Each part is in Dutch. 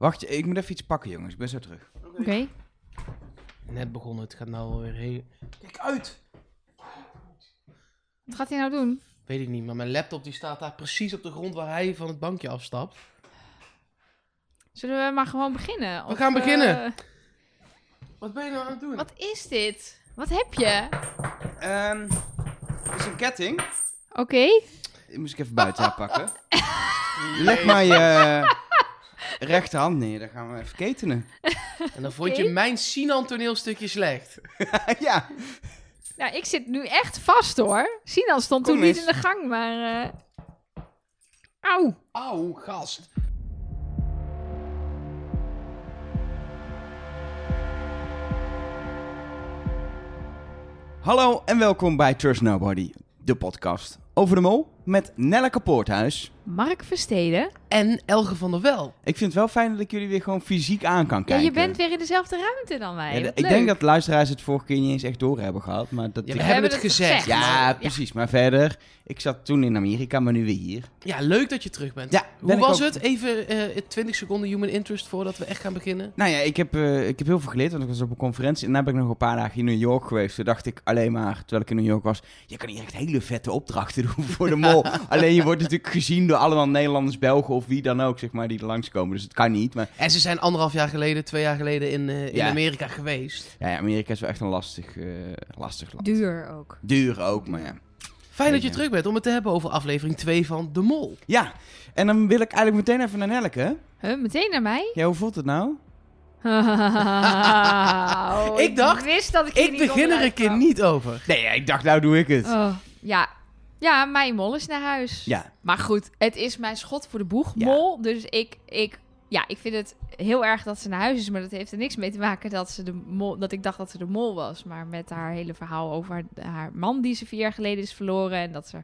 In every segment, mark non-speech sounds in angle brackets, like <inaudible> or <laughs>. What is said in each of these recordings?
Wacht, ik moet even iets pakken, jongens. Ik ben zo terug. Oké. Net begonnen, het gaat nou weer heel... Kijk uit! Wat gaat hij nou doen? Weet ik niet, maar mijn laptop die staat daar precies op de grond waar hij van het bankje afstapt. Zullen we maar gewoon beginnen? We gaan beginnen. eh, Wat ben je nou aan het doen? wat is dit? Wat heb je? Ehm, dit is een ketting. Oké. Die moest ik even buiten haar pakken. <laughs> Leg maar je rechterhand neer, dan gaan we even ketenen. <laughs> En dan vond Oké. je mijn Sinan toneelstukje slecht. <laughs> ja, Nou, ik zit nu echt vast hoor. Sinan stond Kom toen niet eens. in de gang, maar... eh Auw. Auw, gast. hallo en welkom bij Trust Nobody, de podcast over de mol met Nelleke Poorthuis. Mark Versteden. En Elge van der Wel. Ik vind het wel fijn dat ik jullie weer gewoon fysiek aan kan Ja, kijken. je bent weer in dezelfde ruimte dan wij. Ja, ik leuk. denk dat luisteraars het vorige keer niet eens echt door hebben gehad, maar dat Ja, ik- we hebben het het gezegd. Ja, precies. Maar verder, ik zat toen in Amerika, maar nu weer hier. Ja, leuk dat je terug bent. Ja, ben Hoe was ook. het? Even eh 20 seconden human interest voordat we echt gaan beginnen. Nou ja, ik heb, eh, ik heb heel veel geleerd, want ik was op een conferentie en daarna ben ik nog een paar dagen in New York geweest. Toen dacht ik alleen maar, terwijl ik in New York was, je kan hier echt hele vette opdrachten doen voor de <laughs> alleen je wordt natuurlijk gezien door allemaal Nederlanders, Belgen of wie dan ook, zeg maar, die er langskomen. Dus het kan niet, maar En ze zijn anderhalf jaar geleden, twee jaar geleden in, eh, in Ja. Amerika geweest. ja, Amerika is wel echt een lastig, eh, lastig land. Duur ook. Duur ook, maar ja. Fijn dat je terug bent om het te hebben over aflevering 2 van De Mol. Ja, en dan wil ik eigenlijk meteen even naar Nelke. Huh, meteen naar mij? Ja, hoe voelt het nou? Oh, <laughs> Ik dacht, wist dat ik, hier Ik niet begin er een keer niet over. Nee, ik dacht, nou doe ik het. Oh, ja. Ja, mijn mol is naar huis. Ja, Maar goed, het is mijn schot voor de boeg, Ja. mol. Dus ik, ik, ja, ik vind het heel erg dat ze naar huis is. Maar dat heeft er niks mee te maken dat, ze de mol, dat ik dacht dat ze de mol was. Maar met haar hele verhaal over haar, haar man die ze vier jaar geleden is verloren. En dat ze...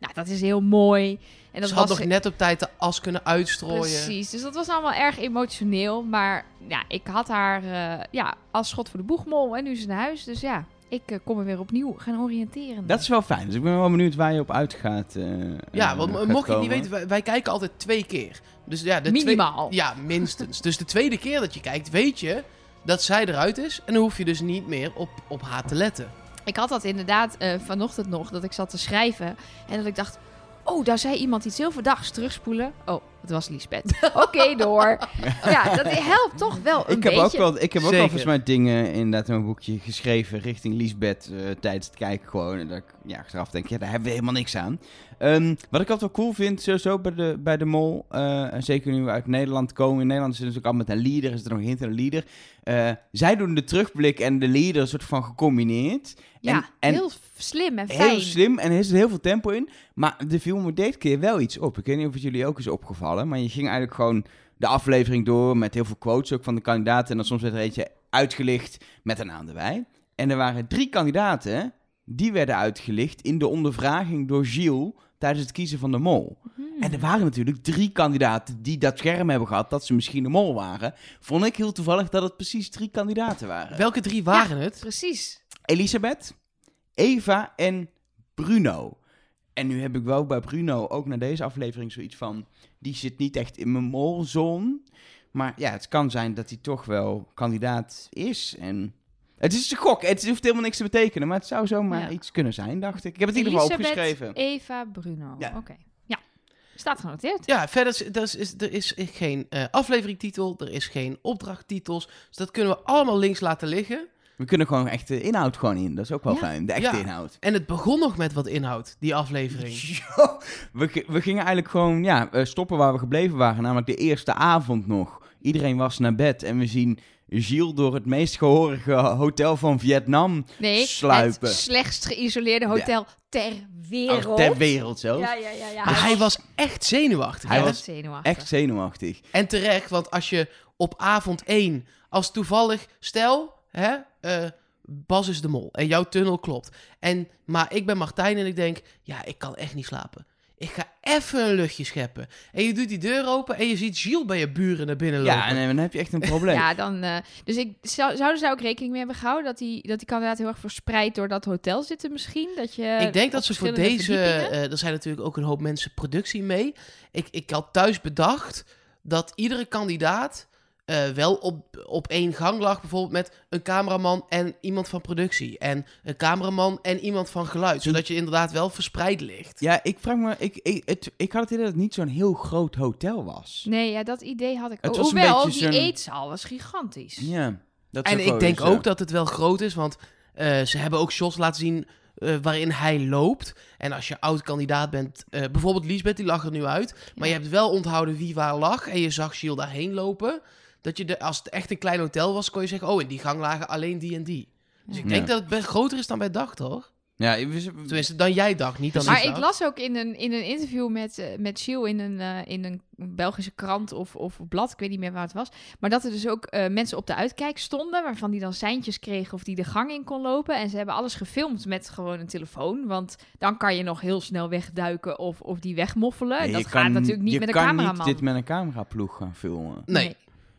Nou, dat is heel mooi. En dat ze had nog net op tijd de as kunnen uitstrooien. Precies, dus dat was allemaal erg emotioneel. Maar ja, ik had haar eh, ja, als schot voor de boegmol en nu is ze naar huis. Dus ja, ik eh, kom er weer opnieuw gaan oriënteren. dat is wel fijn. Dus ik ben wel benieuwd waar je op uitgaat. eh, Ja, eh, want gaat mocht je het niet weten, wij, wij kijken altijd twee keer. Dus ja, de Minimaal. Twee, ja, minstens. dus de tweede keer dat je kijkt, weet je dat zij eruit is. En dan hoef je dus niet meer op, op haar te letten. Ik had dat inderdaad eh, vanochtend nog, dat ik zat te schrijven. En dat ik dacht, oh, daar zei iemand iets heel verdachts terugspoelen. Oh, het was Liesbeth. <laughs> Oké, door. <laughs> Ja, dat helpt toch wel een Ik heb, beetje. ook wel, ik heb ook wel Zeker. volgens mij dingen inderdaad in mijn boekje geschreven richting Liesbeth eh, tijdens het kijken gewoon. En dat ik ja, achteraf denk, ja, daar hebben we helemaal niks aan. Ehm, wat ik altijd wel cool vind, sowieso bij de, bij de mol, eh, en zeker nu we uit Nederland komen. In Nederland is het natuurlijk al met een leader, is er nog een hint en een leader. Eh, zij doen de terugblik en de leader een soort van gecombineerd. ja, en, en heel slim en fijn. Heel slim en er zit heel veel tempo in. Maar er viel me deze keer wel iets op. Ik weet niet of het jullie ook is opgevallen. Maar je ging eigenlijk gewoon de aflevering door met heel veel quotes ook van de kandidaten. En dan soms werd er eentje uitgelicht met een naam erbij. En er waren drie kandidaten die werden uitgelicht in de ondervraging door Gilles tijdens het kiezen van de mol. Hmm. En er waren natuurlijk drie kandidaten die dat scherm hebben gehad dat ze misschien de mol waren. Vond ik heel toevallig dat het precies drie kandidaten waren. Welke drie waren het? Precies. Elisabeth, Eva en Bruno. En nu heb ik wel bij Bruno ook naar deze aflevering zoiets van... Die zit niet echt in mijn molzone. Maar ja, het kan zijn dat hij toch wel kandidaat is. En het is een gok. Het hoeft helemaal niks te betekenen. Maar het zou zomaar Ja. iets kunnen zijn, dacht ik. Ik heb het in ieder geval Elisabeth, opgeschreven. Eva, Bruno. Ja. Oké. Ja. Staat genoteerd. Ja, verder is, dat is, er is geen eh afleveringtitel, er is geen opdrachttitels. Dus dat kunnen we allemaal links laten liggen. We kunnen gewoon echt de inhoud gewoon in. Dat is ook wel Ja. fijn. De echte Ja. inhoud. En het begon nog met wat inhoud, die aflevering. <laughs> Yo, we, we gingen eigenlijk gewoon ja, eh, stoppen waar we gebleven waren. Namelijk de eerste avond nog. Iedereen was naar bed en we zien Gilles door het meest gehorige hotel van Vietnam Nee, sluipen. het slechtst geïsoleerde hotel ter wereld. Oh, ter wereld zelfs. Ja, ja, ja. ja. Maar hij was echt zenuwachtig. Hij hè? was zenuwachtig. Echt zenuwachtig. En terecht, want als je op avond 1, als toevallig, stel, hè, eh, Bas is de mol en jouw tunnel klopt. En, maar ik ben Martijn en ik denk, ja, ik kan echt niet slapen. Ik ga even een luchtje scheppen. En je doet die deur open en je ziet Gilles bij je buren naar binnen lopen. Ja, en dan heb je echt een probleem. Ja, dan, eh, dus ik, zou, zouden ze daar ook rekening mee hebben gehouden dat die, dat die kandidaat heel erg verspreid door dat hotel zitten misschien? Dat je ik denk dat ze voor deze, eh, er zijn natuurlijk ook een hoop mensen productie mee. Ik, ik had thuis bedacht dat iedere kandidaat eh, wel op, op één gang lag. Bijvoorbeeld met een cameraman en iemand van productie. En een cameraman en iemand van geluid. Zodat je inderdaad wel verspreid ligt. Ja, ik vraag me... Ik, ik, het, ik had het idee dat het niet zo'n heel groot hotel was. Nee, ja, dat idee had ik Het ook. was een Hoewel, die zo'n- eetzaal was gigantisch. Ja. Dat En ik denk ook dat het wel groot is, want eh, ze hebben ook shots laten zien eh, waarin hij loopt. En als je oud-kandidaat bent, eh, bijvoorbeeld Liesbeth, die lag er nu uit. Maar Ja. je hebt wel onthouden wie waar lag en je zag Gilles daarheen lopen. Dat je de, als het echt een klein hotel was, kon je zeggen, oh, in die gang lagen alleen die en die. Dus ik denk Ja. dat het best groter is dan wij dachten, hoor. Ja, Tenminste, dan jij dacht, niet dan Maar ik las ook in een, in een interview met, eh, met Gilles in een, eh, in een Belgische krant of, of blad, ik weet niet meer waar het was. Maar dat er dus ook eh, mensen op de uitkijk stonden, waarvan die dan seintjes kregen of die de gang in kon lopen. En ze hebben alles gefilmd met gewoon een telefoon, want dan kan je nog heel snel wegduiken of, of die wegmoffelen. Nee, dat je gaat kan- natuurlijk niet je met een kan cameraman. niet dit met een cameraploeg gaan filmen. Nee.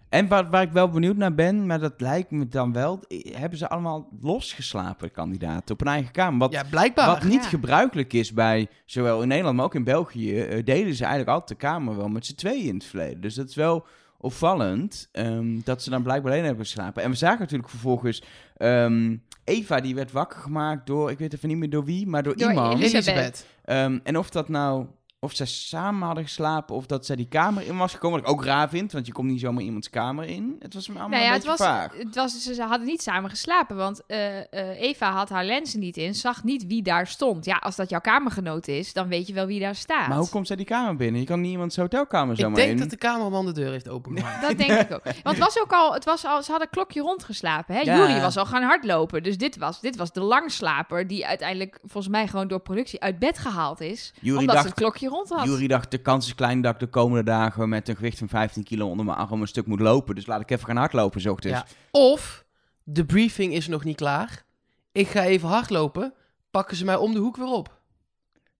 En waar, waar ik wel benieuwd naar ben, maar dat lijkt me dan wel... eh, Hebben ze allemaal losgeslapen, kandidaten, op een eigen kamer? Wat, Ja, blijkbaar. wat niet Ja. gebruikelijk is bij, zowel in Nederland, maar ook in België... eh, delen ze eigenlijk altijd de kamer wel met z'n tweeën in het verleden. Dus dat is wel opvallend ehm, dat ze dan blijkbaar alleen hebben geslapen. En we zagen natuurlijk vervolgens... ehm, Eva, die werd wakker gemaakt door, ik weet even niet meer door wie, maar door, Door iemand. Elisabeth. Ehm, en of dat nou, of zij samen hadden geslapen of dat zij die kamer in was gekomen. Wat ik ook raar vind, want je komt niet zomaar iemands kamer in. Het was me allemaal Nou ja, een het was, vaag. het was, ze, ze hadden niet samen geslapen, want eh, eh, Eva had haar lenzen niet in, zag niet wie daar stond. Ja, als dat jouw kamergenoot is, dan weet je wel wie daar staat. Maar hoe komt zij die kamer binnen? Je kan niet iemands hotelkamer Ik zomaar denk in. dat de cameraman de deur heeft opengemaakt. Dat denk ik ook. Want het was ook al, het was al, ze hadden een klokje rondgeslapen. Hè? Ja. Jury was al gaan hardlopen. Dus dit was, dit was de langslaper die uiteindelijk volgens mij gewoon door productie uit bed gehaald is. Jury omdat ze het klokje rond had. Jury dacht, de kans is klein dat ik de komende dagen met een gewicht van 15 kilo onder mijn arm een stuk moet lopen. Dus laat ik even gaan hardlopen, zocht dus. Ja. Of de briefing is nog niet klaar. Ik ga even hardlopen. Pakken ze mij om de hoek weer op.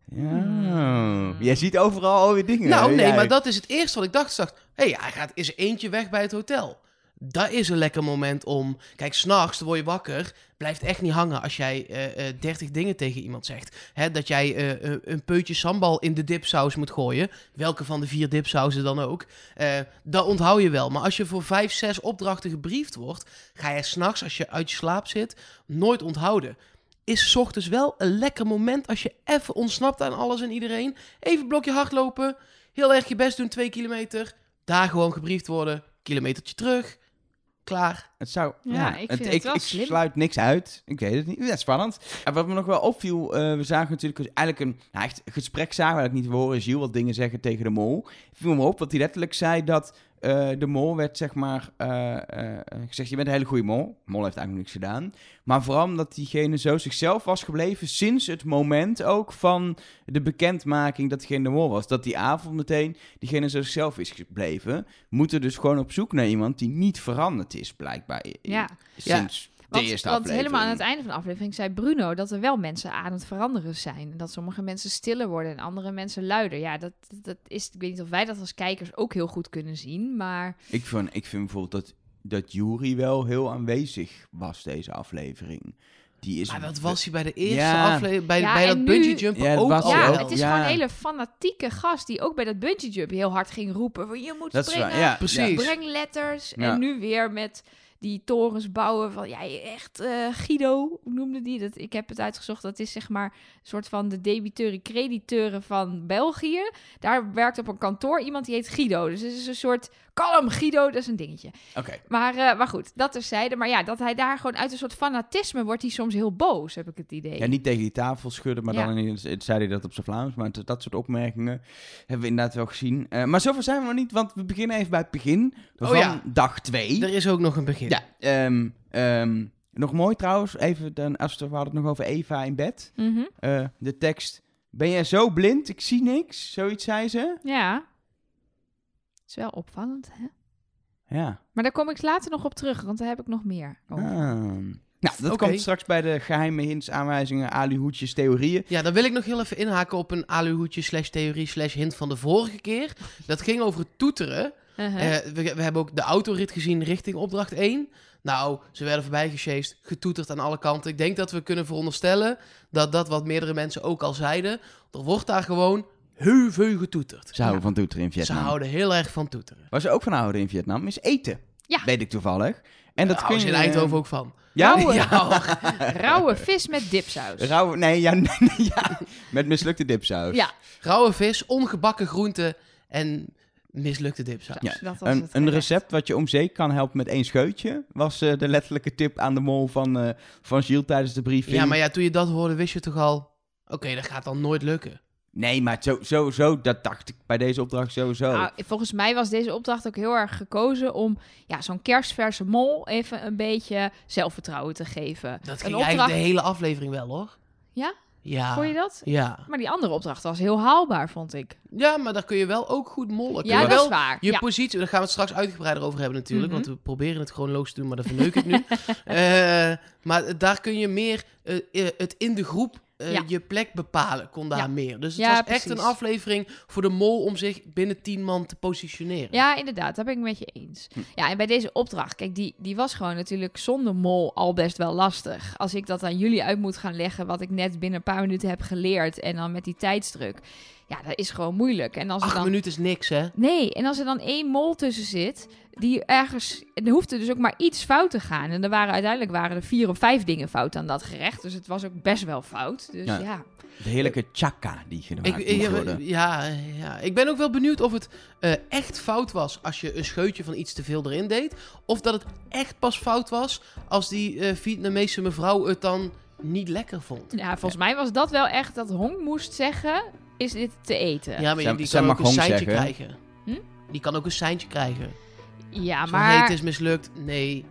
Ja. Jij ziet overal alweer dingen. nou, nee, jij? maar dat is het eerste wat ik dacht. Ik dacht, hé, hij gaat is er eentje weg bij het hotel. Dat is een lekker moment om... Kijk, s'nachts, word je wakker. Blijft echt niet hangen als jij eh eh 30 dingen tegen iemand zegt. Dat jij eh, een peutje sambal in de dipsaus moet gooien. Welke van de vier dipsausen dan ook. dat onthoud je wel. Maar als je voor vijf, zes opdrachten gebriefd wordt... ga je s'nachts, als je uit je slaap zit, nooit onthouden. Is 's ochtends wel een lekker moment als je even ontsnapt aan alles en iedereen. Even blokje hardlopen. Heel erg je best doen, twee kilometer. Daar gewoon gebriefd worden. Kilometertje terug. Klaar. Het zou. Ja, ik vind het wel ik slim. sluit niks uit. Ik weet het niet. Ja, spannend. En wat me nog wel opviel, eh, we zagen natuurlijk eigenlijk een nou, echt gesprek zagen we eigenlijk niet. Horen Gilles wat dingen zeggen tegen de mol. Het viel me op dat hij letterlijk zei dat eh, de mol werd zeg maar eh, eh, gezegd: je bent een hele goede mol. Mol heeft eigenlijk niks gedaan. Maar vooral omdat diegene zo zichzelf was gebleven sinds het moment ook van de bekendmaking dat diegene de mol was. Dat die avond meteen diegene zo zichzelf is gebleven. Moeten dus gewoon op zoek naar iemand die niet veranderd is, blijkbaar. in- Ja. Sinds de Want, eerste want aflevering. helemaal aan het einde van de aflevering zei Bruno dat er wel mensen aan het veranderen zijn. En dat sommige mensen stiller worden en andere mensen luider. Ja, dat, dat is. Ik weet niet of wij dat als kijkers ook heel goed kunnen zien. Maar Ik vind, ik vind bijvoorbeeld dat, dat Jury wel heel aanwezig was, deze aflevering. Die is Maar dat was hij bij de eerste Ja. aflevering. Bij, Ja, bij dat nu- bungee jumpen Ja, ook was al hij ja, het is Ja. gewoon een hele fanatieke gast die ook bij dat bungee jump heel hard ging roepen. van, Je moet Dat springen, waar, ja. Precies. breng letters. Ja. En nu weer met die torens bouwen van, ja, echt eh, Guido, hoe noemde die dat? Ik heb het uitgezocht, dat is zeg maar een soort van de debiteuren, crediteuren van België. Daar werkt op een kantoor iemand die heet Guido. Dus het is een soort, kalm Guido, dat is een dingetje. Oké. Maar, eh, maar goed, dat terzijde. Maar ja, dat hij daar gewoon uit een soort fanatisme wordt hij soms heel boos, heb ik het idee. Ja, niet tegen die tafel schudden, maar Ja. dan in, zei hij dat op zijn Vlaams. Maar dat- dat soort opmerkingen hebben we inderdaad wel gezien. Eh, maar zover zijn we nog niet, want we beginnen even bij het begin van Oh ja. dag 2. Er is ook nog een begin. Ja, ehm, ehm, nog mooi trouwens, even dan, als we, we hadden het nog over Eva in bed. Mhm. Eh, de tekst, ben jij zo blind, ik zie niks, zoiets zei ze. Ja. is wel opvallend, hè? Ja. Maar daar kom ik later nog op terug, want daar heb ik nog meer over. Ah. Nou, dat komt straks bij de geheime hints, aanwijzingen, aluhoedjes, theorieën. Ja, dan wil ik nog heel even inhaken op een aluhoedje slash theorie slash hint van de vorige keer. Dat ging over het toeteren. Uh-huh. Eh, we, we hebben ook de autorit gezien richting opdracht 1. Nou, ze werden voorbij gesjeest, getoeterd aan alle kanten. Ik denk dat we kunnen veronderstellen dat dat wat meerdere mensen ook al zeiden. Er wordt daar gewoon heel veel getoeterd. Ze houden Ja. van toeteren in Ze Vietnam. houden heel erg van toeteren. Waar ze ook van houden in Vietnam is eten. Ja. Weet ik toevallig. En dat Daar kun hou je... ze in Eindhoven ook van. Ja? Rauwe, Ja, <laughs> rauwe vis met dipsaus. Rauwe, nee, ja, nee, <laughs> nee, ja, met mislukte dipsaus. Ja, Rauwe vis, ongebakken groenten en mislukte dipsaus. Ja. dat was Een, het een gerecht. recept wat je om zeep kan helpen met één scheutje, was eh, de letterlijke tip aan de mol van, eh van Gilles tijdens de briefing. Ja, maar ja, toen je dat hoorde, wist je toch al... Oké, dat gaat dan nooit lukken. Nee, maar zo, sowieso, dat dacht ik bij deze opdracht sowieso. Nou, volgens mij was deze opdracht ook heel erg gekozen om ja, zo'n kerstverse mol even een beetje zelfvertrouwen te geven. Dat ging opdracht, eigenlijk de hele aflevering wel, hoor. Ja? Ja. vond je dat? Ja. Maar die andere opdracht was heel haalbaar, vond ik. Ja, maar daar kun je wel ook goed mollen. Kun Ja, je dat wel is waar. Je ja. positie, daar gaan we het straks uitgebreider over hebben natuurlijk. Mhm. Want we proberen het chronologisch te doen, maar dan verneuk ik nu. <laughs> Eh, maar daar kun je meer eh, eh, het in de groep eh, Ja. je plek bepalen, kon daar Ja. meer. Dus het Ja, was echt een aflevering voor de mol om zich binnen tien man te positioneren. Ja, inderdaad, daar ben ik met je eens. Hm. Ja, en bij deze opdracht, kijk, die, die was gewoon natuurlijk zonder mol al best wel lastig. Als ik dat aan jullie uit moet gaan leggen, wat ik net binnen een paar minuten heb geleerd, en dan met die tijdsdruk, ja, dat is gewoon moeilijk. En als er Acht dan... minuten is niks, hè? Nee, en als er dan één mol tussen zit, die ergens... Er hoefde dus ook maar iets fout te gaan. En er waren uiteindelijk waren er vier of vijf dingen fout aan dat gerecht. Dus het was ook best wel fout. Dus Ja. ja. De heerlijke chaka die gemaakt Ik, ja, worden. ja, ja, ik ben ook wel benieuwd of het eh, echt fout was als je een scheutje van iets te veel erin deed. Of dat het echt pas fout was als die eh Vietnamese mevrouw het dan niet lekker vond. ja, volgens mij was dat wel echt dat Hong moest zeggen, is dit te eten? Ja, maar Zij- die zij kan mag ook een Hong seintje zeggen. krijgen. Hm? Die kan ook een seintje krijgen. Ja, Zo maar... het is mislukt. Nee.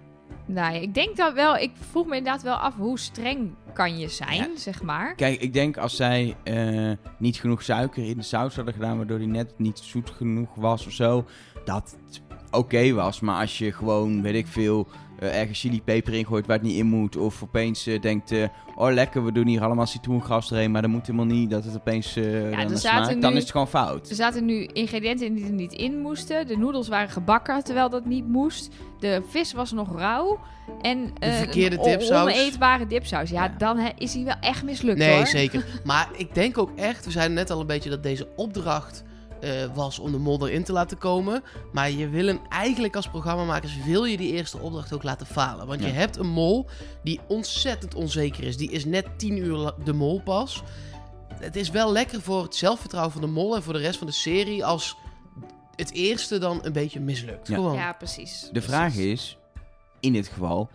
Nou ja, ik denk dat wel... Ik vroeg me inderdaad wel af, hoe streng kan je zijn, Ja. zeg maar? Kijk, ik denk als zij eh, niet genoeg suiker in de saus hadden gedaan, waardoor die net niet zoet genoeg was of zo, dat het oké was. Maar als je gewoon, weet ik veel, eh, ergens chilipeper ingooit waar het niet in moet, of opeens eh, denkt, eh, oh lekker, we doen hier allemaal citroengras erheen, maar dat moet helemaal niet, dat het opeens eh er dan smaakt, dan is het gewoon fout. Er zaten nu ingrediënten in die er niet in moesten. De noedels waren gebakken, terwijl dat niet moest. De vis was nog rauw. En De eh, verkeerde een on- dipsaus. oneetbare dipsaus. Ja, Ja. dan hè, is hij wel echt mislukt Nee, hoor. zeker. <laughs> Maar ik denk ook echt, we zeiden net al een beetje dat deze opdracht eh, was om de mol erin te laten komen. Maar je wil hem eigenlijk als programmamakers, wil je die eerste opdracht ook laten falen. Want je hebt een mol die ontzettend onzeker is. Die is net 10 uur de mol pas. Het is wel lekker voor het zelfvertrouwen van de mol en voor de rest van de serie als het eerste dan een beetje mislukt. Ja. Gewoon. Ja, precies. De vraag is, in dit geval,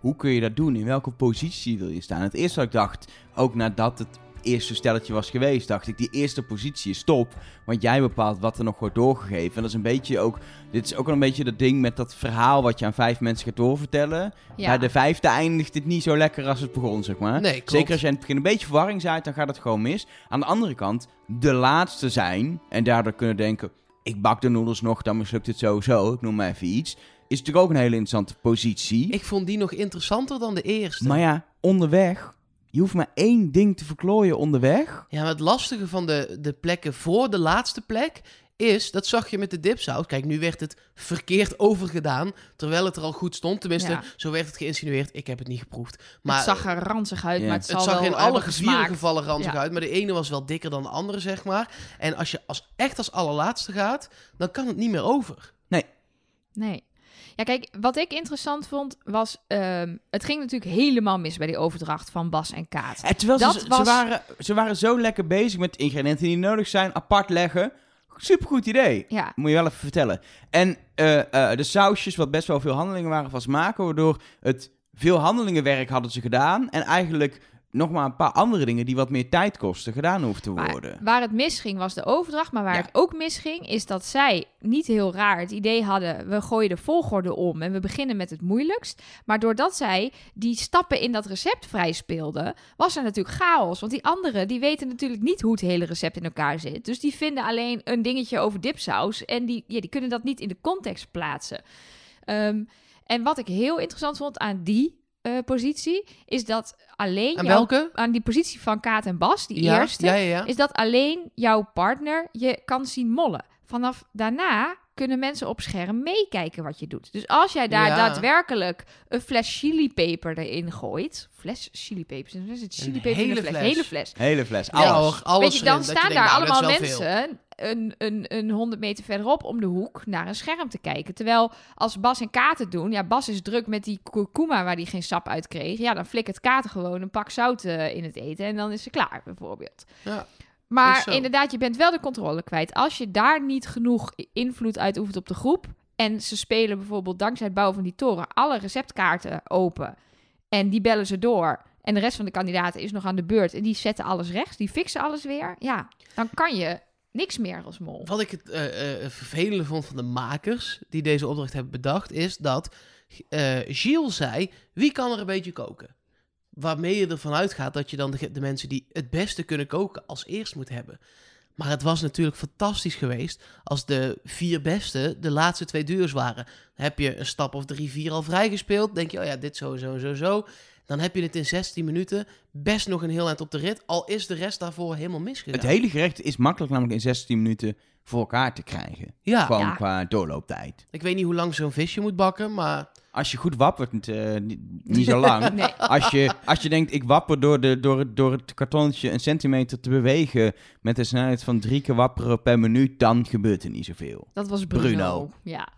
hoe kun je dat doen? In welke positie wil je staan? Het eerste wat ik dacht, ook nadat het eerste stelletje was geweest, dacht ik, die eerste positie is top. Want jij bepaalt wat er nog wordt doorgegeven. En dat is een beetje ook, dit is ook wel een beetje dat ding met dat verhaal wat je aan vijf mensen gaat doorvertellen. Ja. Bij de vijfde eindigt het niet zo lekker als het begon, zeg maar. Nee, klopt. Zeker als je in het begin een beetje verwarring zaait, dan gaat het gewoon mis. Aan de andere kant, de laatste zijn en daardoor kunnen denken, ik bak de noedels nog, dan mislukt het sowieso. Ik noem maar even iets. Is natuurlijk ook een hele interessante positie. Ik vond die nog interessanter dan de eerste. Maar ja, onderweg. Je hoeft maar één ding te verklooien onderweg. Ja, maar het lastige van de, de plekken voor de laatste plek is, dat zag je met de dipsaus. Kijk, nu werd het verkeerd overgedaan, terwijl het er al goed stond. Tenminste, Ja. zo werd het geïnsinueerd. Ik heb het niet geproefd. Maar het zag er ranzig uit, maar het, het zag wel in alle vier gevallen ranzig Ja. uit. Maar de ene was wel dikker dan de andere, zeg maar. En als je als, echt als allerlaatste gaat, dan kan het niet meer over. Nee. Ja, kijk, wat ik interessant vond was... ehm, het ging natuurlijk helemaal mis bij die overdracht van Bas en Kaat. En terwijl Dat ze, ze, was- waren, ze waren zo lekker bezig met ingrediënten die nodig zijn, apart leggen. Supergoed idee. Ja, Moet je wel even vertellen. En eh, eh, de sausjes, wat best wel veel handelingen waren van smaken, waardoor het veel handelingenwerk hadden ze gedaan. En eigenlijk nog maar een paar andere dingen die wat meer tijd kosten, gedaan hoeven te maar worden. waar het misging was de overdracht. Maar waar Ja. het ook misging is dat zij niet heel raar het idee hadden... we gooien de volgorde om en we beginnen met het moeilijkst. Maar doordat zij die stappen in dat recept vrij speelden... was er natuurlijk chaos. Want die anderen die weten natuurlijk niet hoe het hele recept in elkaar zit. Dus die vinden alleen een dingetje over dipsaus... en die, ja, die kunnen dat niet in de context plaatsen. Ehm, en wat ik heel interessant vond aan die eh, positie... is dat alleen... En jouw- welke? aan die positie van Kaat en Bas, die ja, eerste Ja, ja, ja. is dat alleen jouw partner je kan zien mollen. Vanaf daarna kunnen mensen op scherm meekijken wat je doet. Dus als jij daar Ja. daadwerkelijk een fles chilipeper erin gooit... Fles chilipepers, is het chilipeper in een fles, hele fles. Hele fles, alles. alles Weet je, dan staan daar nou, allemaal mensen een, een, een 100 meter verderop om de hoek naar een scherm te kijken. Terwijl als Bas en Kaat het doen, ja, Bas is druk met die kurkuma waar hij geen sap uit kreeg. Ja, dan flikkert Kaat gewoon een pak zout eh, in het eten en dan is ze klaar, bijvoorbeeld. Ja. Maar inderdaad, je bent wel de controle kwijt. Als je daar niet genoeg invloed uitoefent op de groep. En ze spelen bijvoorbeeld dankzij het bouwen van die toren alle receptkaarten open. En die bellen ze door. En de rest van de kandidaten is nog aan de beurt. En die zetten alles rechts. Die fixen alles weer. Ja, dan kan je niks meer als mol. Wat ik het eh, eh, vervelende vond van de makers die deze opdracht hebben bedacht, is dat eh Gilles zei: wie kan er een beetje koken? Waarmee je ervan uitgaat dat je dan de, mensen die het beste kunnen koken als eerst moet hebben. Maar het was natuurlijk fantastisch geweest als de vier beste de laatste twee duurs waren. Heb je een stap of drie, vier al vrijgespeeld. Denk je, oh ja, dit zo, zo, zo, zo. Dan heb je het in 16 minuten best nog een heel eind op de rit. Al is de rest daarvoor helemaal misgegaan. Het hele gerecht is makkelijk namelijk in 16 minuten voor elkaar te krijgen. ja, Gewoon Ja. qua doorlooptijd. ik weet niet hoe lang zo'n visje moet bakken, maar Als je goed wappert, eh, niet, niet zo lang. <laughs> Nee. Als je, als je denkt, ik wapper door, de, door, het, door het kartonnetje een centimeter te bewegen met een snelheid van drie keer wapperen per minuut, dan gebeurt er niet zoveel. Dat was Bruno. Bruno. Ja.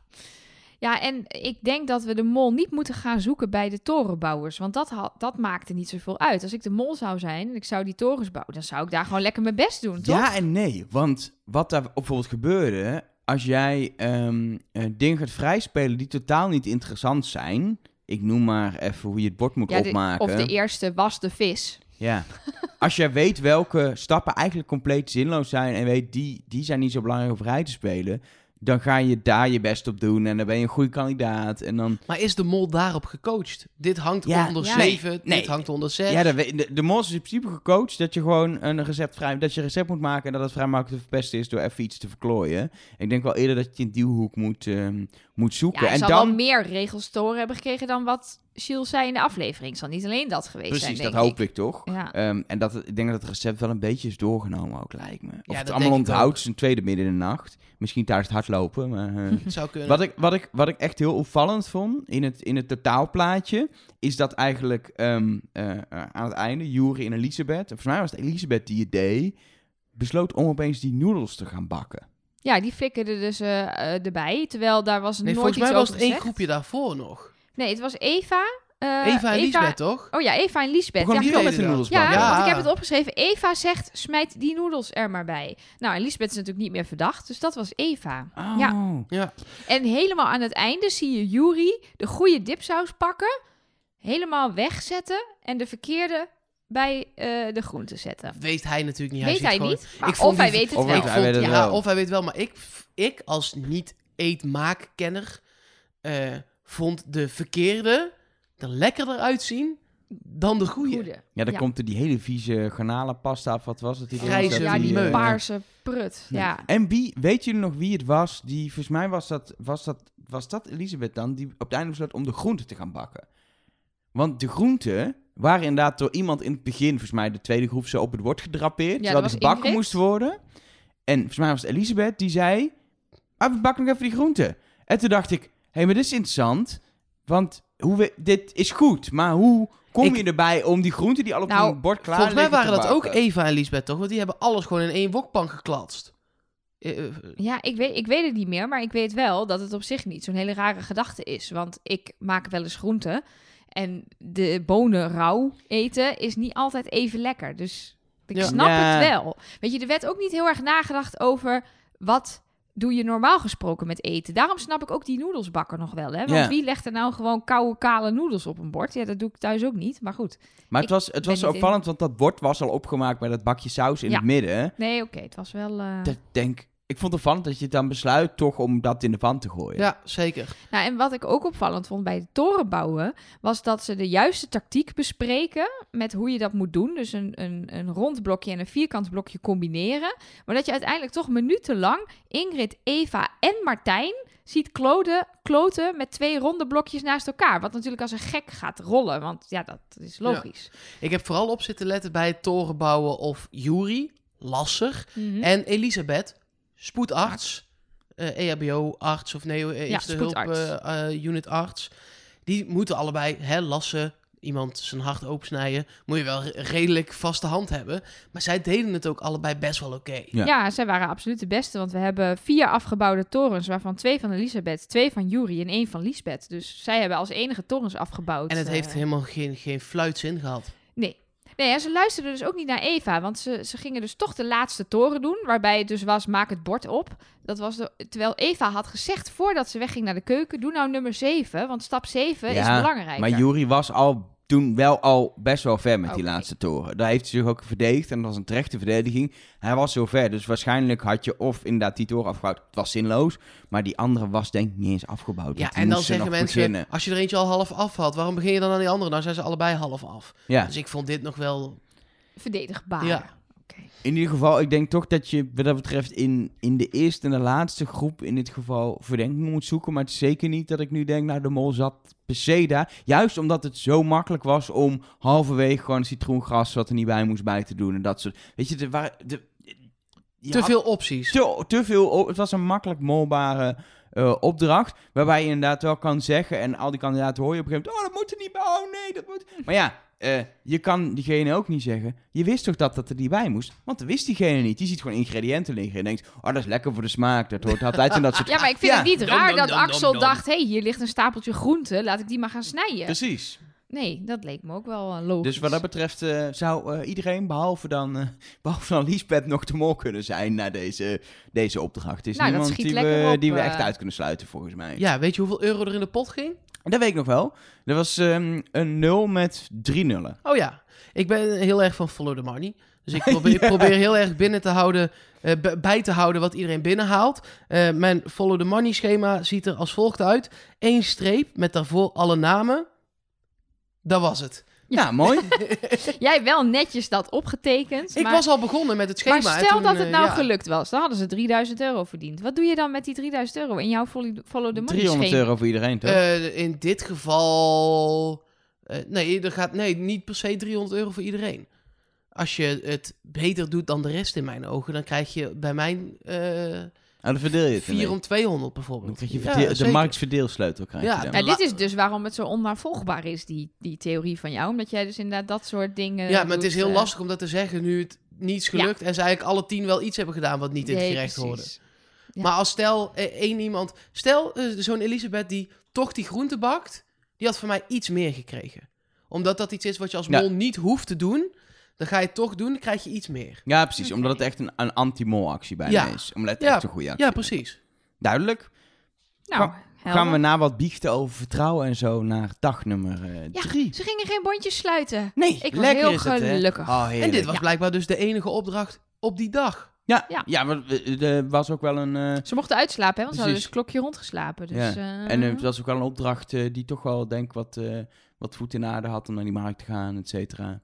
Ja, en ik denk dat we de mol niet moeten gaan zoeken bij de torenbouwers. Want dat, ha- dat maakte niet zoveel uit. Als ik de mol zou zijn en ik zou die torens bouwen, dan zou ik daar gewoon lekker mijn best doen, toch? Ja en nee, want wat daar bijvoorbeeld gebeurde, als jij eh, dingen gaat vrijspelen die totaal niet interessant zijn, ik noem maar even hoe je het bord moet Ja, de- opmaken. of de eerste was de vis. Ja. Als jij weet welke stappen eigenlijk compleet zinloos zijn en weet die, die zijn niet zo belangrijk om vrij te spelen, dan ga je daar je best op doen en dan ben je een goede kandidaat. En dan, Maar is de mol daarop gecoacht? Dit hangt Ja, onder ja. 7, Nee, dit hangt onder 6. ja, de, de mol is in principe gecoacht dat je gewoon een recept vrij, dat je een recept moet maken en dat het vrij makkelijk te verpesten is door even iets te verklooien. Ik denk wel eerder dat je in die hoek moet, ehm, moet Ja, zoeken. hij en dan, wel meer regels te horen hebben gekregen dan wat Gilles zei in de aflevering. Het zal niet alleen dat geweest zijn, precies, dat hoop ik, toch? Ja. Ehm, en dat, ik denk dat het recept wel een beetje is doorgenomen ook, lijkt me. Of het allemaal onthoudt, zijn tweede midden in de nacht. Misschien tijdens het hardlopen, maar... eh, <laughs> Het zou kunnen. Wat ik, wat, ik, wat ik echt heel opvallend vond in het, in het totaalplaatje, is dat eigenlijk ehm, eh, eh, aan het einde, Juri en Elisabeth, en volgens mij was het Elisabeth die het deed, besloot om opeens die noedels te gaan bakken. Ja, die flikkerden dus erbij. Terwijl daar was nee, nooit volgens iets mij was over het één groepje daarvoor nog. Nee, het was Eva. eh, Eva en Lisbeth, toch? Oh ja, Eva en Lisbeth. Begon Ja, die wel met de noedels Ja? Ja. want ik heb het opgeschreven. Eva zegt, smijt die noedels er maar bij. Nou, en Lisbeth is natuurlijk niet meer verdacht, dus dat was Eva. Oh. Ja. Ja. En helemaal aan het einde zie je Yuri de goede dipsaus pakken, helemaal wegzetten en de verkeerde bij eh, de groenten zetten. Weet hij natuurlijk niet. weet ziet hij gewoon- niet, Ik of hij weet het of wel. Ik hij vond, weet het ja, wel. of hij weet wel, maar ik, ik als niet eetmaakkenner eh vond de verkeerde er lekkerder uitzien dan de goede. Goede. Ja, dan Ja. komt er die hele vieze garnalenpasta of wat was het? Die Grijze Ja, die eh, paarse prut. Ja. Ja. En wie, weet jullie nog wie het was die, volgens mij was dat, was dat, was dat Elisabeth dan, die op het einde besloot om de groenten te gaan bakken. Want de groenten waren inderdaad door iemand in het begin, volgens mij de tweede groep, zo op het bord gedrapeerd, dat terwijl was die gebakken Ingrid. moest worden. En volgens mij was het Elisabeth die zei, ah, we bakken nog even die groenten. En toen dacht ik, hey, maar dit is interessant, want hoe we, dit is goed, maar hoe kom Ik- je erbij om die groenten die al op Nou, een bord klaar Volgens mij waren dat ook? Eva en Lisbeth, toch? Want die hebben alles gewoon in één wokpan geklatst. Eh, eh, Ja, ik weet, ik weet het niet meer, maar ik weet wel dat het op zich niet zo'n hele rare gedachte is. Want ik maak wel eens groenten en de bonen rauw eten is niet altijd even lekker. Dus ik Ja. snap Ja. het wel. Weet je, er werd ook niet heel erg nagedacht over wat doe je normaal gesproken met eten. Daarom snap ik ook die noedels bakken nog wel. Hè? Want wie legt er nou gewoon koude, kale noedels op een bord? Ja, dat doe ik thuis ook niet, maar goed. Maar het was, het was in- opvallend, want dat bord was al opgemaakt met dat bakje saus in Ja. het midden. Nee, oké, het was wel... eh, Dat denk, ik vond het opvallend dat je dan besluit toch om dat in de pan te gooien. ja, zeker. Nou, en wat ik ook opvallend vond bij het torenbouwen, was dat ze de juiste tactiek bespreken met hoe je dat moet doen. Dus een, een, een rond blokje en een vierkant blokje combineren. Maar dat je uiteindelijk toch minutenlang Ingrid, Eva en Martijn ziet kloten, kloten met twee ronde blokjes naast elkaar. Wat natuurlijk als een gek gaat rollen, want ja, dat is logisch. Ik heb vooral op zitten letten bij het torenbouwen of Juri, Lasser Mhm. en Elisabeth, spoedarts, eh EHBO-arts of nee, eh, eerste hulp spoedarts. eh, eh, unitarts. Die moeten allebei, hè, Lasse, iemand zijn hart opensnijden, moet je wel re- redelijk vaste hand hebben. Maar zij deden het ook allebei best wel oké. Ja. Ja. zij waren absoluut de beste. Want we hebben vier afgebouwde torens, waarvan twee van Elisabeth, twee van Yuri en één van Lisbeth. Dus zij hebben als enige torens afgebouwd. En het heeft helemaal geen, geen fluitzin gehad. Nee. Nee, ze luisterden dus ook niet naar Eva, want ze, ze gingen dus toch de laatste toren doen, waarbij het dus was, maak het bord op. Dat was de, terwijl Eva had gezegd, voordat ze wegging naar de keuken, doe nou nummer 7, want stap 7 is belangrijk. Maar Jury was al toen wel al best wel ver met die laatste toren. Daar heeft hij zich ook verdedigd en dat was een terechte verdediging. Hij was zo ver, dus waarschijnlijk had je of inderdaad die toren afgebouwd. Het was zinloos, maar die andere was denk ik niet eens afgebouwd. Ja, en dan zeggen nog mensen, beginnen. als je er eentje al half af had, waarom begin je dan aan die andere? Nou zijn ze allebei half af. Ja, Dus ik vond dit nog wel... Verdedigbaar. Ja. Oké. in ieder geval, ik denk toch dat je wat dat betreft in, in de eerste en de laatste groep in dit geval verdenking moet zoeken. Maar het is zeker niet dat ik nu denk, nou de mol zat per se daar. Juist omdat het zo makkelijk was om halverwege gewoon citroengras wat er niet bij moest bij te doen. En dat soort, weet je, er waren... De, je Te veel opties. te, te veel. op- Het was een makkelijk molbare eh, opdracht. Waarbij je inderdaad wel kan zeggen. En al die kandidaten hoor je op een gegeven moment. Oh, dat moet er niet bij. Oh nee, dat moet. Maar ja, eh, je kan diegene ook niet zeggen. Je wist toch dat dat er niet bij moest? Want dat wist diegene niet. Die ziet gewoon ingrediënten liggen. En denkt. Oh, dat is lekker voor de smaak. Dat hoort altijd in dat <laughs> soort. Ja, maar ik vind Ja. het niet raar dom, dat dom, Axel dom, dom. dacht, hé, hey, hier ligt een stapeltje groente, laat ik die maar gaan snijden. Precies. Nee, dat leek me ook wel eh, logisch. Dus wat dat betreft eh, zou eh, iedereen, behalve dan, eh, <laughs> behalve dan Liesbeth, nog de mol kunnen zijn na deze, deze opdracht. Het is Nou, dat niemand schiet die lekker we, op, die we echt uit kunnen sluiten, volgens mij. Ja, weet je hoeveel euro er in de pot ging? Dat weet ik nog wel. Er was ehm, een nul met drie nullen. Oh ja, ik ben heel erg van follow the money. Dus ik <laughs> probeer, ik probeer heel erg binnen te houden, eh, bij te houden wat iedereen binnenhaalt. Eh, mijn follow the money schema ziet er als volgt uit. Eén streep met daarvoor alle namen. Dat was het. Ja, mooi. <laughs> Jij hebt wel netjes dat opgetekend. Ik maar, was al begonnen met het schema. maar stel toen, dat het eh, nou ja. gelukt was, dan hadden ze 3000 euro verdiend. Wat doe je dan met die 3000 euro in jouw follow, the money 300 schema? euro voor iedereen, toch? Eh, in dit geval... eh, nee, er gaat, nee, niet per se 300 euro voor iedereen. Als je het beter doet dan de rest in mijn ogen, dan krijg je bij mijn eh Ah, dan verdeel je het. 4 om 200 Dan bijvoorbeeld. krijg je Ja, verdeel- de zeker. marktverdeelsleutel. Krijg Ja, je dan. Nou, dit is dus waarom het zo onnavolgbaar is, die, die theorie van jou. Omdat jij dus inderdaad dat soort dingen Ja, maar het is heel eh, lastig om dat te zeggen nu het niet is gelukt. En ze eigenlijk alle tien wel iets hebben gedaan wat niet in het nee, gerecht precies. hoorde. Ja. Maar als stel eh, één iemand... Stel eh, zo'n Elisabeth die toch die groente bakt. Die had van mij iets meer gekregen. Omdat dat iets is wat je als Ja. mol niet hoeft te doen. Dan ga je het toch doen, dan krijg je iets meer. Ja, precies. Omdat het echt een, een anti-mol actie bijna Ja. is. Omdat het Ja. echt een goede actie Ja, is. precies. Duidelijk. Nou, Gaan we na wat biechten over vertrouwen en zo naar dag nummer eh, Ja, drie. ze gingen geen bondjes sluiten. Nee, Ik was lekker heel is het, hè? gelukkig. Oh, En dit was Ja. blijkbaar dus de enige opdracht op die dag. Ja, Ja. ja. maar eh, er was ook wel een... eh, Ze mochten uitslapen, hè, want ze hadden dus een klokje rondgeslapen. Dus, Ja. En het was ook wel een opdracht die toch wel, denk ik, wat, eh, wat voet in de aarde had om naar die markt te gaan, et cetera.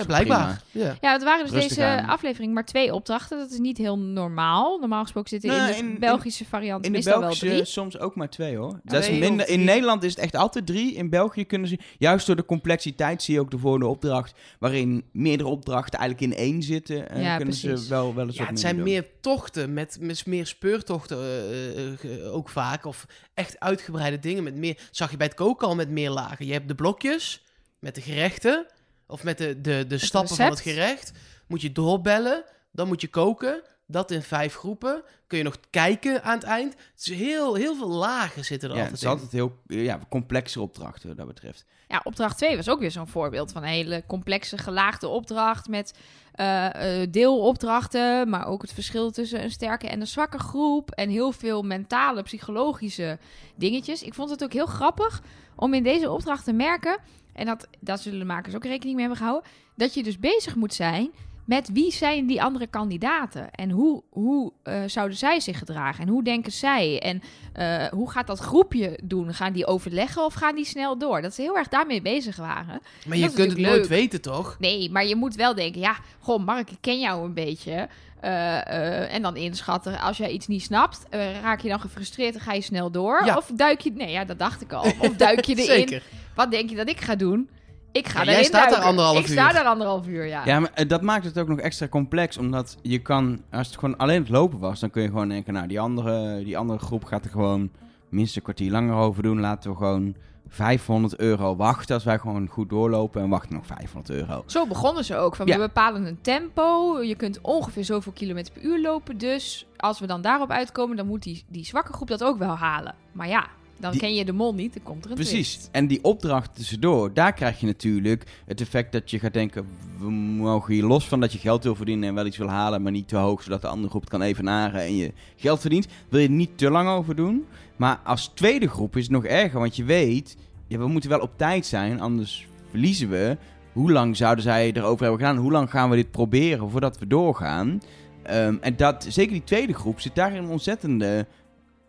Ja, blijkbaar. Ja. Ja, het waren dus Rustig deze aan. aflevering maar twee opdrachten. Dat is niet heel normaal. Normaal gesproken zitten in de in- in- Belgische variant In de meestal Belgische wel drie. soms ook maar twee, hoor. Dat is minder, in. Nederland is het echt altijd drie. In België kunnen ze, juist door de complexiteit, zie je ook de volgende opdracht, waarin meerdere opdrachten eigenlijk in één zitten. En Ja, kunnen precies. ze wel, wel eens Ja, het zijn doen. meer tochten, met, met meer speurtochten eh, eh, ook vaak. Of echt uitgebreide dingen met meer... Zag je bij het koken al met meer lagen. Je hebt de blokjes met de gerechten. Of met de, de, de stappen van het gerecht. Moet je doorbellen. Dan moet je koken. Dat in vijf groepen. Kun je nog kijken aan het eind. Het is heel, heel veel lagen zitten er Ja, het altijd is in. altijd heel ja, complexere opdrachten wat dat betreft. Ja, opdracht 2 was ook weer zo'n voorbeeld van een hele complexe gelaagde opdracht met eh, eh, deelopdrachten, maar ook het verschil tussen een sterke en een zwakke groep en heel veel mentale, psychologische dingetjes. Ik vond het ook heel grappig om in deze opdracht te merken, en dat, dat zullen de makers ook rekening mee hebben gehouden, dat je dus bezig moet zijn met wie zijn die andere kandidaten en hoe, hoe eh, zouden zij zich gedragen en hoe denken zij en eh, hoe gaat dat groepje doen? Gaan die overleggen of gaan die snel door? Dat ze heel erg daarmee bezig waren. Maar je kunt het nooit weten, toch? Nee, maar je moet wel denken, ja, goh, Mark, ik ken jou een beetje. Eh, en dan inschatten, als jij iets niet snapt, raak je dan gefrustreerd en ga je snel door? Ja. Of duik je, nee, ja, dat dacht ik al. <laughs> Of duik je erin? Zeker. Wat denk je dat ik ga doen? Ik ga Ja, jij staat er duiken. anderhalf ik uur. sta daar anderhalf uur, ja. Ja, maar eh, dat maakt het ook nog extra complex, omdat je kan, als het gewoon alleen het lopen was, dan kun je gewoon denken, nou, die andere, die andere groep gaat er gewoon minstens een kwartier langer over doen, laten we gewoon 500 euro wachten als wij gewoon goed doorlopen en wachten nog 500 euro. Zo begonnen ze ook. Van, Ja. We bepalen een tempo. Je kunt ongeveer zoveel kilometer per uur lopen. Dus als we dan daarop uitkomen, dan moet die, die zwakke groep dat ook wel halen. Maar ja, dan Die- ken je de mol niet. Dan komt er een Precies. twist. En die opdracht tussendoor, daar krijg je natuurlijk het effect dat je gaat denken, we mogen hier los van dat je geld wil verdienen en wel iets wil halen, maar niet te hoog, zodat de andere groep het kan evenaren en je geld verdient. Wil je er niet te lang over doen. Maar als tweede groep is het nog erger, want je weet, ja, we moeten wel op tijd zijn, anders verliezen we. Hoe lang zouden zij erover hebben gedaan? Hoe lang gaan we dit proberen voordat we doorgaan? Ehm, en dat, zeker die tweede groep zit daar in een ontzettende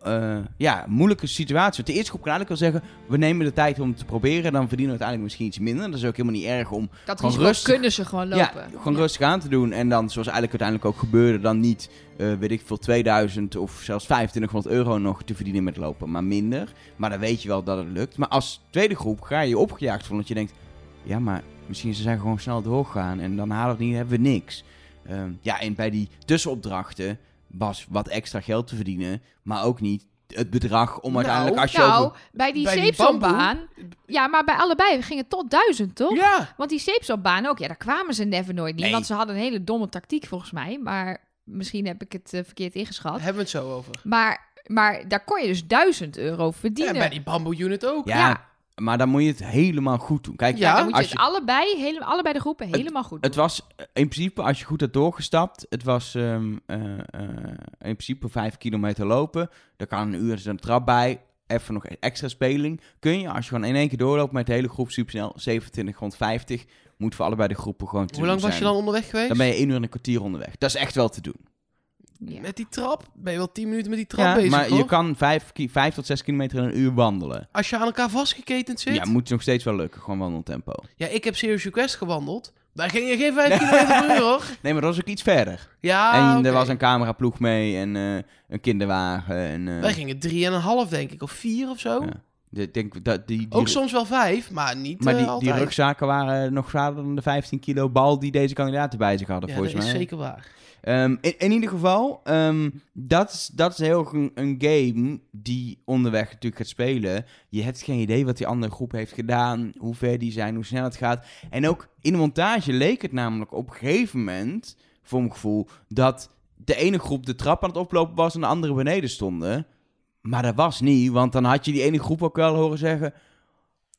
eh, ja, moeilijke situatie. Want de eerste groep kan eigenlijk wel zeggen, we nemen de tijd om het te proberen. Dan verdienen we uiteindelijk misschien iets minder. Dat is ook helemaal niet erg om Dat Gewoon rustig. kunnen ze gewoon lopen. ja, gewoon rustig aan te doen. En dan, zoals eigenlijk uiteindelijk ook gebeurde, dan niet, eh, weet ik veel, 2000 of zelfs 2500 euro nog te verdienen met lopen. Maar minder. Maar dan weet je wel dat het lukt. Maar als tweede groep ga je opgejaagd voelen. Dat je denkt, ja, maar misschien ze zijn gewoon snel doorgegaan. En dan halen we niet, hebben we niks. Ehm, ja, en bij die tussenopdrachten was wat extra geld te verdienen. Maar ook niet het bedrag om Nou, uiteindelijk als je Nou, over... bij die zeepselbaan... Ja, maar bij allebei we gingen tot duizend, toch? Ja. Want die zeepselbaan ook, ja, daar kwamen ze never nooit niet. Nee. Want ze hadden een hele domme tactiek volgens mij. Maar misschien heb ik het eh, verkeerd ingeschat. Hebben we het zo over. Maar, maar daar kon je dus duizend euro En verdienen. bij die bamboe unit ook. Ja, Ja. Maar dan moet je het helemaal goed doen. Kijk, Ja, dan moet je als het je- allebei, hele, allebei de groepen helemaal goed doen. Het was eh, in principe, als je goed had doorgestapt, het was ehm, eh, eh, in principe vijf kilometer lopen. Daar kan een uur een trap bij. Even nog extra speling. Kun je, als je gewoon in één keer doorloopt met de hele groep supersnel, 2750, moet voor allebei de groepen gewoon te Hoe lang was je dan onderweg geweest? Dan ben je één uur en een kwartier onderweg. Dat is echt wel te doen. Ja. Met die trap? Ben je wel 10 minuten met die trap Ja, bezig, maar je kan vijf, ki- vijf tot zes kilometer in een uur wandelen. Als je aan elkaar vastgeketend zit? Ja, moet nog steeds wel lukken. Gewoon wandeltempo. Ja, ik heb Serious Request gewandeld. Daar ging je geen 5 kilometer per uur, hoor. <laughs> Nee, maar dat was ook iets verder. Ja, en er was een cameraploeg mee en eh, een kinderwagen. En, eh, Wij gingen 3,5 denk ik, of 4 of zo. Ja. de- ik denk dat die, die, Ook soms wel 5, maar niet maar eh, die, die altijd. rugzaken waren nog zwaarder dan de 15 kilo bal die deze kandidaten bij zich hadden, ja, volgens dat mij. is zeker waar. Ehm, in, ieder geval, ehm, dat, is, dat is heel een game die onderweg natuurlijk gaat spelen. Je hebt geen idee wat die andere groep heeft gedaan, hoe ver die zijn, hoe snel het gaat. En ook in de montage leek het namelijk op een gegeven moment, voor mijn gevoel, dat de ene groep de trap aan het oplopen was en de andere beneden stonden. Maar dat was niet, want dan had je die ene groep ook wel horen zeggen...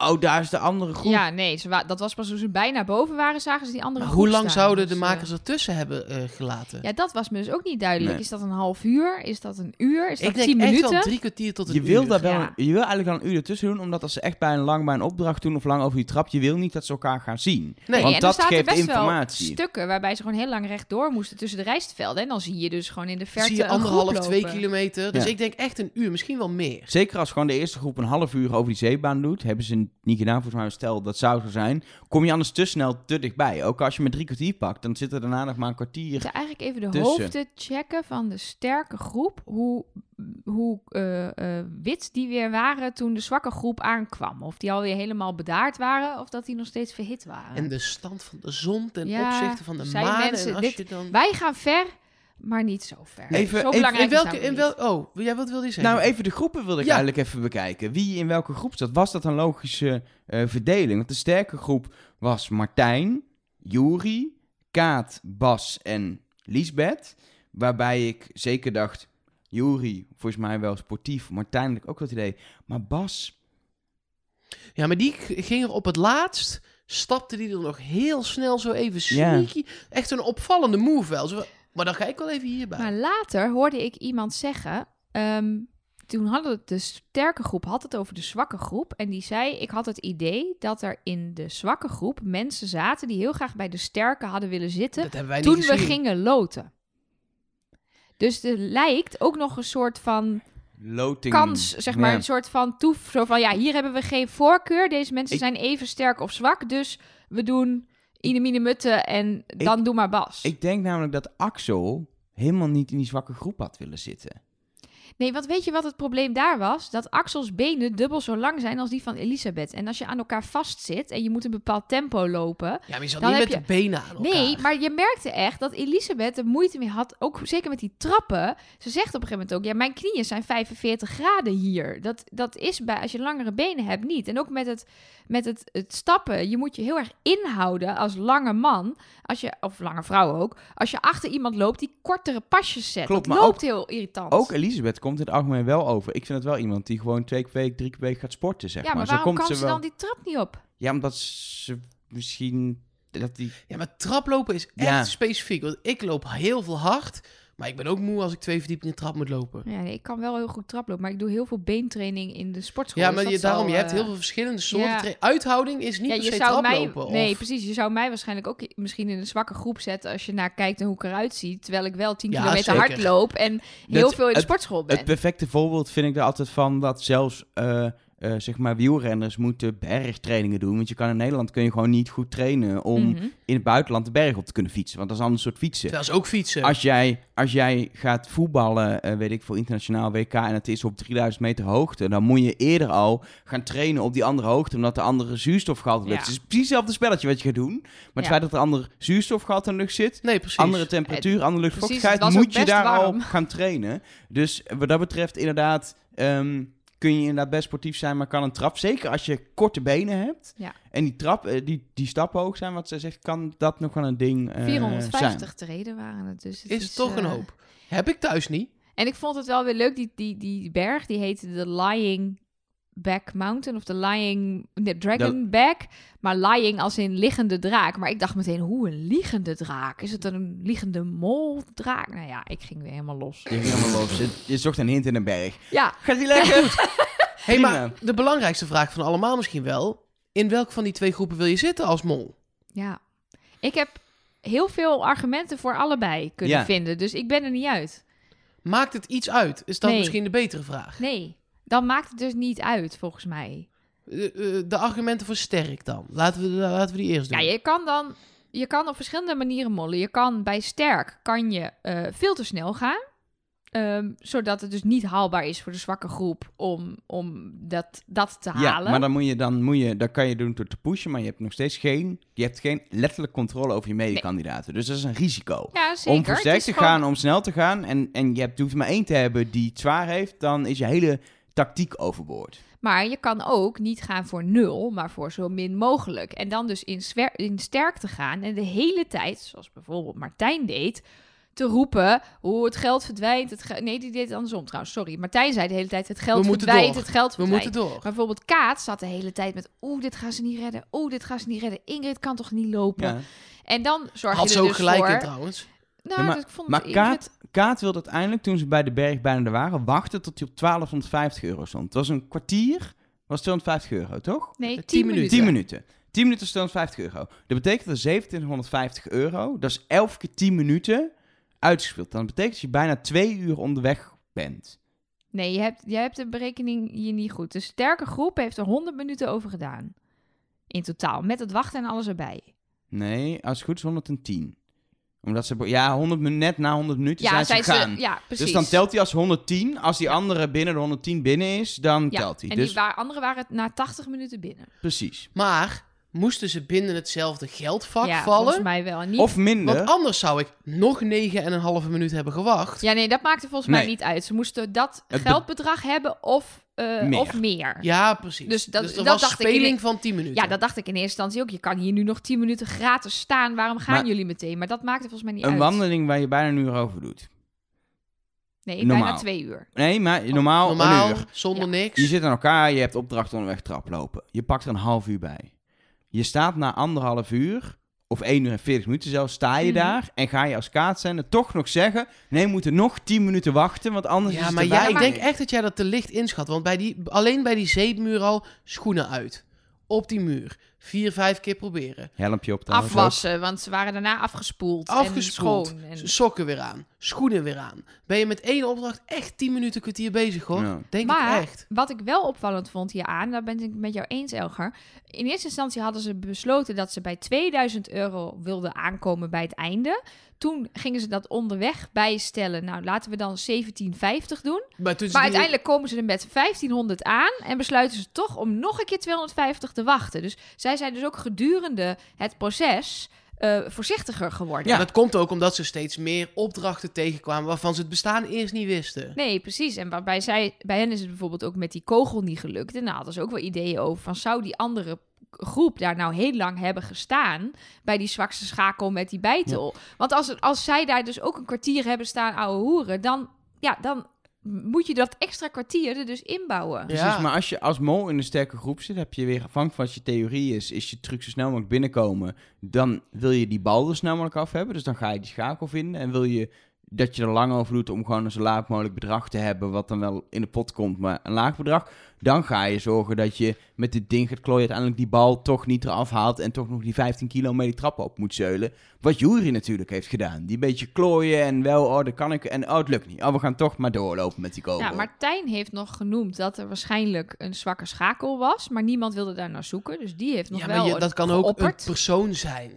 Oh, daar is de andere groep. Ja, nee, ze wa- dat was pas toen ze bijna boven waren, zagen ze die andere Maar groep hoe lang staan. zouden de Dus, eh, makers ertussen hebben eh, gelaten? Ja, dat was me dus ook niet duidelijk. Nee. Is dat een half uur? Is dat een uur? Is dat ik denk tien echt minuten? wel drie kwartier tot een Je wil, uur. daar wel, Ja. je wil eigenlijk wel een uur ertussen doen, omdat als ze echt bij een lang bij een opdracht doen of lang over die trap, je wil niet dat ze elkaar gaan zien. Nee, Want en dat er geeft best informatie. wel stukken waarbij ze gewoon heel lang rechtdoor moesten tussen de rijstvelden. En dan zie je dus gewoon in de verte zie je een anderhalf, twee lopen. kilometer. Dus Ja. ik denk echt een uur, misschien wel meer. Zeker als gewoon de eerste groep een half uur over die zeebaan doet, hebben ze niet gedaan, volgens mij stel dat zou zo zijn, kom je anders te snel te dichtbij. Ook als je met drie kwartier pakt, dan zit er daarna nog maar een kwartier. moeten eigenlijk even de tussen. hoofden checken van de sterke groep. Hoe, hoe eh, eh, wit die weer waren toen de zwakke groep aankwam. Of die alweer helemaal bedaard waren, of dat die nog steeds verhit waren. En de stand van de zon ten Ja, opzichte van de maan. mensen en als dit- je dan... Wij gaan ver, maar niet zo ver. Even- zo even- belangrijk In welke, nou in wel, oh, jij wat wilde je zeggen? Nou, even de groepen wilde ik Ja. eigenlijk even bekijken. Wie in welke groep zat? Was dat een logische eh, verdeling? Want de sterke groep was Martijn, Juri, Kaat, Bas en Liesbeth. Waarbij ik zeker dacht, Juri, volgens mij wel sportief. Martijn had ik ook wel het idee. Maar Bas, Ja, maar die ging er op het laatst, stapte die er nog heel snel zo even Ja. sneaky. Echt een opvallende move wel. Zo, maar dan ga ik wel even hierbij. Maar later hoorde ik iemand zeggen. ehm, toen hadden het de sterke groep had het over de zwakke groep. En die zei: Ik had het idee dat er in de zwakke groep mensen zaten die heel graag bij de sterke hadden willen zitten. dat hebben wij toen niet we gingen loten. Dus er lijkt ook nog een soort van loting. kans, zeg maar, Ja. een soort van toef. Zo van ja, hier hebben we geen voorkeur. Deze mensen Ik- zijn even sterk of zwak. Dus we doen Ine Mine Mutte en dan doe maar Bas. Ik denk namelijk dat Axel helemaal niet in die zwakke groep had willen zitten. Nee, want weet je wat het probleem daar was? Dat Axels benen dubbel zo lang zijn als die van Elisabeth. En als je aan elkaar vastzit en je moet een bepaald tempo lopen... Ja, maar je zat Dan niet met heb de benen aan elkaar. Nee, maar je merkte echt dat Elisabeth er moeite mee had. Ook zeker met die trappen. Ze zegt op een gegeven moment ook: Ja, mijn knieën zijn 45 graden hier. Dat, dat is bij als je langere benen hebt niet. En ook met het, met het, het stappen. Je moet je heel erg inhouden als lange man. Als je, of lange vrouw ook. Als je achter iemand loopt die kortere pasjes zet. Klopt, dat maar loopt heel irritant. Ook Elisabeth komt in het algemeen wel over. Ik vind het wel iemand die gewoon twee keer week, drie keer week gaat sporten, zeg ja, maar Zo waarom komt kan ze wel... dan die trap niet op? Ja, omdat ze misschien... Dat die... Ja, maar traplopen is echt Ja. specifiek. Want ik loop heel veel hard. Maar ik ben ook moe als ik twee verdiepingen trap moet lopen. Ja, nee, ik kan wel heel goed traplopen, maar ik doe heel veel beentraining in de sportschool. Ja, dus maar je, daarom, zal, je hebt eh, heel veel verschillende soorten. ja. Uithouding is niet ja, per je se zou mij, nee, of- precies. Je zou mij waarschijnlijk ook misschien in een zwakke groep zetten als je naar kijkt en hoe ik eruit zie, terwijl ik wel 10 Ja, kilometer zeker. hard loop en heel Dat- veel in de het- sportschool ben. Het perfecte voorbeeld vind ik er altijd van dat zelfs eh, eh, zeg maar wielrenners moeten bergtrainingen doen. Want je kan in Nederland kun je gewoon niet goed trainen om Mhm. in het buitenland de berg op te kunnen fietsen. Want dat is een ander soort fietsen. Dat is ook fietsen. Als jij, als jij gaat voetballen, eh, weet ik voor internationaal WK en het is op 3000 meter hoogte, dan moet je eerder al gaan trainen op die andere hoogte, omdat de andere zuurstofgehalte lucht. Ja. Het is precies hetzelfde spelletje wat je gaat doen, maar het Ja. feit dat er ander zuurstofgehalte in de lucht zit, nee, precies. andere temperatuur, andere Precies, luchtvochtigheid, moet je daar al gaan trainen. Dus wat dat betreft inderdaad... ehm, kun je inderdaad best sportief zijn, maar kan een trap, zeker als je korte benen hebt, Ja. en die trap, eh, die, die stappen hoog zijn, wat ze zegt, kan dat nog wel een ding eh 450 treden waren het dus. Het is toch een eh, hoop. Heb ik thuis niet. En ik vond het wel weer leuk, die, die, die berg, die heette de Lying Back Mountain of de Lying nee, Dragon Back. Maar lying als in liggende draak. Maar ik dacht meteen, hoe een liggende draak? Is het een liggende moldraak? Nou ja, ik ging weer helemaal los. Je, ging helemaal los. Je, je zocht een hint in een berg. Ja, Gaat die lekker? <laughs> hey, maar de belangrijkste vraag van allemaal misschien wel. In welke van die twee groepen wil je zitten als mol? ja. Ik heb heel veel argumenten voor allebei kunnen Ja. vinden. Dus ik ben er niet uit. Maakt het iets uit? Is dat Nee. misschien de betere vraag? Nee, dan maakt het dus niet uit, volgens mij. Eh, eh, de argumenten voor sterk dan. Laten we, laten we die eerst doen. Ja, je kan dan je kan op verschillende manieren mollen. Je kan bij sterk kan je eh, veel te snel gaan. Ehm, zodat het dus niet haalbaar is voor de zwakke groep om, om dat, dat te Ja, halen. maar dan moet je, dan moet je, dat kan je doen door te pushen, maar je hebt nog steeds geen, je hebt geen letterlijk controle over je medekandidaten. Dus dat is een risico. ja, zeker. om voor sterk te gewoon- gaan, om snel te gaan, en, en je, hebt, hoeft maar één te hebben die het zwaar heeft, dan is je hele tactiek overboord. Maar je kan ook niet gaan voor nul, maar voor zo min mogelijk. En dan dus in, in sterk te gaan en de hele tijd, zoals bijvoorbeeld Martijn deed, te roepen hoe het geld verdwijnt. Het ge- nee, die deed het andersom trouwens, sorry. Martijn zei de hele tijd, het geld verdwijnt, door. het geld we moeten door. Maar bijvoorbeeld Kaat zat de hele tijd met... Oeh, dit gaan ze niet redden. Oeh, dit gaan ze niet redden. Ingrid kan toch niet lopen? Ja. En dan zorg Had je ze er ook dus gelijk voor... in trouwens. Nou, Ja, maar- dat- ik vond Maar Ingrid- Kaat, Kaat wilde uiteindelijk, toen ze bij de berg bijna er waren, wachten tot hij op 1250 euro stond. Het was een kwartier, was 250 euro, toch? Nee, tien 10 minuten. minuten. 10 minuten. 10 minuten is 250 euro. Dat betekent dat 2750 euro, dat is 11 keer 10 minuten uitgespeeld. Dan betekent dat je bijna twee uur onderweg bent. Nee, je hebt, jij hebt de berekening hier niet goed. De sterke groep heeft er 100 minuten over gedaan. In totaal. Met het wachten en alles erbij. Nee, als het goed is 110. Omdat ze, ja, 100, min- net na 100 minuten Ja, zijn zei ze gegaan. ze... Ja, precies. dus dan telt hij als 110. Als die andere binnen de 110 binnen is, dan ja, telt hij. En Dus die wa- anderen waren na 80 minuten binnen. precies. Maar moesten ze binnen hetzelfde geldvak ja, vallen? volgens mij wel. Niet... Of minder. Want anders zou ik nog negen en een halve minuut hebben gewacht. Ja, nee, dat maakte volgens mij niet uit. Ze moesten dat Het geldbedrag hebben of, eh, Meer. of meer. Ja, precies. Dus Dus, dat- er dat was dacht ik speling in- van 10 minuten. Ja, dat dacht ik in eerste instantie ook. Je kan hier nu nog 10 minuten gratis staan. Waarom gaan Maar- jullie meteen? Maar dat maakte volgens mij niet Een uit. wandeling waar je bijna een uur over doet. Nee, bijna Normaal. twee uur. Nee, maar normaal, Normaal, een uur. zonder Ja. niks. Je zit aan elkaar, je hebt opdracht onderweg traplopen. Je pakt er een half uur bij. Je staat na anderhalf uur, of 1 uur en 40 minuten zelfs, sta je Mhm. daar en ga je als kaartzender toch nog zeggen... Nee, we moeten nog 10 minuten wachten, want anders is Ja, het maar te jij, ik denk echt dat jij dat te licht inschat. Want bij die, alleen bij die zeepmuur al schoenen uit. Op die muur. Vier, vijf keer proberen. Helmpje op ook. Afwassen, want ze waren daarna afgespoeld. Afgespoeld. En schoon. En... Sokken weer aan, schoenen weer aan. Ben je met één opdracht echt 10 minuten, kwartier bezig hoor. Ja. Denk Maar- ik echt. Wat ik wel opvallend vond hieraan, daar ben ik met jou eens, Elger. In eerste instantie hadden ze besloten dat ze bij 2000 euro wilden aankomen bij het einde. Toen gingen ze dat onderweg bijstellen. Nou, laten we dan 1750 doen. Maar, Maar die- uiteindelijk komen ze er met 1500 aan en besluiten ze toch om nog een keer 250 te wachten. Dus zij zijn dus ook gedurende het proces eh, voorzichtiger geworden. Ja, dat komt ook omdat ze steeds meer opdrachten tegenkwamen waarvan ze het bestaan eerst niet wisten. Nee, precies. En waarbij zij, bij hen is het bijvoorbeeld ook met die kogel niet gelukt. En daar hadden ze ook wel ideeën over van zou die andere groep daar nou heel lang hebben gestaan bij die zwakste schakel met die bijtel. Want als, als zij daar dus ook een kwartier hebben staan ouwe hoeren, dan, ja, dan moet je dat extra kwartier er dus inbouwen. Ja. Precies, maar als je als mol in een sterke groep zit, heb je weer afhankelijk van wat je theorie is, is je truc zo snel mogelijk binnenkomen. Dan wil je die bal er snel mogelijk af hebben, dus dan ga je die schakel vinden. En wil je dat je er lang over doet om gewoon een zo laag mogelijk bedrag te hebben, wat dan wel in de pot komt, maar een laag bedrag. Dan ga je zorgen dat je met dit ding gaat klooien, uiteindelijk die bal toch niet eraf haalt en toch nog die 15 kilo mee die trap op moet zeulen. Wat Jury natuurlijk heeft gedaan. Die beetje klooien en wel, oh, dat kan ik, en oh, het lukt niet. Oh, we gaan toch maar doorlopen met die kogel. Ja, Martijn heeft nog genoemd dat er waarschijnlijk een zwakke schakel was, maar niemand wilde daar naar zoeken. Dus die heeft nog Ja, wel maar je, een dat kan ook een persoon zijn.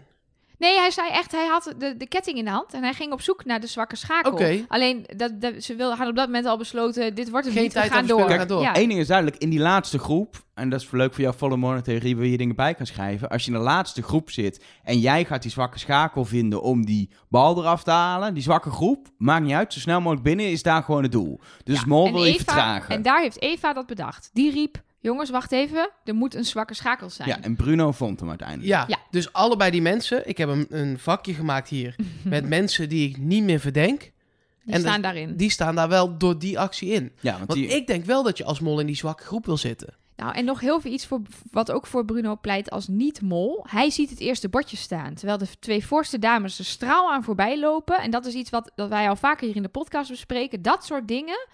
Nee, hij zei echt, hij had de, de ketting in de hand en hij ging op zoek naar de zwakke schakel. Alleen, dat, dat, ze wil, hadden op dat moment al besloten, dit wordt het Geen niet, we tijd gaan aan door. door. Ja. Eén ding is duidelijk, in die laatste groep, en dat is leuk voor jouw volle monotheorie, waar je dingen bij kan schrijven. Als je in de laatste groep zit en jij gaat die zwakke schakel vinden om die bal eraf te halen, die zwakke groep, maakt niet uit, zo snel mogelijk binnen is daar gewoon het doel. Dus Ja, Mol wil je vertragen. En daar heeft Eva dat bedacht. Die riep, jongens, wacht even, er moet een zwakke schakel zijn. Ja, en Bruno vond hem uiteindelijk. Ja, Ja. dus allebei die mensen. Ik heb een, een vakje gemaakt hier <laughs> met mensen die ik niet meer verdenk. die en staan dat- daarin. Die staan daar wel door die actie in. Ja, want Want die, ik denk wel dat je als mol in die zwakke groep wil zitten. Nou, en nog heel veel iets voor, wat ook voor Bruno pleit als niet-mol. Hij ziet het eerste bordje staan, terwijl de twee voorste dames er straal aan voorbij lopen. En dat is iets wat dat wij al vaker hier in de podcast bespreken. Dat soort dingen,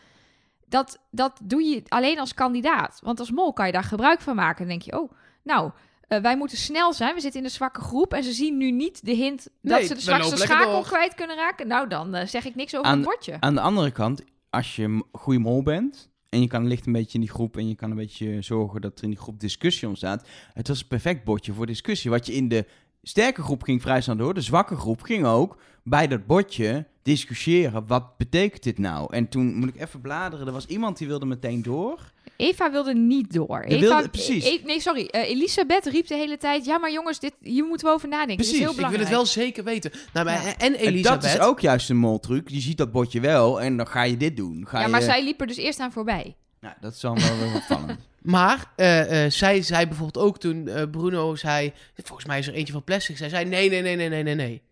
dat, dat doe je alleen als kandidaat. Want als mol kan je daar gebruik van maken. Dan denk je, oh, nou, eh, wij moeten snel zijn. We zitten in de zwakke groep en ze zien nu niet de hint dat Nee, ze de zwakste schakel door. kwijt kunnen raken. Nou, dan eh, zeg ik niks over Aan- het bordje. Aan de andere kant, als je een goede mol bent en je kan licht een beetje in die groep en je kan een beetje zorgen dat er in die groep discussie ontstaat. Het was een perfect bordje voor discussie. Wat je in de sterke groep ging vrij snel door, de zwakke groep ging ook bij dat bordje discussiëren. Wat betekent dit nou? En toen moet ik even bladeren. Er was iemand die wilde meteen door. Eva wilde niet door. Die Eva, wilde- precies. E- nee, sorry. eh, Elisabeth riep de hele tijd... Ja, maar jongens, dit, hier moeten we over nadenken. Dit is Precies, heel ik Ik wil belangrijk. het wel zeker weten. Nou, maar, Ja. En En Elisabeth. dat is ook juist een moltruc. Je ziet dat bordje wel en dan ga je dit doen. Ga Ja, je... maar zij liep er dus eerst aan voorbij. Nou, dat is dan wel weer opvallend. <laughs> Maar eh, eh, zij zei bijvoorbeeld ook toen eh, Bruno zei... Volgens mij is er eentje van plastic. Zij zei nee, nee, nee, nee, nee, nee, nee.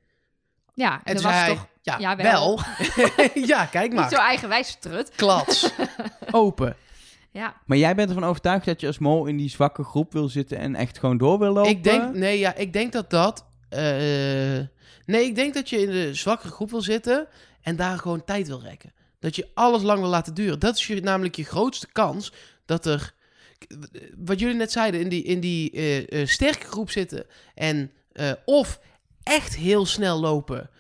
Ja, En en dat was zei hij, toch ja, Ja, wel. wel. <laughs> ja, kijk niet zo maar. eigenwijs trut. Klats. <laughs> Open. Ja, Maar jij bent ervan overtuigd dat je als mol in die zwakke groep wil zitten en echt gewoon door wil lopen? Ik denk, nee, ja, ik denk dat dat... eh, nee, ik denk dat je in de zwakkere groep wil zitten en daar gewoon tijd wil rekken. Dat je alles lang wil laten duren. Dat is je, namelijk je grootste kans dat er... Wat jullie net zeiden, in die, in die eh, eh, sterke groep zitten en eh, of echt heel snel lopen...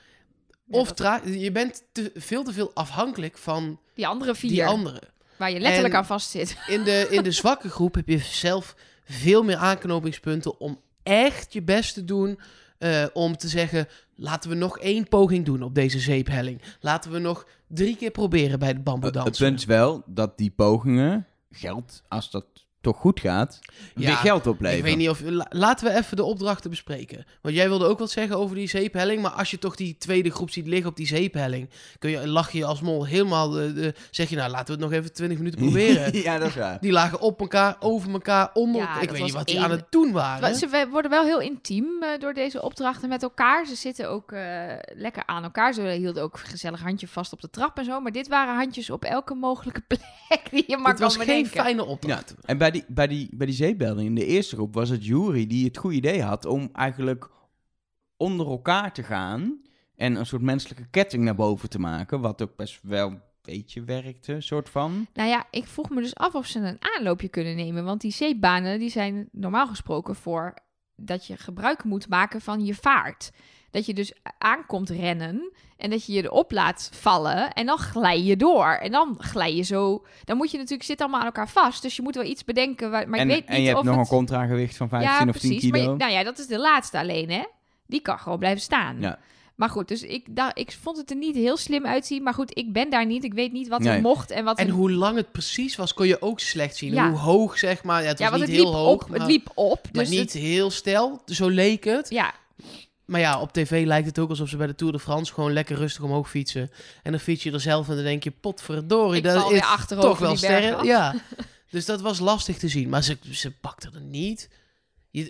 Ja, of dat- traag. Je bent te, veel te veel afhankelijk van die andere vier, die anderen. waar je letterlijk En- aan vast zit. In de, in de zwakke groep heb je zelf veel meer aanknopingspunten om echt je best te doen. eh, om te zeggen, laten we nog één poging doen op deze zeephelling. Laten we nog drie keer proberen bij het bamboe Het dansen. punt is wel dat die pogingen geld, als dat toch goed gaat, Ja, weer geld opleveren. Ik weet niet of... la- laten we even de opdrachten bespreken. Want jij wilde ook wat zeggen over die zeephelling. Maar als je toch die tweede groep ziet liggen op die zeephelling... Kun je, lach je als mol helemaal... de- zeg je nou, laten we het nog even 20 minuten <laughs> proberen. ja, dat is waar. Die lagen op elkaar, over elkaar, onder Ja, elkaar. Ik weet niet wat die één- aan het doen waren. Maar Ze worden wel heel intiem eh, door deze opdrachten met elkaar. Ze zitten ook eh, lekker aan elkaar. Ze hielden ook gezellig handje vast op de trap en zo. Maar dit waren handjes op elke mogelijke <laughs> plek die je maar Het was geen fijne Ja, opdracht. en bij die, bij die, bij die zeepbelding in de eerste groep was het Jury die het goede idee had om eigenlijk onder elkaar te gaan en een soort menselijke ketting naar boven te maken, wat ook best wel een beetje werkte, soort van. Nou ja, ik vroeg me dus af of ze een aanloopje kunnen nemen. Want die zeepbanen die zijn normaal gesproken voor dat je gebruik moet maken van je vaart. Dat je dus aankomt rennen en dat je je erop laat vallen en dan glij je door. En dan glij je zo... Dan moet je natuurlijk, zit allemaal aan elkaar vast. Dus je moet wel iets bedenken, waar, maar en, ik weet niet en je hebt of nog het... een contragewicht van 15 ja, of 10 precies. Maar kilo. je- nou ja, dat is de laatste alleen, hè? Die kan gewoon blijven staan. Ja. Maar goed, dus ik, dacht, ik vond het er niet heel slim uitzien. Maar goed, ik ben daar niet. Ik weet niet wat Nee. er mocht en wat En er... hoe lang het precies was, kon je ook slecht zien. Ja. Hoe hoog, zeg maar. Ja, het was ja, want niet het heel liep, hoog, op, maar, het liep op. maar Dus niet het- heel stijl. Zo leek het. ja, Maar ja, op tv lijkt het ook alsof ze bij de Tour de France gewoon lekker rustig omhoog fietsen. En dan fiets je er zelf en dan denk je, potverdorie, ik dat is toch wel sterren. Ja, <laughs> dus dat was lastig te zien. Maar ze, ze pakte er niet. Eh,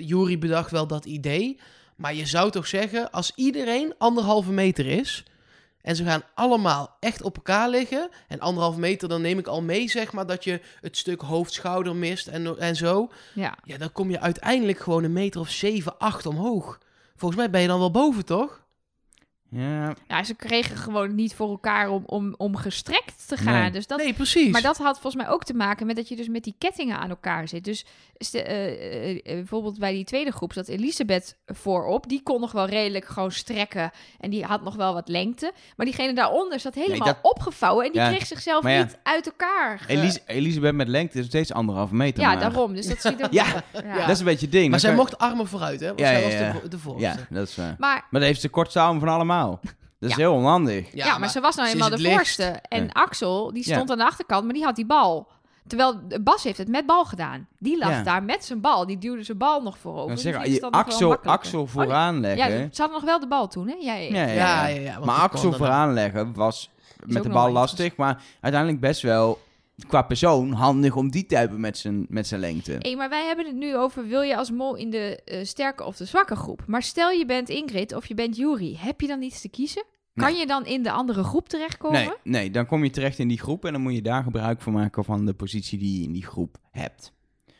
Jury bedacht wel dat idee. Maar je zou toch zeggen, als iedereen anderhalve meter is... en ze gaan allemaal echt op elkaar liggen... en anderhalve meter, dan neem ik al mee, zeg maar... dat je het stuk hoofd-schouder mist en, en zo... ja. Ja, dan kom je uiteindelijk gewoon een meter of 7, 8 omhoog. Volgens mij ben je dan wel boven, toch? Ja, ja, ze kregen gewoon niet voor elkaar om, om, om gestrekt te gaan. Nee. Dus dat, nee, precies. Maar dat had volgens mij ook te maken met dat je dus met die kettingen aan elkaar zit. Dus eh, eh, eh, bijvoorbeeld bij die tweede groep zat Elisabeth voorop. Die kon nog wel redelijk gewoon strekken. En die had nog wel wat lengte. Maar diegene daaronder zat helemaal dat- opgevouwen. En die Ja, kreeg zichzelf ja. niet uit elkaar. ge- Elis Elisabeth met lengte is steeds anderhalve meter. ja, maar. daarom. Dus dat ziet <laughs> er... Ja, ja. Dat is een beetje het ding. maar zij kan- mocht armen vooruit, hè? Want Ja, zij ja, was de, de voorste. Ja, dat is waar. Maar Maar dat heeft de kortste arm van allemaal. <laughs> Dat is Ja. heel onhandig. Ja, maar, ze was nou eenmaal de voorste. En Ja. Axel, die Ja. stond aan de achterkant, maar die had die bal. Terwijl de Bas heeft het met bal gedaan. Die lag Ja. daar met zijn bal. Die duwde zijn bal nog voorover. Dan Dus je dan nog wel Axel. Axel Oh, vooraan leggen. Ja, ze hadden nog wel de bal toen, hè? Ja, ja, ja. Maar Axel vooraan leggen was met de bal lastig. Maar uiteindelijk best wel qua persoon handig om die te hebben met zijn, met zijn lengte. Hey, maar wij hebben het nu over, wil je als mol in de eh, sterke of de zwakke groep? Maar stel je bent Ingrid of je bent Jury. Heb je dan iets te kiezen? Kan je dan in de andere groep terechtkomen? Nee, nee, dan kom je terecht in die groep en dan moet je daar gebruik van maken van de positie die je in die groep hebt.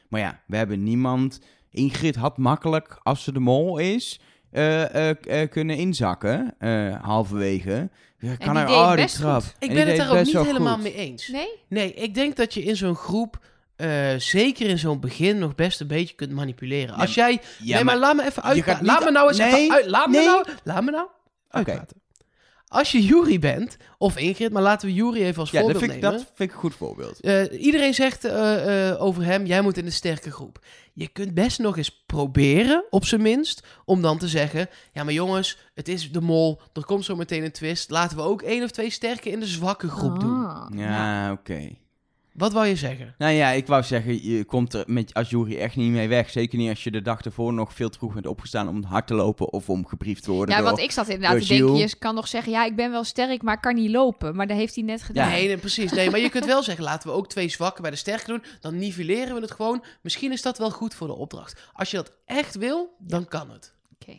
Maar ja, we hebben niemand. Ingrid had makkelijk, als ze de mol is, eh, eh, eh, kunnen inzakken, eh, halverwege. Ja, kan die er, deed oh, die trap. goed. Ik En ben het daar ook niet helemaal goed. mee eens. Nee? Nee, ik denk dat je in zo'n groep, eh, zeker in zo'n begin, nog best een beetje kunt manipuleren. Als jij... Ja, nee, maar, laat me even uitpraten. Laat me nou eens Nee, even uit... Laat me nou... Laat me nou uitpraten. Als je Jury bent, of Ingrid, maar laten we Jury even als Ja, dat voorbeeld vind, ik, nemen. dat vind ik een goed voorbeeld. Eh, iedereen zegt eh, eh, over hem, jij moet in de sterke groep. Je kunt best nog eens proberen, op zijn minst, om dan te zeggen... Ja, maar jongens, het is de mol, er komt zo meteen een twist. Laten we ook één of twee sterke in de zwakke groep doen. Ah, Ja, oké. Wat wou je zeggen? Nou ja, ik wou zeggen, je komt er met, als jury echt niet mee weg. Zeker niet als je de dag ervoor nog veel te vroeg bent opgestaan om hard te lopen of om gebriefd te worden. Ja, door- want ik zat inderdaad te denken, je kan nog zeggen, ja, ik ben wel sterk, maar ik kan niet lopen. Maar dat heeft hij net gedaan. Nee, nee, precies. Nee, maar je kunt wel zeggen, laten we ook twee zwakke bij de sterke doen. Dan nivelleren we het gewoon. Misschien is dat wel goed voor de opdracht. Als je dat echt wil, dan kan het. Oké,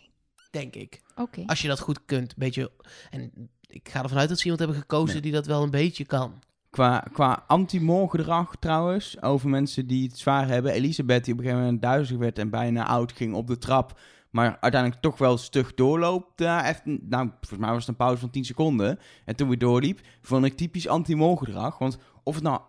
Denk ik. oké. Als je dat goed kunt. Beetje, en ik ga ervan uit dat ze iemand hebben gekozen Nee. die dat wel een beetje kan. Qua, qua anti-mol gedrag trouwens, over mensen die het zwaar hebben. Elisabeth die op een gegeven moment duizelig werd en bijna oud ging op de trap. Maar uiteindelijk toch wel stug doorloopt. Even, nou, volgens mij was het een pauze van 10 seconden. En toen weer doorliep, vond ik typisch anti-mol gedrag. Want of het nou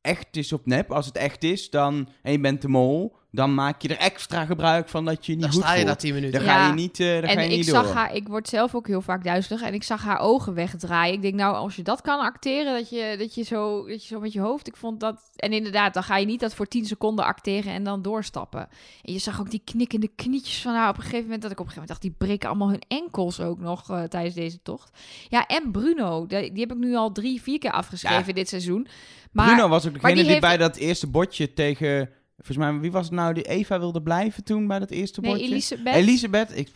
echt is op nep, als het echt is, dan, en je bent de mol, dan maak je er extra gebruik van dat je niet Dan goed sta je voelt. na 10 minuten. Dan Ja. ga je niet, eh dan ga En je ik niet zag door. haar, ik word zelf ook heel vaak duizelig en ik zag haar ogen wegdraaien. Ik denk, nou, als je dat kan acteren, dat je, dat je, zo, dat je zo met je hoofd, ik vond dat... En inderdaad, dan ga je niet dat voor 10 seconden acteren en dan doorstappen. En je zag ook die knikkende knietjes van haar op een gegeven moment, dat ik op een gegeven moment dacht, die breken allemaal hun enkels ook nog eh, tijdens deze tocht. Ja, en Bruno, die, die heb ik nu al drie, vier keer afgeschreven Ja. dit seizoen. Maar Bruno was ook degene die die, heeft- bij dat eerste bordje tegen... Volgens mij, wie was het nou die Eva wilde blijven toen bij dat eerste nee, bordje? Elisabeth... Elisabeth, ik,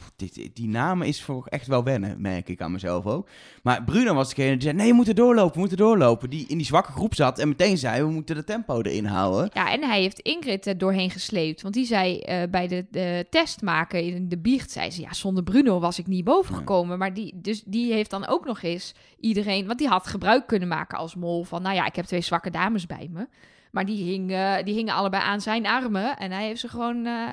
die naam is voor echt wel wennen, merk ik aan mezelf ook. Maar Bruno was degene die zei, nee, we moeten doorlopen, we moeten doorlopen. Die in die zwakke groep zat en meteen zei, we moeten de tempo erin houden. Ja, en hij heeft Ingrid er doorheen gesleept. Want die zei eh, bij de, de test maken in de biecht, zei ze... ja, zonder Bruno was ik niet boven Ja. gekomen. Maar die, dus die heeft dan ook nog eens iedereen... want die had gebruik kunnen maken als mol van... nou ja, ik heb twee zwakke dames bij me. Maar die, hing, eh, die hingen allebei aan zijn armen... en hij heeft ze gewoon eh,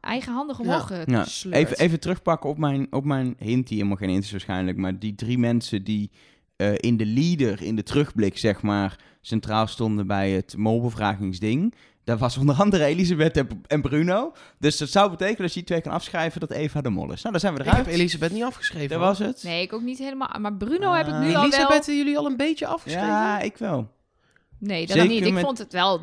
eigenhandig omhoog Ja. Even, even terugpakken op mijn, op mijn hint, die helemaal geen hint is waarschijnlijk. Maar die drie mensen die eh, in de leader, in de terugblik zeg maar, centraal stonden bij het molbevragingsding. Dat was onder andere Elisabeth en, en Bruno. Dus dat zou betekenen dat je die twee kan afschrijven dat Eva de mol is. Nou, dan zijn we Ik eruit. heb Elisabeth niet afgeschreven. Dat was het. Nee, ik ook niet helemaal. Maar Bruno heb ik nu Ah. al Elisabeth, wel... hebben jullie al een beetje afgeschreven? Ja, ik wel. Nee, dat Zeker niet. Ik met- vond het wel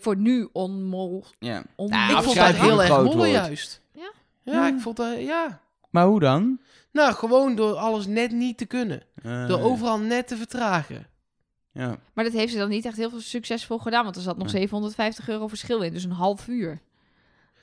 voor nu onmol. Ja. On- Nou, ik vond dat heel erg woord. juist. Ja? Ja, Ja. ik vond dat, ja. Maar hoe dan? Nou, gewoon door alles net niet te kunnen. Eh, Door overal net te vertragen. Ja. Maar dat heeft ze dan niet echt heel veel succesvol gedaan. Want er zat nog Nee. 750 euro verschil in. Dus een half uur.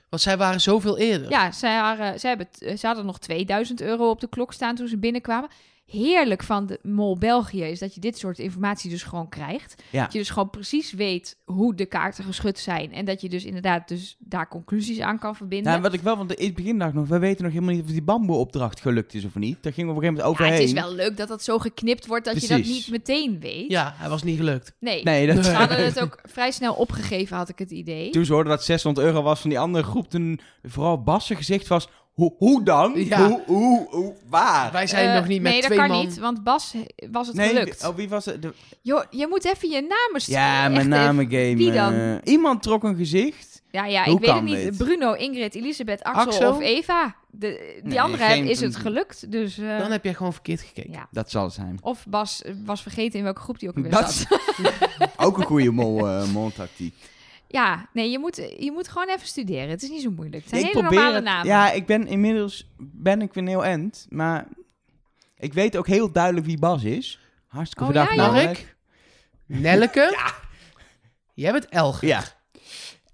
Want zij waren zoveel eerder. Ja, zij, waren, zij, hebben, ze hadden nog 2000 euro op de klok staan toen ze binnenkwamen. Heerlijk van de Mol België is dat je dit soort informatie dus gewoon krijgt. Ja. Dat je dus gewoon precies weet hoe de kaarten geschud zijn. En dat je dus inderdaad dus daar conclusies aan kan verbinden. Nou, wat ik wel, want in het begin dacht ik nog, we weten nog helemaal niet of die bamboe-opdracht gelukt is of niet. Daar gingen we op een gegeven moment Ja, overheen. het is wel leuk dat dat zo geknipt wordt dat je dat niet meteen weet. Ja, hij was niet gelukt. Nee, Nee, dat... ze hadden het ook vrij snel opgegeven, had ik het idee. Toen ze hoorden dat 600 euro was van die andere groep, toen vooral Bas' zijn gezicht was, hoe, hoe dan? Ja. Hoe, hoe, hoe, waar? Wij zijn Eh, nog niet met nee, dat twee kan man. niet, want Bas was het nee, gelukt. oh, wie was het? De- Joh, je moet even je namen sturen. ja, mijn even. namengame. Wie dan? eh, iemand trok een gezicht. Ja, ja, Hoe ik weet het niet. dit? Bruno, Ingrid, Elisabeth, Axel, Axel? of Eva. De, die Nee, andere geen- is het gelukt. Dus, eh, Dan heb jij gewoon verkeerd gekeken. ja. Dat zal zijn. Of Bas eh, was vergeten in welke groep die ook alweer Dat zat. <laughs> Ook een goede mol, eh moltactiek. Ja, nee, je moet, je moet gewoon even studeren. Het is niet zo moeilijk. Het zijn Ik hele probeer normale het- namen. Ja, ik ben inmiddels ben ik weer heel end, maar ik weet ook heel duidelijk wie Bas is. Hartstikke Oh, bedankt, ja, namelijk. Nelleke? <laughs> Ja. Jij bent Elger. Ja.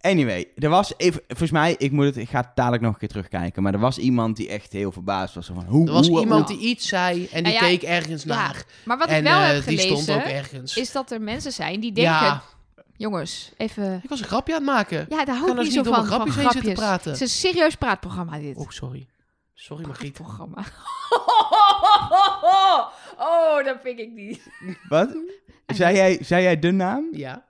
Anyway, er was even, volgens mij, ik, moet het, ik ga het dadelijk nog een keer terugkijken, maar er was iemand die echt heel verbaasd was. Van, hoe, Er was hoe, iemand hoe- die iets zei en die Nou ja, keek ergens ja, naar. Maar wat en ik wel eh, heb die stond ook gelezen, ergens. is dat er mensen zijn die denken... Jongens, even... ik was een grapje aan het maken. Ja, daar hou ik niet zo niet van, een van grapjes grapjes. praten. Het is een serieus praatprogramma, dit. Oh, sorry. Sorry, Margriet. Praatprogramma. <laughs> oh, dat vind ik niet. Wat? Zei jij, zei jij de naam? Ja.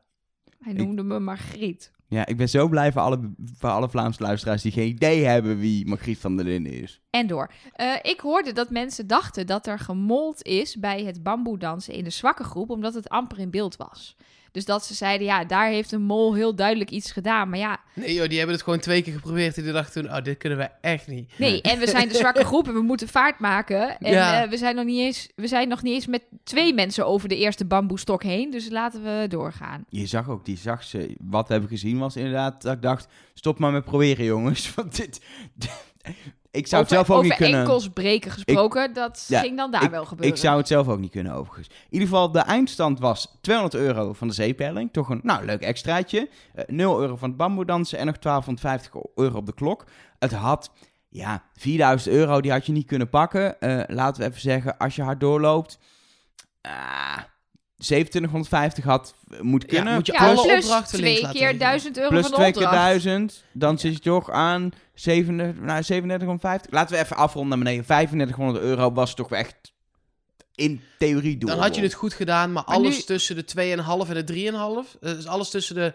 Hij noemde me Margriet. Ja, ik ben zo blij voor alle, voor alle Vlaamse luisteraars die geen idee hebben wie Margriet van der Linden is. En door. Eh, ik hoorde dat mensen dachten dat er gemold is bij het bamboedansen in de zwakke groep, omdat het amper in beeld was. Dus dat ze zeiden, ja, daar heeft een mol heel duidelijk iets gedaan. Maar ja, Nee joh, die hebben het gewoon twee keer geprobeerd. En die dachten toen, oh, dit kunnen wij echt niet. nee. En we zijn de zwakke groep en we moeten vaart maken. En Ja. eh, we, zijn nog niet eens, we zijn nog niet eens met twee mensen over de eerste bamboestok heen. Dus laten we doorgaan. Je zag ook, die zag ze, wat we hebben gezien was inderdaad, dat ik dacht, stop maar met proberen jongens, <laughs> want dit, ik zou het over zelf ook over niet kunnen. enkels breken gesproken, dat Ja, ging dan daar wel gebeuren. Ik zou het zelf ook niet kunnen, overigens. In ieder geval, de eindstand was 200 euro van de zeepelling. Toch een, nou, leuk extraatje. Eh 0 euro van het bamboedansen en nog 1250 euro op de klok. Het had, ja, 4000 euro, die had je niet kunnen pakken. Eh, laten we even zeggen, als je hard doorloopt, ah, 2750 had eh, moeten Ja, kunnen. moet je ja, alle plus opdrachten links twee laten keer liggen. 1000 euro Plus van de twee keer opdracht. 1000, dan zit je toch aan 37, nou, 3750. Laten we even afronden naar beneden. 3500 euro was toch echt in theorie doen. Dan had je het goed gedaan, maar, Maar alles nu- tussen de 2,5 en de 3,5. eh, Dus alles tussen de...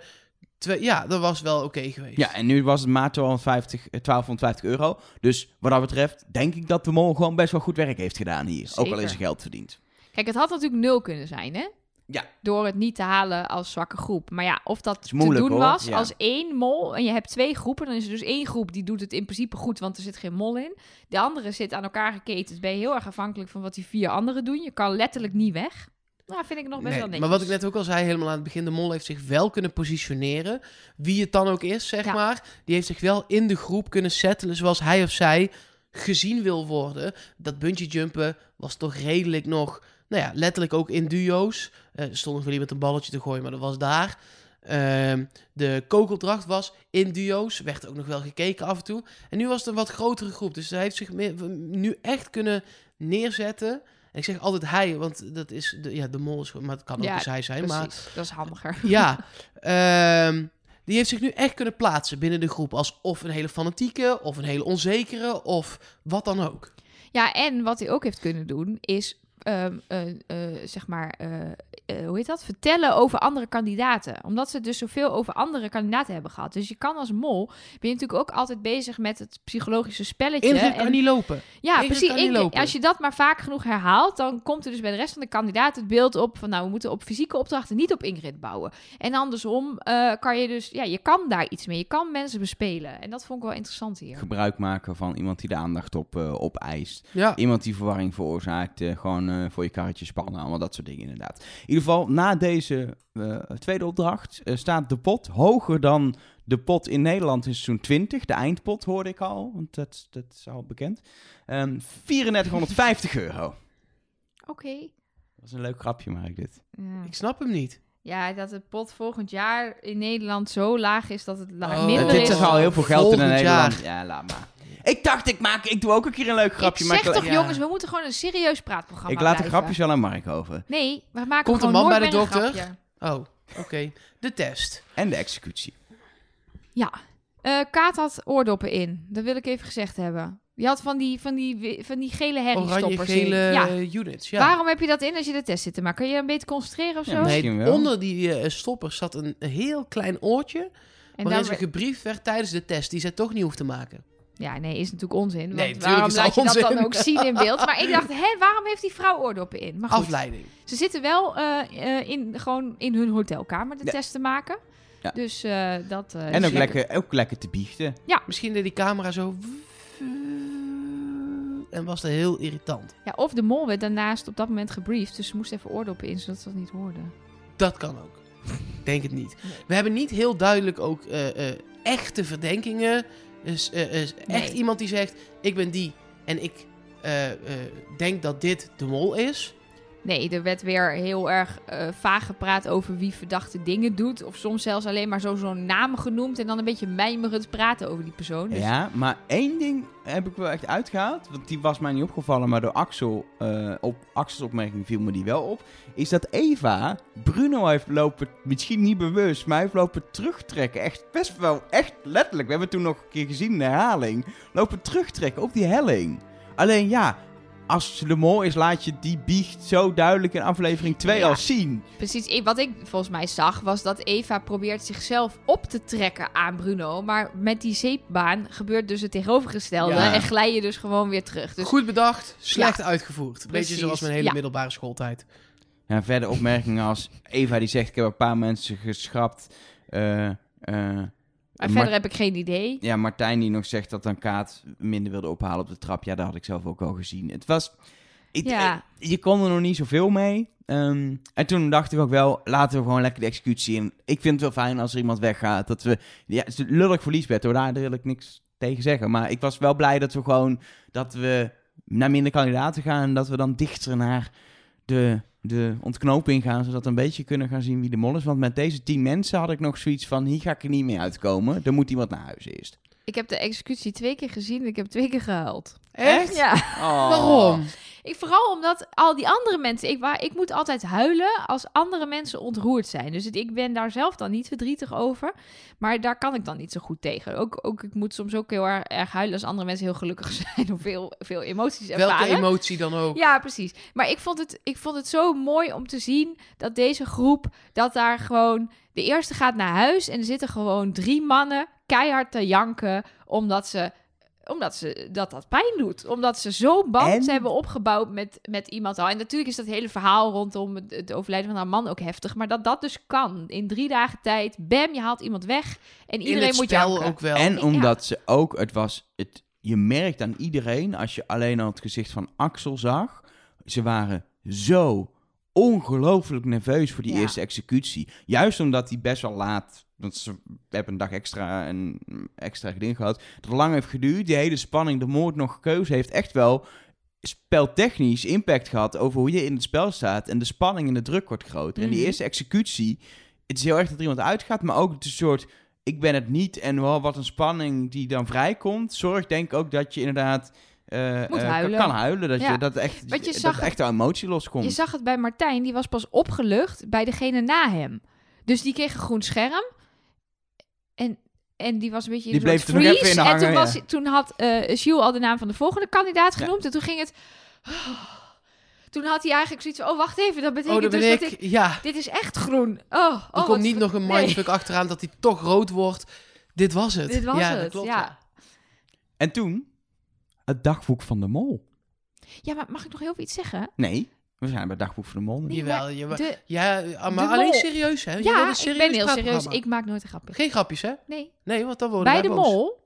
Twee, ja, dat was wel oké geweest. Ja, en nu was het maar 1250, eh, 1250 euro. Dus wat dat betreft denk ik dat de mol gewoon best wel goed werk heeft gedaan hier. Ook al is er geld verdiend. Kijk, het had natuurlijk nul kunnen zijn, hè? Ja. Door het niet te halen als zwakke groep. Maar ja, of dat te doen hoor. was Ja. als één mol en je hebt twee groepen, dan is er dus één groep die doet het in principe goed, want er zit geen mol in. De andere zit aan elkaar geketend. Ben je heel erg afhankelijk van wat die vier anderen doen. Je kan letterlijk niet weg. Nou, vind ik nog best Nee, wel netjes. maar wat ik net ook al zei, helemaal aan het begin, de mol heeft zich wel kunnen positioneren. Wie het dan ook is, zeg Ja. maar. Die heeft zich wel in de groep kunnen settelen zoals hij of zij gezien wil worden. Dat bungee jumpen was toch redelijk nog, nou ja, letterlijk ook in duo's. Stond nog wel iemand een balletje te gooien, maar dat was daar. Ehm, de kogeldracht was in duo's, werd ook nog wel gekeken af en toe. En nu was het een wat grotere groep, dus hij heeft zich meer, nu echt kunnen neerzetten. En ik zeg altijd hij, want dat is de, ja, de mol is, maar het kan ook Ja, eens hij zijn. Precies, Maar dat is handiger. <laughs> ja, <laughs> ehm, die heeft zich nu echt kunnen plaatsen binnen de groep als of een hele fanatieke, of een hele onzekere, of wat dan ook. Ja, en wat hij ook heeft kunnen doen, is ehm, eh, eh, zeg maar, eh, hoe heet dat? Vertellen over andere kandidaten. Omdat ze dus zoveel over andere kandidaten hebben gehad. Dus je kan als mol, ben je natuurlijk ook altijd bezig met het psychologische spelletje. Ingrid En- kan niet lopen. ja, Ingrid precies. lopen. als je dat maar vaak genoeg herhaalt, dan komt er dus bij de rest van de kandidaten het beeld op van, nou, we moeten op fysieke opdrachten niet op Ingrid bouwen. En andersom eh, kan je dus, ja, je kan daar iets mee. Je kan mensen bespelen. En dat vond ik wel interessant hier. Gebruik maken van iemand die de aandacht op, eh opeist. Ja. Iemand die verwarring veroorzaakt. eh, gewoon eh, voor je karretje spannen. Allemaal dat soort dingen inderdaad. In ieder geval, na deze eh, tweede opdracht eh, staat de pot hoger dan de pot in Nederland in seizoen 20. De eindpot hoorde ik al, want dat, dat is al bekend. Ehm 3450 euro. Oké. Dat is een leuk grapje, maar ik dit. Ja. Ik snap hem niet. Ja, dat het pot volgend jaar in Nederland zo laag is dat het la- Oh. minder dit is. is al heel veel geld in Nederland. jaar. Ja, laat maar. Ik dacht, ik, maak, ik doe ook een keer een leuk grapje. ik maar zeg toch, ja. jongens, we moeten gewoon een serieus praatprogramma Ik laat de blijven. grapjes wel aan Mark over. Nee, we maken Komt gewoon een man nooit bij de meer een dokter? grapje. Oh, oké. De test. En de executie. Ja. Eh, Kaat had oordoppen in. Dat wil ik even gezegd hebben. Je had van die, van die, wi- van die gele herriestoppers Oranje-gele in. Ja. eh, units. Ja. Waarom heb je dat in als je de test zit te maken? Kun je je een beetje concentreren of zo? nee. Nee, Misschien wel. onder die eh, stoppers zat een, heel klein oortje. en waarin dan ze we- gebriefd werd tijdens de test. Die zij toch niet hoeft te maken. Ja, nee, is natuurlijk onzin. Want Nee, waarom laat je dat dan ook zien in beeld? Maar ik dacht, <laughs> hé, waarom heeft die vrouw oordoppen in? Maar goed, Afleiding. ze zitten wel eh, eh, in, gewoon in hun hotelkamer de Ja. test te maken. Ja. Dus eh, dat eh, En ook lekker, ook lekker te biechten. Misschien deed die camera zo... En was dat heel irritant. Ja, of de mol werd daarnaast op dat moment gebriefd. Dus ze moest even oordoppen in, zodat ze dat niet hoorden. Dat kan ook. Ik Denk het niet. We hebben niet heel duidelijk ook eh, eh, echte verdenkingen. Dus echt iemand die zegt: Ik ben die en ik eh, eh, denk dat dit de mol is. Nee, er werd weer heel erg eh, vaag gepraat over wie verdachte dingen doet. Of soms zelfs alleen maar zo zo'n naam genoemd. En dan een beetje mijmerend praten over die persoon. Dus Ja, maar één ding heb ik wel echt uitgehaald. Want die was mij niet opgevallen, maar door Axel, eh, op Axels opmerking viel me die wel op. Is dat Eva Bruno heeft lopen, misschien niet bewust, maar heeft lopen terugtrekken. Echt best wel, echt letterlijk. We hebben het toen nog een keer gezien in de herhaling. Lopen terugtrekken op die helling. Alleen ja, als ze de mol is, laat je die biecht zo duidelijk in aflevering 2 Ja. al zien. Precies, wat ik volgens mij zag, was dat Eva probeert zichzelf op te trekken aan Bruno. Maar met die zeepbaan gebeurt dus het tegenovergestelde. Ja. En glij je dus gewoon weer terug. Dus Goed bedacht, slecht uitgevoerd. Beetje Precies, zoals mijn hele ja. middelbare schooltijd. Ja, verder opmerkingen als Eva die zegt, ik heb een paar mensen geschrapt. Eh, eh, maar verder heb ik geen idee. Ja, Martijn die nog zegt dat dan Kaat minder wilde ophalen op de trap. Ja, dat had ik zelf ook al gezien. Het was... Ik, Ja. eh, je kon er nog niet zoveel mee. Ehm, en toen dacht ik ook wel, laten we gewoon lekker de executie in. Ik vind het wel fijn als er iemand weggaat. Dat we... Ja, het is lullig voor Liesbeth hoor, daar wil ik niks tegen zeggen. Maar ik was wel blij dat we gewoon... Dat we naar minder kandidaten gaan. En dat we dan dichter naar de, de ontknoping gaan. Zodat we een beetje kunnen gaan zien wie de mol is. Want met deze tien mensen had ik nog zoiets van... Hier ga ik er niet mee uitkomen. Er moet iemand naar huis eerst. Ik heb de executie twee keer gezien en ik heb twee keer gehuild. Echt? Ja. Oh. Waarom? Ik, vooral omdat al die andere mensen... Ik, waar, ik moet altijd huilen als andere mensen ontroerd zijn. Dus het- ik ben daar zelf dan niet verdrietig over. Maar daar kan ik dan niet zo goed tegen. Ook, ook ik moet soms ook heel erg, erg huilen als andere mensen heel gelukkig <laughs> zijn... of veel, veel emoties ervaren. Welke emotie dan ook. Ja, precies. Maar ik vond, het, ik vond het zo mooi om te zien dat deze groep, dat daar gewoon, de eerste gaat naar huis en er zitten gewoon drie mannen keihard te janken, omdat ze, omdat ze dat dat pijn doet. Omdat ze zo'n band En- hebben opgebouwd met, met iemand al. En natuurlijk is dat hele verhaal rondom het, het overlijden van haar man ook heftig, maar dat dat dus kan. In drie dagen tijd, bam, je haalt iemand weg en iedereen het moet janken. ook wel. En Ja. omdat ze ook, het was, het, je merkt aan iedereen, als je alleen al het gezicht van Axel zag, ze waren zo ongelooflijk nerveus voor die Ja. eerste executie. Juist omdat hij best wel laat, want ze hebben een dag extra en extra ding gehad, dat lang heeft geduurd. Die hele spanning, de moord nog keuze heeft echt wel speltechnisch impact gehad over hoe je in het spel staat. En de spanning en de druk wordt groter. En die Mhm. eerste executie, het is heel erg dat er iemand uitgaat, maar ook het een soort ik ben het niet en wow, wat een spanning die dan vrijkomt, zorgt denk ik ook dat je inderdaad eh, Moet eh, huilen. Kan, kan huilen. Dat Ja. je dat echt, Want je dat zag- echt een emotie loskomt. Je zag het bij Martijn, die was pas opgelucht bij degene na hem. Dus die kreeg een groen scherm. En, en die was een beetje in Die bleef freeze. even in En toen, was, ja. toen had eh Jules al de naam van de volgende kandidaat Ja. genoemd. En toen ging het... <gasps> Toen had hij eigenlijk zoiets van, oh, wacht even, dat Oh, betekent dat dus ben ik. dat ik... Ja, Dit is echt groen. Oh, oh er wat komt niet nog een nee, mindfuck achteraan dat hij toch rood wordt. Dit was het. Dit was ja, dat het, klopt, ja. En toen het dagboek van de mol. Ja, maar mag ik nog heel veel iets zeggen? Nee, we zijn bij dagboek van de mol. Nee, Jawel, maar jawel. de- Ja, maar de alleen mol. serieus, hè? Je ja, een ik serieus ben heel serieus. Ik maak nooit een grapje. Geen grapjes, hè? Nee, Nee, want dan worden bij wij de boos. mol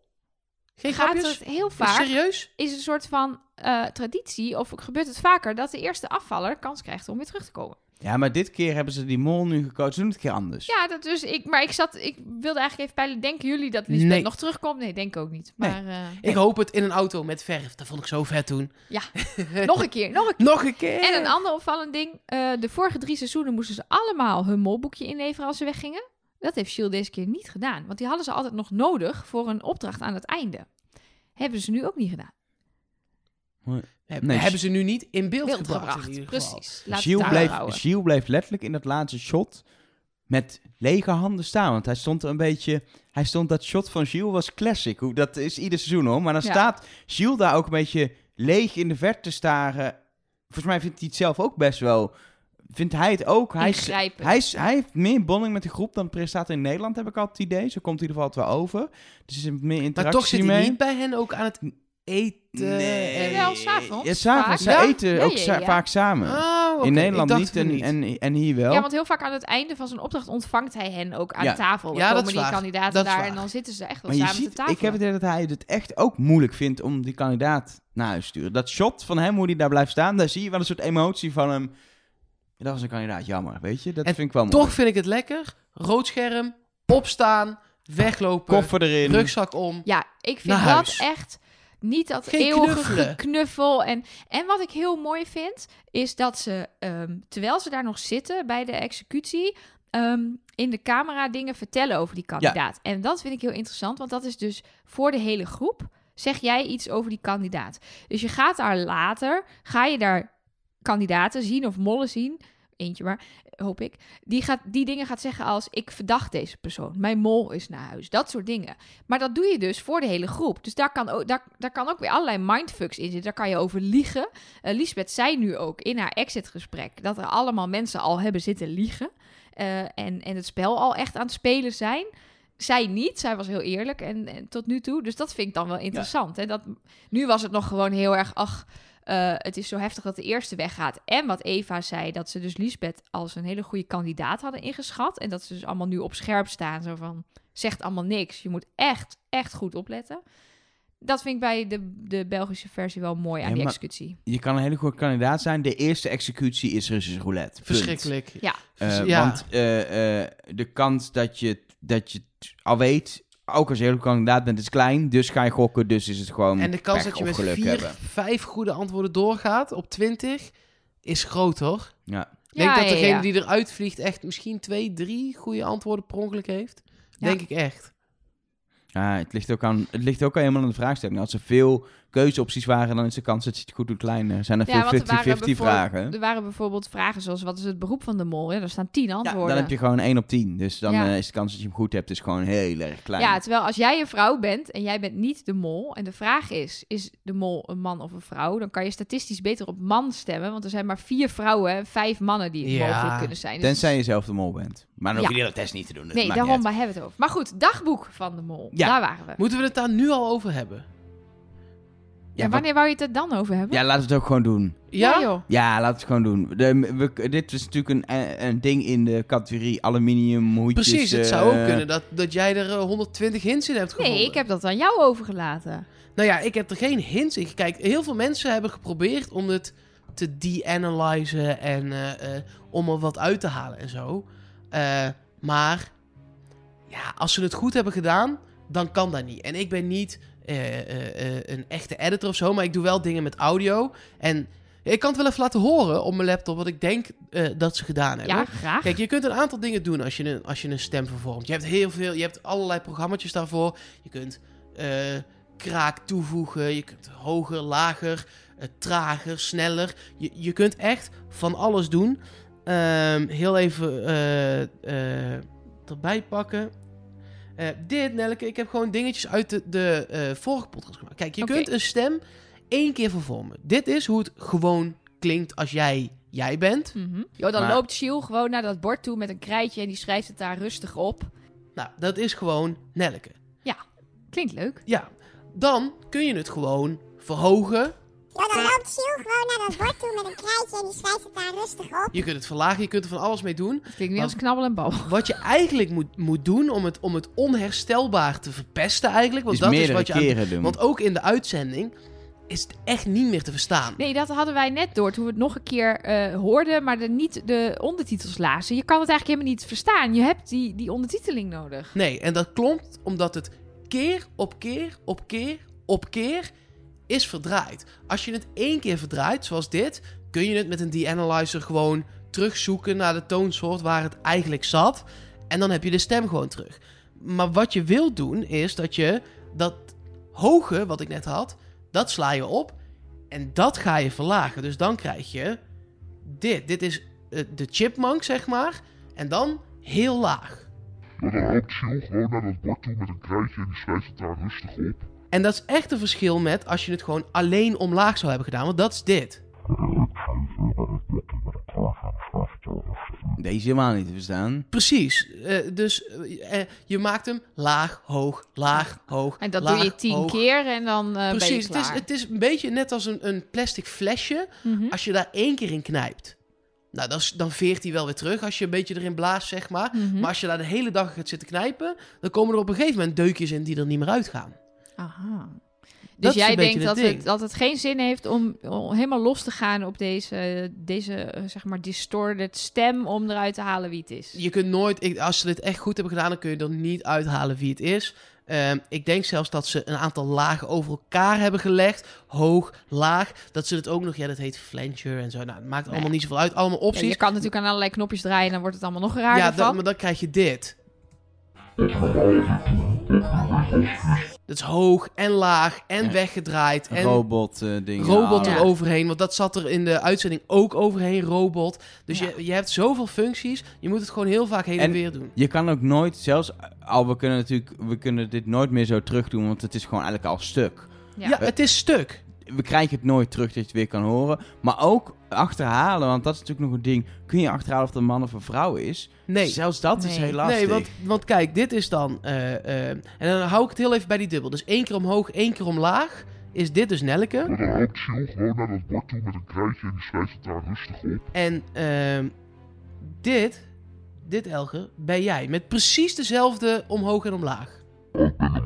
Geen gaat grapjes? het heel Is vaak... Serieus? is een soort van eh, traditie, of gebeurt het vaker, dat de eerste afvaller kans krijgt om weer terug te komen. Ja, maar dit keer hebben ze die mol nu gekozen. Ze doen het een keer anders. Ja, dat dus ik, maar ik zat, ik wilde eigenlijk even peilen, denken jullie dat Lisbeth Nee. nog terugkomt? Nee, denk ik ook niet. Nee. Maar eh, Ik hoop het in een auto met verf. Dat vond ik zo vet toen. <laughs> nog een keer, nog een keer. Nog een keer. En een ander opvallend ding, eh, de vorige drie seizoenen moesten ze allemaal hun molboekje inleveren als ze weggingen. Dat heeft Shield deze keer niet gedaan, want die hadden ze altijd nog nodig voor een opdracht aan het einde. Hebben ze nu ook niet gedaan. Heb- Nee, hebben ze nu niet in beeld, Beeld gebracht, precies. Laat daar bleef, bleef letterlijk in dat laatste shot met lege handen staan. Want hij stond er een beetje... Hij stond, dat shot van Giel was classic. Hoe, dat is ieder seizoen hoor. Maar dan Ja. staat Giel daar ook een beetje leeg in de verte staren. Volgens mij vindt hij het zelf ook best wel... Vindt hij het ook? Hij, is, hij, is, hij heeft meer bonding met de groep dan de presentator in Nederland, heb ik altijd het idee. Zo komt hij in ieder geval het wel over. Dus er is meer interactie Maar toch zit hij mee. niet bij hen ook aan het eten. en- Wel, s'avonds, Ja, s'avonds. Ze. Ja? eten Ja, ook ja, sa- ja. vaak samen. Oh, in Nederland niet en, en, en hier wel. Ja, want heel vaak aan het einde van zijn opdracht ontvangt hij hen ook aan Ja. tafel. Dan Ja, dat komen die waar. kandidaten Dat daar en dan zitten ze echt wel Maar je samen te ziet, tafel. ik heb het idee dat hij het echt ook moeilijk vindt om die kandidaat naar huis te sturen. Dat shot van hem, hoe hij daar blijft staan, daar zie je wel een soort emotie van hem. Dat was een kandidaat, jammer, weet je? Dat En vind ik wel mooi. Toch vind ik het lekker. Rood scherm, opstaan, weglopen, Koffer erin. rugzak om. Ja, ik vind Naar dat huis. echt niet dat Geen eeuwige knuffelen. geknuffel. En, en wat ik heel mooi vind, is dat ze, ehm, terwijl ze daar nog zitten bij de executie, ehm, in de camera dingen vertellen over die kandidaat. En dat vind ik heel interessant, want dat is dus voor de hele groep. Zeg jij iets over die kandidaat? Dus je gaat daar later, ga je daar kandidaten zien of mollen zien, eentje maar, hoop ik, die, gaat, die dingen gaat zeggen als ik verdacht deze persoon, mijn mol is naar huis, dat soort dingen. Maar dat doe je dus voor de hele groep. Dus daar kan ook, daar, daar kan ook weer allerlei mindfucks in zitten. Daar kan je over liegen. Uh, Lisbeth zei nu ook in haar exitgesprek dat er allemaal mensen al hebben zitten liegen. Uh, en, en het spel al echt aan het spelen zijn. Zij niet, zij was heel eerlijk en, en tot nu toe. Dus dat vind ik dan wel interessant. Ja. Hè? Dat, nu was het nog gewoon heel erg, ach, uh, het is zo heftig dat de eerste weggaat. En wat Eva zei, dat ze dus Lisbeth als een hele goede kandidaat hadden ingeschat. En dat ze dus allemaal nu op scherp staan. Zo van, zegt allemaal niks. Je moet echt, echt goed opletten. Dat vind ik bij de, de Belgische versie wel mooi aan ja, die executie. Je kan een hele goede kandidaat zijn. De eerste executie is Russisch roulette. Punt. Verschrikkelijk. Ja. Uh, ja. Want uh, uh, de kans dat je, dat je al weet, ook als je hele kandidaat bent, is klein. Dus ga je gokken, dus is het gewoon En de kans pech dat je met vier, hebben. vijf goede antwoorden doorgaat op 20 is groot, hoor. Ja. Ik denk ja, dat degene ja, ja. die eruit vliegt echt misschien twee, drie goede antwoorden per ongeluk heeft. Ja. Denk ik echt. Ja, het ligt ook aan, het ligt ook helemaal aan de vraagstelling. Als er veel keuzeopties waren, dan is de kans dat je het goed doet klein. Er zijn er Ja, veel er waren 50-50 bijvoorbeeld- vragen. Er waren bijvoorbeeld vragen zoals, wat is het beroep van de mol? Ja, er staan tien Ja, antwoorden. dan heb je gewoon 1 op 10. Dus dan Ja. eh, is de kans dat je hem goed hebt is gewoon heel erg klein. Ja, terwijl als jij een vrouw bent en jij bent niet de mol... en de vraag is, is de mol een man of een vrouw... dan kan je statistisch beter op man stemmen... want er zijn maar vier vrouwen en vijf mannen die Ja. mogelijk kunnen zijn. Dus- Tenzij je zelf de mol bent. Maar dan hoef je Ja. die hele test niet te doen. dat Nee, daarom maar hebben we het over. Maar goed, dagboek van de mol. Ja. Daar waren we. Moeten we het daar nu al over hebben? Ja, wanneer wou je het er dan over hebben? ja, laten we het ook gewoon doen. Ja? joh. Ja, laten we het gewoon doen. De, we, dit is natuurlijk een, een ding in de categorie aluminium hoedjes. Precies, het zou ook eh, kunnen dat, dat jij er eh, 120 hints in hebt gevonden. Nee, ik heb dat aan jou overgelaten. Nou ja, ik heb er geen hints in gekeken. Heel veel mensen hebben geprobeerd om het te de-analyzen en eh, eh, om er wat uit te halen en zo. Eh, maar ja, als ze het goed hebben gedaan, dan kan dat niet. En ik ben niet eh, eh, eh, een echte editor of zo, maar ik doe wel dingen met audio. En ik kan het wel even laten horen op mijn laptop wat ik denk dat ze gedaan hebben. Ja, graag. Kijk, je kunt een aantal dingen doen als je een, als je een stem vervormt. Je hebt heel veel, je hebt allerlei programma's daarvoor. Je kunt kraak toevoegen, je kunt hoger, lager, trager, sneller. Je, je kunt echt van alles doen. Ehm, heel even erbij pakken. Eh, dit, Nelleke, ik heb gewoon dingetjes uit de, de eh, vorige podcast gemaakt. Kijk, je kunt een stem één keer vervormen. Dit is hoe het gewoon klinkt als jij jij bent. Jo, dan Maar- loopt Shiel gewoon naar dat bord toe met een krijtje en die schrijft het daar rustig op. Nou, dat is gewoon Nelleke. Klinkt leuk. Ja, dan kun je het gewoon verhogen. Ja, dan loopt Siel gewoon naar dat bord toe met een krijtje en die schrijft het daar rustig op. Je kunt het verlagen, je kunt er van alles mee doen. Het klinkt niet als knabbel en bal. <laughs> Wat je eigenlijk moet, moet doen om het, om het onherstelbaar te verpesten eigenlijk. Want dat is wat je aan- keren doen. Want ook in de uitzending is het echt niet meer te verstaan. Nee, dat hadden wij net door toen we het nog een keer eh, hoorden, maar de, niet de ondertitels lazen. Je kan het eigenlijk helemaal niet verstaan. Je hebt die, die ondertiteling nodig. Nee, en dat klopt omdat het keer op keer op keer op keer is verdraaid. Als je het één keer verdraait, zoals dit, kun je het met een de-analyzer gewoon terugzoeken naar de toonsoort waar het eigenlijk zat. En dan heb je de stem gewoon terug. Maar wat je wilt doen, is dat je dat hoge, wat ik net had, dat sla je op. En dat ga je verlagen. Dus dan krijg je dit. Dit is eh, de chipmunk, zeg maar. En dan heel laag. Ja, dan Siel gewoon naar dat bord toe met een krijtje en die het daar rustig op. En dat is echt een verschil met als je het gewoon alleen omlaag zou hebben gedaan. Want dat is dit. Deze helemaal niet te verstaan. Precies. Eh, dus eh, eh, je maakt hem laag, hoog, laag, hoog. En dat laag, doe je tien hoog. keer en dan eh ben je Precies. Het is, het is een beetje net als een, een plastic flesje. Mhm. Als je daar één keer in knijpt. Nou, dan, dan veert hij wel weer terug als je een beetje erin blaast, zeg maar. Mhm. Maar als je daar de hele dag gaat zitten knijpen, dan komen er op een gegeven moment deukjes in die er niet meer uitgaan. Aha. Dus jij denkt dat het ding. het, dat het geen zin heeft om, om helemaal los te gaan op deze, deze eh, zeg maar, distorted stem om eruit te halen wie het is. Je kunt nooit, als ze dit echt goed hebben gedaan, dan kun je er niet uithalen wie het is. Ehm, ik denk zelfs dat ze een aantal lagen over elkaar hebben gelegd. Hoog, laag. Dat ze het ook nog, ja, dat heet flancher en zo. Nou, het maakt allemaal Nee. niet zoveel uit. Allemaal Ja, opties. je kan natuurlijk aan allerlei knopjes draaien en dan wordt het allemaal nog raarder Ja, van. maar dan krijg je dit. Dat is hoog en laag en Ja. weggedraaid. En Robot eh dingen. robot Ja. eroverheen. Want dat zat er in de uitzending ook overheen, robot. Dus Ja. je, je hebt zoveel functies. Je moet het gewoon heel vaak heen en, En- weer doen. Je kan ook nooit, zelfs al we kunnen natuurlijk, we kunnen dit nooit meer zo terug doen, want het is gewoon eigenlijk al stuk. Ja. Ja, het is stuk. We krijgen het nooit terug dat je het weer kan horen. Maar ook achterhalen, want dat is natuurlijk nog een ding. Kun je achterhalen of het een man of een vrouw is? Nee. Zelfs dat is heel lastig. Nee, want, want kijk, dit is dan... eh, eh, en dan hou ik het heel even bij die dubbel. Dus één keer omhoog, één keer omlaag. Is dit dus Nelleke. Ja, dan loopt Siel gewoon naar dat bord toe met een krijtje en die schrijft het daar rustig op. En ehm, dit, dit Elge, ben jij. Met precies dezelfde omhoog en omlaag.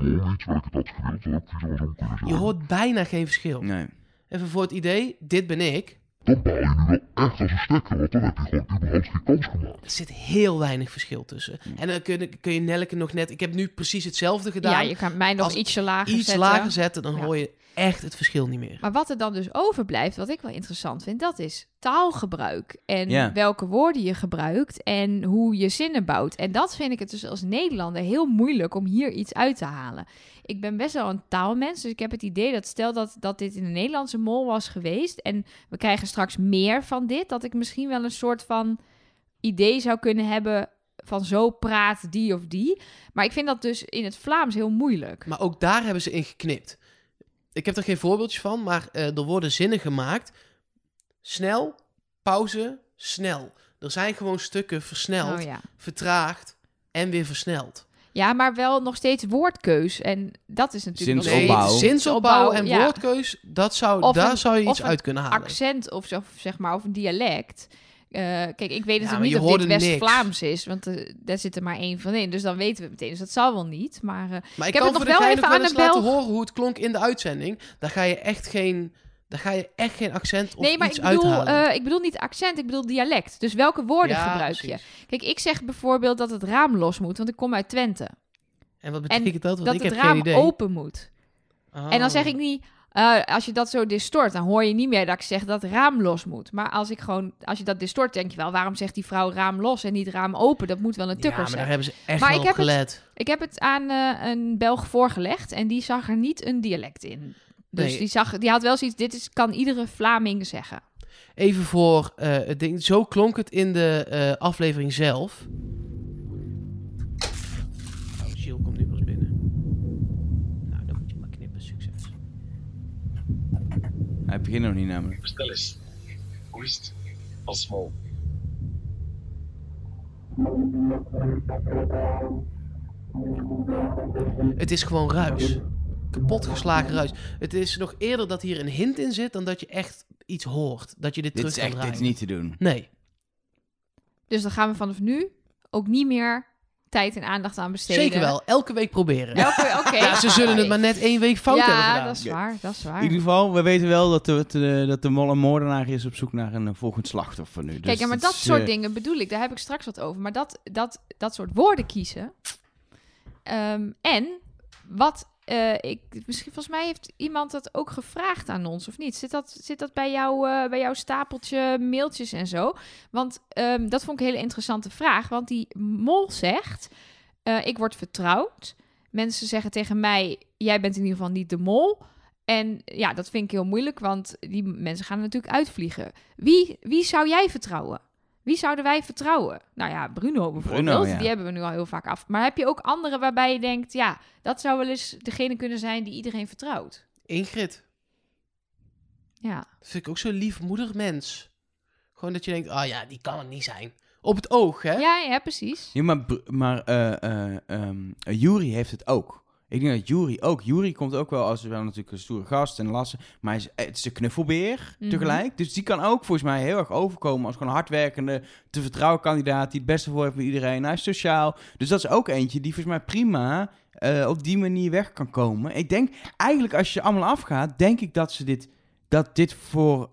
Mol niet, terwijl ik het had gewild, dat had ik andersom kunnen Je zeggen. hoort bijna geen verschil. Nee. Even voor het idee, dit ben ik. Dan baal je nu wel echt als een stekker, want dan heb je gewoon überhaupt geen kans gemaakt. Er zit heel weinig verschil tussen. En dan kun je, kun je Nelleke nog net... Ik heb nu precies hetzelfde gedaan. Ja, je kan mij nog Als ietsje lager Iets zetten. lager zetten, dan Ja. hoor je echt het verschil niet meer. Maar wat er dan dus overblijft, wat ik wel interessant vind, dat is taalgebruik. En Ja. welke woorden je gebruikt en hoe je zinnen bouwt. En dat vind ik het dus als Nederlander heel moeilijk om hier iets uit te halen. Ik ben best wel een taalmens, dus ik heb het idee dat stel dat, dat dit in een Nederlandse mol was geweest en we krijgen straks meer van dit, dat ik misschien wel een soort van idee zou kunnen hebben van zo praat die of die. Maar ik vind dat dus in het Vlaams heel moeilijk. Maar ook daar hebben ze in geknipt. Ik heb er geen voorbeeldjes van, maar eh, er worden zinnen gemaakt. Snel, pauze, snel. Er zijn gewoon stukken versneld, Oh ja. vertraagd en weer versneld. Ja, maar wel nog steeds woordkeus. En dat is natuurlijk nog Zinsopbouw. Nee, steeds zinsopbouw en ja. woordkeus, dat zou, Of daar een- zou je iets een uit kunnen halen. accent of zo, zeg maar, of een dialect. Eh, kijk, ik weet natuurlijk niet of dit. West-Vlaams is, want eh, daar zit er maar één van in. Dus dan weten we meteen. Dus dat zal wel niet. Maar Maar ik, Ik heb het nog de wel even aan een laten horen hoe het klonk in de uitzending. Daar ga je echt geen, daar ga je echt geen accent of nee, maar iets ik bedoel, eh, ik bedoel niet accent, ik bedoel dialect. Dus welke woorden Ja, gebruik precies. je? Kijk, ik zeg bijvoorbeeld dat het raam los moet, want ik kom uit Twente. En wat betekent dat? Want dat ik het heb raam geen idee. open moet. En dan zeg Oh. ik niet, eh, als je dat zo distort, dan hoor je niet meer dat ik zeg dat het raam los moet. Maar als ik gewoon, als je dat distort, denk je wel, waarom zegt die vrouw raam los en niet raam open? Dat moet wel een Ja, tukker maar daar hebben ze echt Maar ik heb het- gelet. Ik heb het aan eh, een Belg voorgelegd en die zag er niet een dialect in. Dus Nee. die, zag, die had wel zoiets, dit is, kan iedere Vlaming zeggen. Even voor eh, het ding. Zo klonk het in de aflevering zelf. Oh, Gilles komt nu pas binnen. Nou, dan moet je maar knippen. Succes. Hij begint nog niet namelijk. Vertel eens. hoest als mol. Het is gewoon ruis. Kapotgeslagen ruis. Het is nog eerder dat hier een hint in zit dan dat je echt iets hoort. Dat je dit, Dit terug is kan echt draaien. dit is niet te doen. Nee. Dus dan gaan we vanaf nu ook niet meer tijd en aandacht aan besteden. Zeker wel. Elke week proberen. Elke, <laughs> oké. Ja, ze zullen het maar net één week fout hebben Ja, gedaan. dat is waar. Dat is waar. In ieder geval, we weten wel dat de, de, dat de mol- moordenaar is op zoek naar een eh, volgend slachtoffer nu. Kijk, Dus ja, maar het dat soort eh, dingen bedoel ik. Daar heb ik straks wat over. Maar dat, dat, dat soort woorden kiezen. Ehm, en wat eh, ik. Misschien, volgens mij heeft iemand dat ook gevraagd aan ons, of niet? Zit dat, zit dat bij, jou, eh, bij jouw stapeltje mailtjes en zo? Want ehm, dat vond ik een hele interessante vraag. Want die mol zegt: eh, Ik word vertrouwd. Mensen zeggen tegen mij: Jij bent in ieder geval niet de mol. En ja, dat vind ik heel moeilijk, want die mensen gaan natuurlijk uitvliegen. Wie, wie zou jij vertrouwen? Wie zouden wij vertrouwen? Nou ja, Bruno bijvoorbeeld. Bruno, ja. Die hebben we nu al heel vaak af. Maar heb je ook andere waarbij je denkt... ja, dat zou wel eens degene kunnen zijn die iedereen vertrouwt? Ingrid. Ja, Dat vind ik ook zo'n liefmoedig mens. Gewoon dat je denkt, ah ja, die kan het niet zijn. Op het oog, hè? ja, ja precies. Ja, maar, maar eh eh ehm, eh, Yuri heeft het ook. Ik denk dat Yuri ook. Yuri komt ook wel als wel natuurlijk een stoere gast en lassen. Maar hij is, het is een knuffelbeer Mhm. tegelijk. Dus die kan ook volgens mij heel erg overkomen als gewoon een hardwerkende, te vertrouwen kandidaat die het beste voor heeft met iedereen. Hij is sociaal. Dus dat is ook eentje die volgens mij prima eh, op die manier weg kan komen. Ik denk eigenlijk als je allemaal afgaat, denk ik dat ze dit, dat dit voor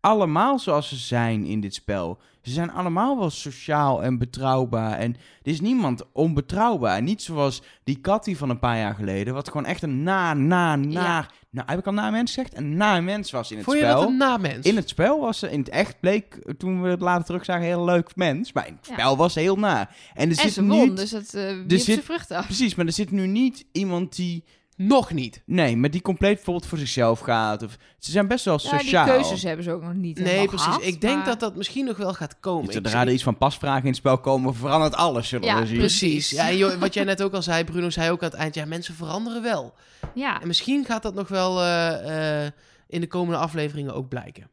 allemaal zoals ze zijn in dit spel. Ze zijn allemaal wel sociaal en betrouwbaar. En er is niemand onbetrouwbaar. Niet zoals die Katty van een paar jaar geleden. Wat gewoon echt een na, na, naar... Nou, heb ik al na mens gezegd? Een na mens was in het Vond je spel. dat een namens? In het spel was ze in het echt bleek, eh, toen we het later terug zagen, een heel leuk mens. Maar in het Ja. spel was ze heel na. En er En zit ze won, niet... dus het uh, er zit- af. Precies, maar er zit nu niet iemand die... Nog niet. Nee, maar die compleet bijvoorbeeld voor zichzelf gaat. Of, ze zijn best wel Ja, die sociaal. keuzes hebben ze ook nog niet Nee, precies. gehad, ik denk maar- dat dat misschien nog wel gaat komen. Zodra er iets van pasvragen in het spel komen, verandert alles, zullen Ja, we zien. precies. Precies. Ja, en joh, wat jij net ook al zei, Bruno zei ook aan het eind, ja, mensen veranderen wel. Ja. En misschien gaat dat nog wel eh, eh, in de komende afleveringen ook blijken.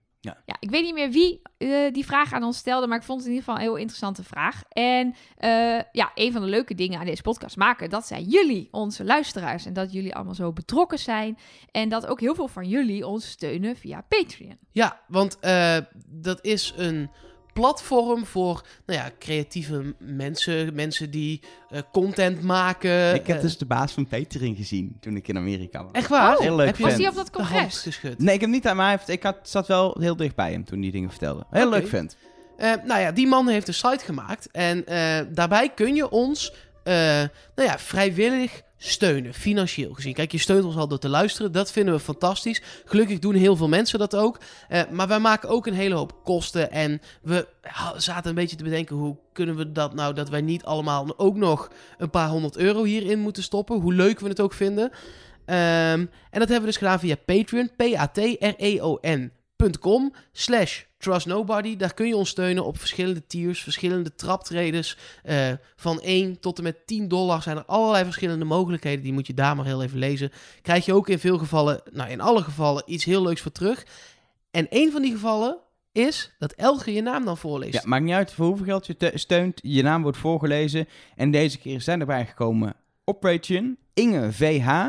Ja, ik weet niet meer wie eh, die vraag aan ons stelde, maar ik vond het in ieder geval een heel interessante vraag. En eh, ja, een van de leuke dingen aan deze podcast maken, dat zijn jullie, onze luisteraars. En dat jullie allemaal zo betrokken zijn. En dat ook heel veel van jullie ons steunen via Patreon. Ja, want eh, dat is een platform voor nou ja, creatieve mensen, mensen die eh, content maken. Ik heb eh, dus de baas van Petering gezien toen ik in Amerika was. Echt waar? Oh, heel leuk Heb je Was die op dat congres? geschud? Nee, ik heb niet aan mij. Ik had, zat wel heel dicht bij hem toen die dingen vertelde. Heel leuk vent. Eh, nou ja, die man heeft een site gemaakt. En eh, daarbij kun je ons eh, nou ja, vrijwillig steunen, financieel gezien. Kijk, je steunt ons al door te luisteren. Dat vinden we fantastisch. Gelukkig doen heel veel mensen dat ook. Eh, maar wij maken ook een hele hoop kosten. En we zaten een beetje te bedenken... hoe kunnen we dat nou... dat wij niet allemaal ook nog een paar honderd euro hierin moeten stoppen. Hoe leuk we het ook vinden. Ehm, en dat hebben we dus gedaan via Patreon. P-A-T-R-E-O-N com slash trust nobody. Daar kun je ons steunen op verschillende tiers, verschillende traptredes. Eh, van 1 tot en met 10 dollar zijn er allerlei verschillende mogelijkheden. Die moet je daar maar heel even lezen. Krijg je ook in veel gevallen, nou in alle gevallen, iets heel leuks voor terug. En een van die gevallen is dat Elge je naam dan voorleest. Ja, maakt niet uit voor hoeveel geld je te- steunt. Je naam wordt voorgelezen. En deze keer zijn erbij gekomen op Patreon. Inge VH,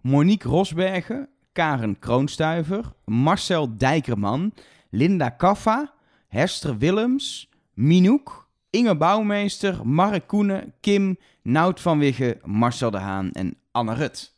Monique Rosbergen, Karen Kroonstuiver, Marcel Dijkerman, Linda Kaffa, Hester Willems, Minouk, Inge Bouwmeester, Mark Koenen, Kim, Nout van Wigge, Marcel de Haan en Anne Rut.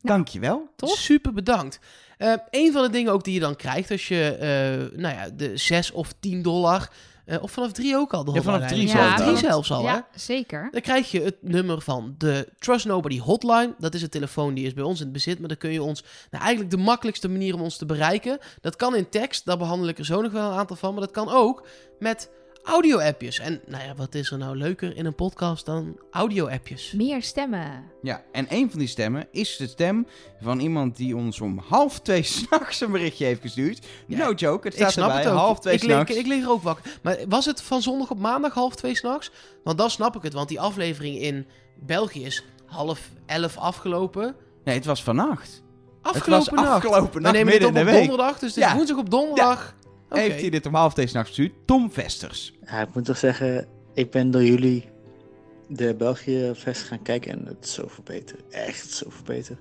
Dankjewel. Tof. Super bedankt. Eh een van de dingen ook die je dan krijgt als je, eh, nou ja, de 6 of 10 dollar, eh, of vanaf 3 ook al. De Ja, vanaf hotline drie zelfs Drie al. zelfs al, hè? Ja, zeker. Dan krijg je het nummer van de Trust Nobody hotline. Dat is een telefoon die is bij ons in het bezit. Maar dan kun je ons... Nou, eigenlijk de makkelijkste manier om ons te bereiken. Dat kan in tekst. Daar behandel ik er zo nog wel een aantal van. Maar dat kan ook met audio-appjes. En nou ja, wat is er nou leuker in een podcast dan audio-appjes? Meer stemmen. Ja, en een van die stemmen is de stem van iemand die ons om half twee <laughs> s'nachts een berichtje heeft gestuurd. Ja, no joke, het Ik staat snap erbij, het ook. half twee ik, lig, s'nachts. ik lig er ook wakker. Maar was het van zondag op maandag half twee s'nachts? Want dan snap ik het. Want die aflevering in België is half elf afgelopen. Nee, het was vannacht. Afgelopen was nacht. afgelopen We nacht, nemen het midden op op de week. donderdag. Dus het is Ja. woensdag op donderdag. Oké. heeft hij dit om half deze nacht gestuurd. Tom Vesters. Ja, ik moet toch zeggen, ik ben door jullie de België-vest gaan kijken en het is zoveel beter. Echt zoveel beter.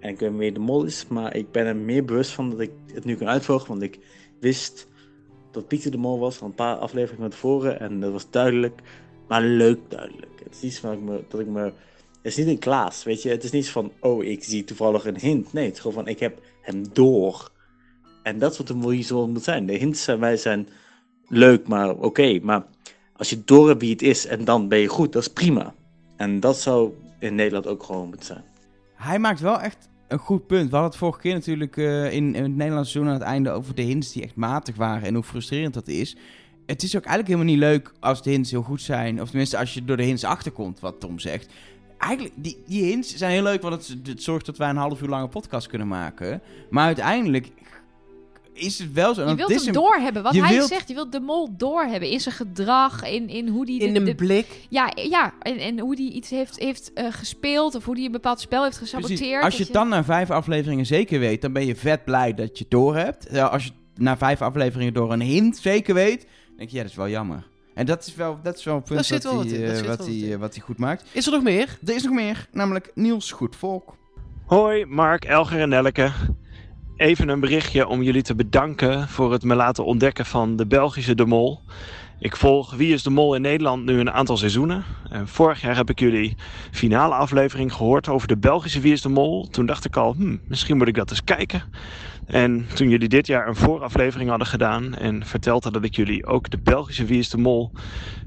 En ik weet meer de mol is, maar ik ben er meer bewust van dat ik het nu kan uitvolgen. Want ik wist dat Pieter de mol was al een paar afleveringen van tevoren. En dat was duidelijk, maar leuk duidelijk. Het is iets waar ik me, dat ik me... Het is niet een Klaas, weet je. Het is niet van, oh, ik zie toevallig een hint. Nee, het is gewoon van, ik heb hem door. En dat is wat mol zo moet zijn. De hints zijn, wij zijn leuk, maar oké. Maar als je door hebt wie het is en dan ben je goed, dat is prima. En dat zou in Nederland ook gewoon moeten zijn. Hij maakt wel echt een goed punt. We hadden het vorige keer natuurlijk eh, in, in het Nederlandse seizoen aan het einde over de hints die echt matig waren en hoe frustrerend dat is. Het is ook eigenlijk helemaal niet leuk als de hints heel goed zijn. Of tenminste als je door de hints achterkomt, wat Tom zegt. Eigenlijk, die, die hints zijn heel leuk, want het, het zorgt dat wij een half uur lange podcast kunnen maken. Maar uiteindelijk is het wel zo. Je wilt hem een- doorhebben. Wat hij wilt- zegt, je wilt de mol doorhebben in zijn gedrag, in, in hoe die... In de- een de- blik. ja, ja en, en hoe die iets heeft, heeft eh, gespeeld of hoe die een bepaald spel heeft gesaboteerd. Precies. Als je dat het dan na vijf afleveringen zeker weet, dan ben je vet blij dat je het door hebt. Ja, Als je het na vijf afleveringen door een hint zeker weet, dan denk je, ja, dat is wel jammer. En dat is wel, dat is wel een punt zit wat, hij, wat eh, wat, hij, eh, wat hij goed maakt. Is er nog meer? Er is nog meer, namelijk Niels Goedvolk. Hoi, Mark, Elger en Nelleke. Even een berichtje om jullie te bedanken voor het me laten ontdekken van de Belgische De Mol. Ik volg Wie is de Mol in Nederland nu een aantal seizoenen. En vorig jaar heb ik jullie finale aflevering gehoord over de Belgische Wie is de Mol. Toen dacht ik al, hmm, misschien moet ik dat eens kijken. En toen jullie dit jaar een vooraflevering hadden gedaan en verteld dat jullie ook de Belgische Wie is de Mol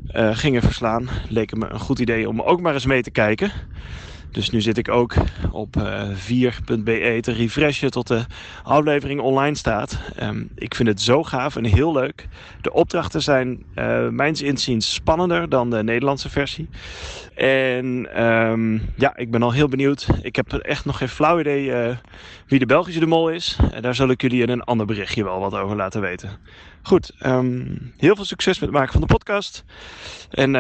eh, gingen verslaan, leek het me een goed idee om ook maar eens mee te kijken. Dus nu zit ik ook op eh 4.be te refreshen tot de aflevering online staat. Ehm, ik vind het zo gaaf en heel leuk. De opdrachten zijn eh mijns inziens spannender dan de Nederlandse versie. En ehm, ja, ik ben al heel benieuwd. Ik heb echt nog geen flauw idee eh, wie de Belgische de mol is. En daar zal ik jullie in een ander berichtje wel wat over laten weten. Goed, ehm, heel veel succes met het maken van de podcast. En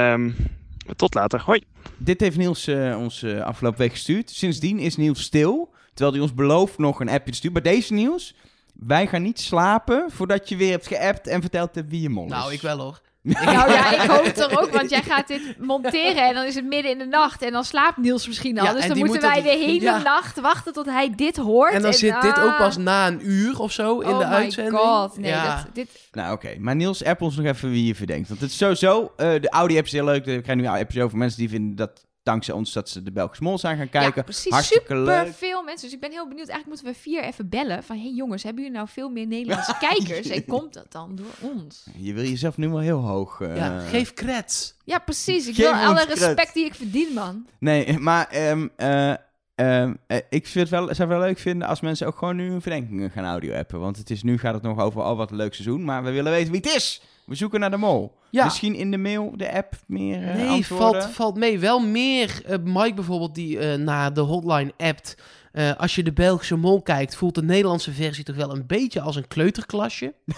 tot later. Hoi. Dit heeft Niels eh, ons eh, afgelopen week gestuurd. Sindsdien is Niels stil, terwijl hij ons belooft nog een appje te sturen. Maar deze Niels, wij gaan niet slapen voordat je weer hebt geappt en verteld hebt wie je mol is. Nou, ik wel hoor. Nou <laughs> ja, ik hoop het <laughs> toch ook, want jij gaat dit monteren en dan is het midden in de nacht en dan slaapt Niels misschien al. Ja, dus dan moeten moet wij dat- de hele ja. nacht wachten tot hij dit hoort. En dan zit dit ah, ook pas na een uur of zo in oh de my uitzending. god, nee, ja. dat, dit, Nou, oké. Maar Niels, app ons nog even wie je verdenkt. Want het is sowieso... eh, de Audi-app is heel leuk. We krijgen nu appjes over mensen die vinden dat dankzij ons dat ze de Belgische Mol zijn gaan kijken. ja, precies, Hartstikke super leuk. veel mensen. Dus ik ben heel benieuwd. Eigenlijk moeten we vier even bellen van, hey jongens, hebben jullie nou veel meer Nederlandse <laughs> kijkers? En komt dat dan door ons? Je wil jezelf nu wel heel hoog... eh, Ja, geef creds. Ja, precies. Ik Geef wil alle respect die ik verdien, man. Nee, maar ehm, eh, ehm, eh, ik vind het wel, zou het wel leuk vinden als mensen ook gewoon nu hun verdenkingen gaan audio-appen. Want het is, nu gaat het nog over, oh wat een leuk seizoen. Maar we willen weten wie het is. We zoeken naar de mol. Ja. Misschien in de mail, de app, meer eh, Nee, antwoorden. valt, valt mee. Wel meer eh, Mike bijvoorbeeld die eh, naar de hotline appt. Als je de Belgische mol kijkt, voelt de Nederlandse versie toch wel een beetje als een kleuterklasje. <laughs>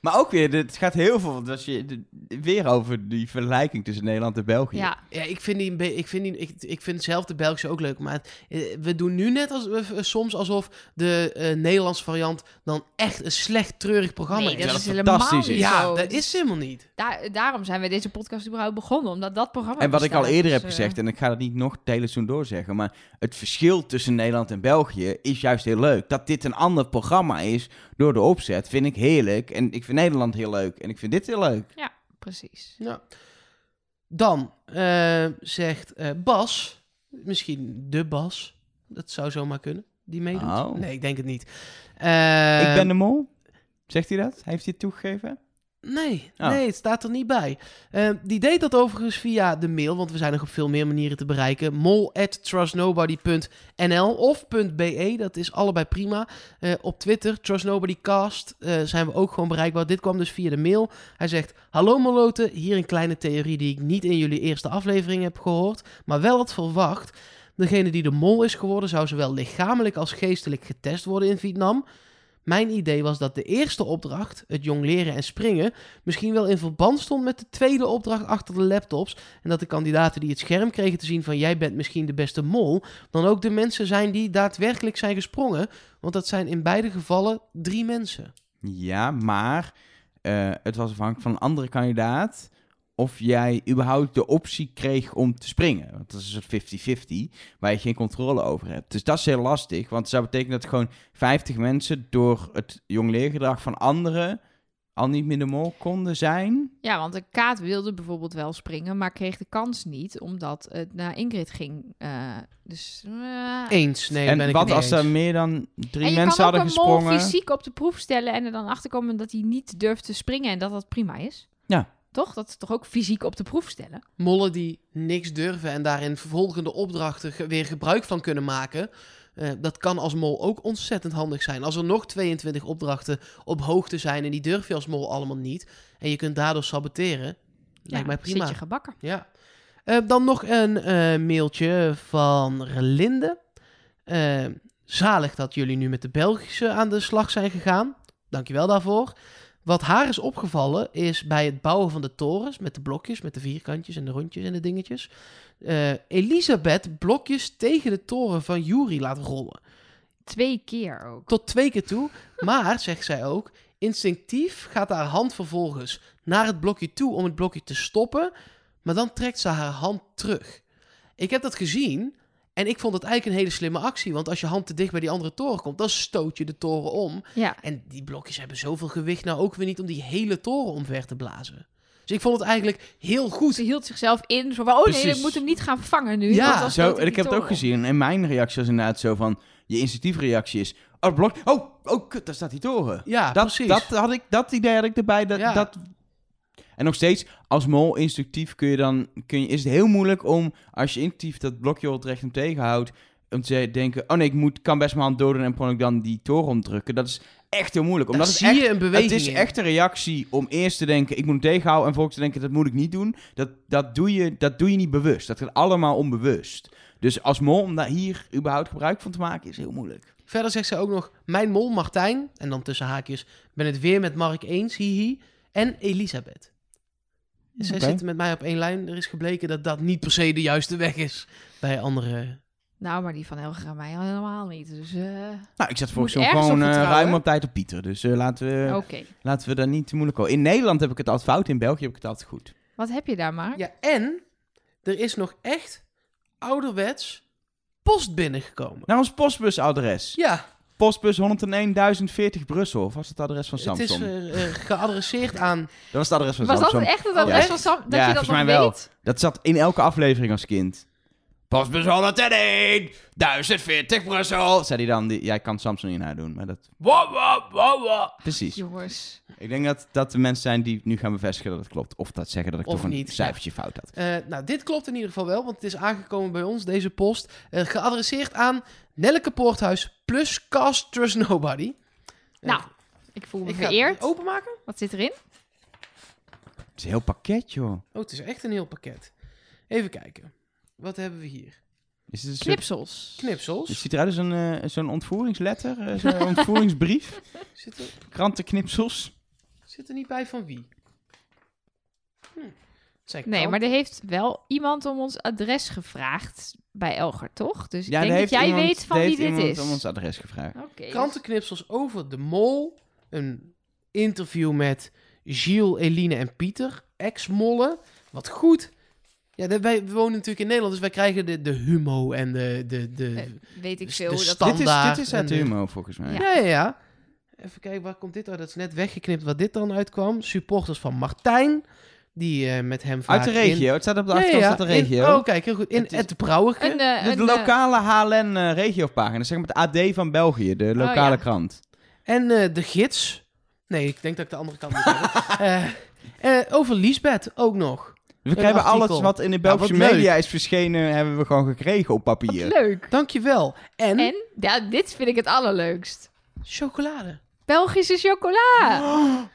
Maar ook weer, het gaat heel veel, want als je, weer over die vergelijking tussen Nederland en België. Ja, Ja, ik vind, die, ik, vind die, ik, ik vind zelf de Belgische ook leuk. Maar eh, we doen nu net als, eh, soms alsof de eh, Nederlandse variant dan echt een slecht treurig programma nee, is. dat dat is fantastisch niet is. ja, zo. dat is helemaal niet. Daar, daarom zijn we deze podcast überhaupt begonnen, omdat dat programma En wat ik al eerder heb Dus, gezegd, en ik ga het niet nog het hele seizoen doorzeggen, maar het verschil tussen Nederland en België is juist heel leuk. Dat dit een ander programma is door de opzet, vind ik heerlijk. En ik vind Nederland heel leuk en ik vind dit heel leuk. Precies. Ja. Dan eh, zegt eh, Bas, misschien de Bas, dat zou zomaar kunnen, die meedoet. Oh. Nee, ik denk het niet. Eh, ik ben de mol. Zegt hij dat? Heeft hij het toegegeven? Nee, Oh. nee, het staat er niet bij. Eh, die deed dat overigens via de mail, want we zijn nog op veel meer manieren te bereiken. mol at trustnobody.nl of .be, dat is allebei prima. Eh, op Twitter, trustnobodycast, eh zijn we ook gewoon bereikbaar. Dit kwam dus via de mail. Hij zegt, hallo Moloten, hier een kleine theorie die ik niet in jullie eerste aflevering heb gehoord, maar wel had verwacht. Degene die de mol is geworden zou zowel lichamelijk als geestelijk getest worden in Vietnam. Mijn idee was dat de eerste opdracht, het jong leren en springen, misschien wel in verband stond met de tweede opdracht achter de laptops. En dat de kandidaten die het scherm kregen te zien van jij bent misschien de beste mol, dan ook de mensen zijn die daadwerkelijk zijn gesprongen. Want dat zijn in beide gevallen drie mensen. Ja, maar eh, het was afhankelijk van een andere kandidaat of jij überhaupt de optie kreeg om te springen. Want dat is een soort 50-50, waar je geen controle over hebt. Dus dat is heel lastig, want het zou betekenen dat gewoon 50 mensen door het jongleergedrag van anderen al niet meer de mol konden zijn. Ja, want de kaat wilde bijvoorbeeld wel springen, maar kreeg de kans niet, omdat het naar Ingrid ging. Eh, dus... eh, Eens. Nee, ben en ik wat als er meer dan drie en je mensen kan ook hadden een mol gesprongen? fysiek op de proef stellen en er dan achterkomen dat hij niet durft te springen en dat dat prima is. Ja. Toch? Dat is toch ook fysiek op de proef stellen? Mollen die niks durven en daarin vervolgende opdrachten weer gebruik van kunnen maken. eh, dat kan als mol ook ontzettend handig zijn. Als er nog 22 opdrachten op hoogte zijn en die durf je als mol allemaal niet. En je kunt daardoor saboteren. Lijkt mij prima. Zit je gebakken. Ja. Eh, dan nog een eh, mailtje van Relinde. Zalig dat jullie nu met de Belgische aan de slag zijn gegaan. Dankjewel daarvoor. Wat haar is opgevallen is bij het bouwen van de torens met de blokjes, met de vierkantjes en de rondjes en de dingetjes. eh, Elisabeth blokjes tegen de toren van Yuri laat rollen. Twee keer ook. Tot twee keer toe. Maar, zegt zij ook, instinctief gaat haar hand vervolgens naar het blokje toe om het blokje te stoppen. Maar dan trekt ze haar hand terug. Ik heb dat gezien en ik vond het eigenlijk een hele slimme actie. Want als je hand te dicht bij die andere toren komt, dan stoot je de toren om. Ja. En die blokjes hebben zoveel gewicht nou ook weer niet om die hele toren omver te blazen. Dus ik vond het eigenlijk heel goed. Ze hield zichzelf in. Zo van, oh nee, ik moet hem niet gaan vangen nu. Ja, Zo, en ik heb het ook gezien. En mijn reactie was inderdaad zo van... Je instinctieve reactie is... Oh, blok. Oh, oh, kut, daar staat die toren. Ja, dat, precies. Dat, had ik, dat idee had ik erbij. Dat, Ja. dat... En nog steeds, als mol instructief kun je dan... Kun je, is het heel moeilijk om, als je instinctief dat blokje wat recht hem tegenhoudt... Om te denken, oh nee, ik moet, kan best mijn hand doden en kon ik dan die toren omdrukken. Dat is echt heel moeilijk. Daar Omdat het zie echt, je een beweging Het is in. echt een reactie om eerst te denken, ik moet hem tegenhouden. En vervolgens te denken, dat moet ik niet doen. Dat, dat, doe je, dat doe je niet bewust. Dat gaat allemaal onbewust. Dus als mol, om daar hier überhaupt gebruik van te maken, is heel moeilijk. Verder zegt zij ook nog: Mijn mol Martijn, en dan tussen haakjes, ben het weer met Mark eens, hihi, en Elisabeth. Zij zitten met mij op één lijn. Er is gebleken dat dat niet per se de juiste weg is bij andere. Nou, maar die van Helga en mij helemaal niet. Dus eh, Nou, ik zet Moet volgens mij gewoon op eh, ruim op tijd op Pieter. Dus eh, laten, we, oké. laten we daar niet te moeilijk over. In Nederland heb ik het altijd fout, in België heb ik het altijd goed. Wat heb je daar maar? Ja, en er is nog echt ouderwets post binnengekomen. Naar ons postbusadres. Ja, Postbus 101.040 Brussel. Of was het adres van het is Samsung? eh, eh, geadresseerd aan. <laughs> dat was het adres van Was dat Samsung. echt het adres echt? van Sam? Dat Ja, je dat volgens nog mij wel. weet? Dat zat in elke aflevering als kind. Postbus 101, 1040 Brussel. Zei hij dan, die, jij kan Samsung in haar doen, maar dat... Wow, wow, wow, wow. Precies. Jongens. Ik denk dat dat de mensen zijn die nu gaan bevestigen dat het klopt. Of dat zeggen dat ik Of toch een cijfertje fout had. Eh, nou, dit klopt in ieder geval wel, want het is aangekomen bij ons, deze post. geadresseerd aan Nelleke Poorthuis plus Cast Trust Nobody. Nou, ik voel me ik ga het vereerd. openmaken. Wat zit erin? Het is een heel pakket, joh. Oh, het is echt een heel pakket. Even kijken. Wat hebben we hier? Is het een soort- Knipsels. Knipsels. Het ziet eruit als een, eh, zo'n ontvoeringsletter, eh, zo'n <laughs> ontvoeringsbrief. Zit er, Krantenknipsels. zit er niet bij van wie? Hm. Het Nee, maar er heeft wel iemand om ons adres gevraagd bij Elger, toch? Dus ik denk dat jij iemand- weet van wie dit is. om ons adres gevraagd. Krantenknipsels over de mol. Een interview met Gilles, Eline en Pieter. Ex-mollen. Wat goed. Ja, de- wij wonen natuurlijk in Nederland, dus wij krijgen de, de humo en de... de, de Eh, weet ik de veel. Dat stand- Dit is, Standaard dit is de de- humo, volgens mij. Ja. Ja, ja, ja. Even kijken, waar komt dit uit? Dat is net weggeknipt waar dit dan uitkwam. Supporters van Martijn, die eh, met hem vaak Uit de in- regio. Het staat op de ja, achterkant ja. staat de In- regio. oh, kijk, heel goed. In Het is- het Brouwerke. Een, eh, de, een, de eh, lokale HLN eh, regiopagina, zeg maar het AD van België, de lokale Oh, ja. krant. En eh, de gids. Nee, ik denk dat ik de andere kant moet hebben. <laughs> Eh, eh, over Liesbeth ook nog. We krijgen artikel. alles wat in de Ja, Belgische wat leuk. media is verschenen, hebben we gewoon gekregen op wat papier. leuk. Dankjewel. En, En ja, dit vind ik het allerleukst. chocolade. Belgische chocola. <gasps>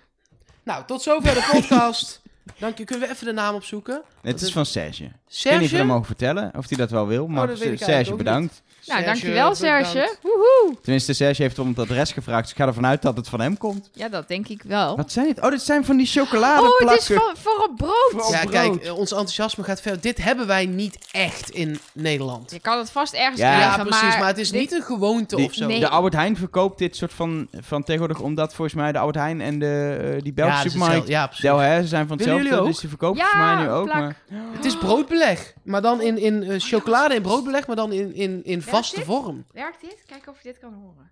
Nou, tot zover de podcast. <laughs> Dank je. Kunnen we even de naam opzoeken? Het is van Serge. Ik weet niet of Serge? mogen vertellen, of hij dat wel wil. Maar weet ik Serge, bedankt. Nou, Serge, dankjewel bedankt. Serge. Woehoe. Tenminste, Serge heeft om het adres gevraagd. Dus ik ga ervan uit dat het van hem komt. Ja, dat denk ik wel. Wat zijn het? Oh, dit zijn van die Oh, chocoladeplakken. het is voor, voor een brood. Voor- Ja, brood. kijk, eh, ons enthousiasme gaat verder. Dit hebben wij niet echt in Nederland. Je kan het vast ergens Ja, Ja, krijgen, precies, maar, maar het is dit- niet een gewoonte Die- of zo. Nee. De Albert Heijn verkoopt dit soort van, van tegenwoordig, omdat volgens mij de Albert Heijn en de, eh, die Belgische ja, supermarkt, ja, precies. Delhaize zijn van hetzelfde, jullie ook? dus die verkopen Ja, volgens mij nu ook. Maar... Het is broodbeleg, maar dan in, in eh, chocolade en broodbeleg, maar dan in, in, in vaste dit? vorm. Werkt dit? Kijk of je dit kan horen.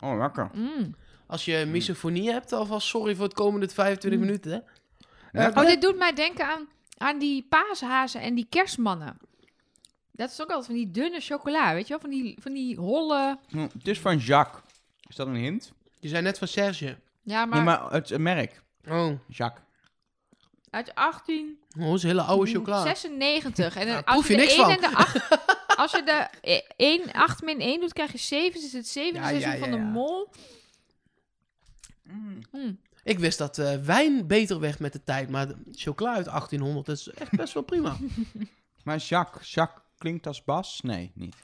Oh, lekker. Mm. Als je misofonie hebt, alvast sorry voor het komende 25 Mm. minuten. Hè? Ja. Eh, Oh, dit doet mij denken aan, aan die paashazen en die kerstmannen. Dat is ook altijd van die dunne chocola, weet je wel? Van die, van die holle... Hm, Het is van Jacques. Is dat een hint? Je zei net van Serge. Ja, maar, Nee, maar het merk. Oh, Jacques. Uit 18... oh dat is hele oude chocola. 96. En Daar dan als proef je, je de niks 1 van. en de 8... <laughs> Als je de 1, 8 min 1 doet, krijg je 7. Dus het is het zevende Ja, seizoen ja, ja, van de mol. Mm. Ik wist dat eh, wijn beter werd met de tijd, maar de chocola uit 1800 dat is echt best wel prima. <laughs> Maar Jacques. Jacques klinkt als Bas? Nee, niet.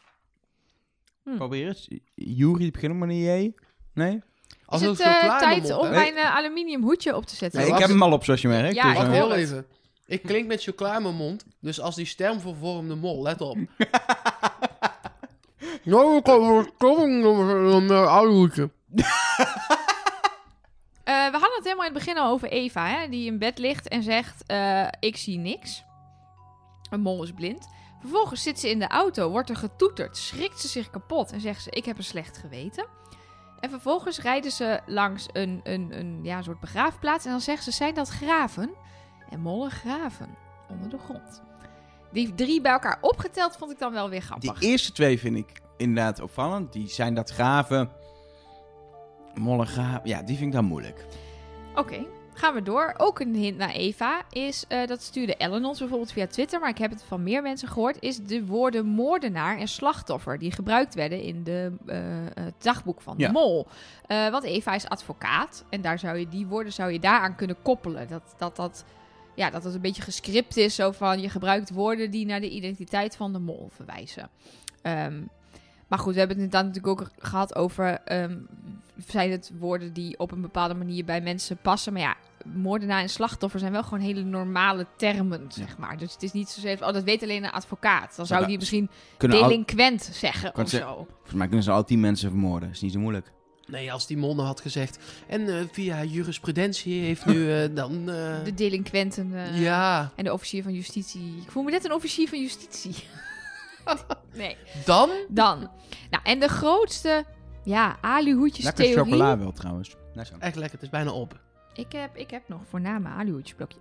Hm. Probeer eens. Jury, begint met een J? Nee? Als is het eh, tijd om mijn eh, aluminium hoedje op te zetten? Nee, ik heb hem al op zoals je merkt. Ja, dus, ik eh, heel even. Ik klink met chocola in mijn mond, dus als die stem vervormde mol, let op. <laughs> Nou, ik heb een oude hoedje. <laughs> Eh, we hadden het helemaal in het begin al over Eva, hè, die in bed ligt en zegt: eh, Ik zie niks. Een mol is blind. Vervolgens zit ze in de auto, wordt er getoeterd, schrikt ze zich kapot en zegt ze: Ik heb een slecht geweten. En vervolgens rijden ze langs een, een, een ja, soort begraafplaats en dan zegt ze: Zijn dat graven? En mollen graven onder de grond. Die drie bij elkaar opgeteld vond ik dan wel weer Die grappig. eerste twee vind ik inderdaad opvallend. Die zijn dat graven. Molle graven. Ja, die vind ik dan moeilijk. Oké, gaan we door. Ook een hint naar Eva is, eh, dat stuurde Ellen ons bijvoorbeeld via Twitter, maar ik heb het van meer mensen gehoord, is de woorden moordenaar en slachtoffer die gebruikt werden in de, eh, het dagboek van Ja. de mol. Eh, want Eva is advocaat en daar zou je die woorden zou je daaraan kunnen koppelen. Dat dat, dat, ja, dat het een beetje gescript is, zo van je gebruikt woorden die naar de identiteit van de mol verwijzen. Ehm, maar goed, we hebben het inderdaad natuurlijk ook gehad over. ehm, zijn het woorden die op een bepaalde manier bij mensen passen? Maar ja, moordenaar en slachtoffer zijn wel gewoon hele normale termen, zeg maar. Dus het is niet zozeer. Oh, dat weet alleen een advocaat. Dan zou Ja, die misschien al, delinquent zeggen Kan of ze- zo. volgens mij kunnen ze al tien mensen vermoorden. is niet zo moeilijk. Nee, als die nou had gezegd. En eh, via jurisprudentie heeft nu eh, <laughs> dan. eh, De delinquenten eh, ja, en de officier van justitie. Ik voel me net een officier van justitie. <laughs> nee. dan. Dan. Nou, en de grootste, ja, aluhoedjes Lekker theorie. chocola wel trouwens. Echt lekker, het is bijna op. Ik heb, ik heb nog voorname aluhoedjesblokje.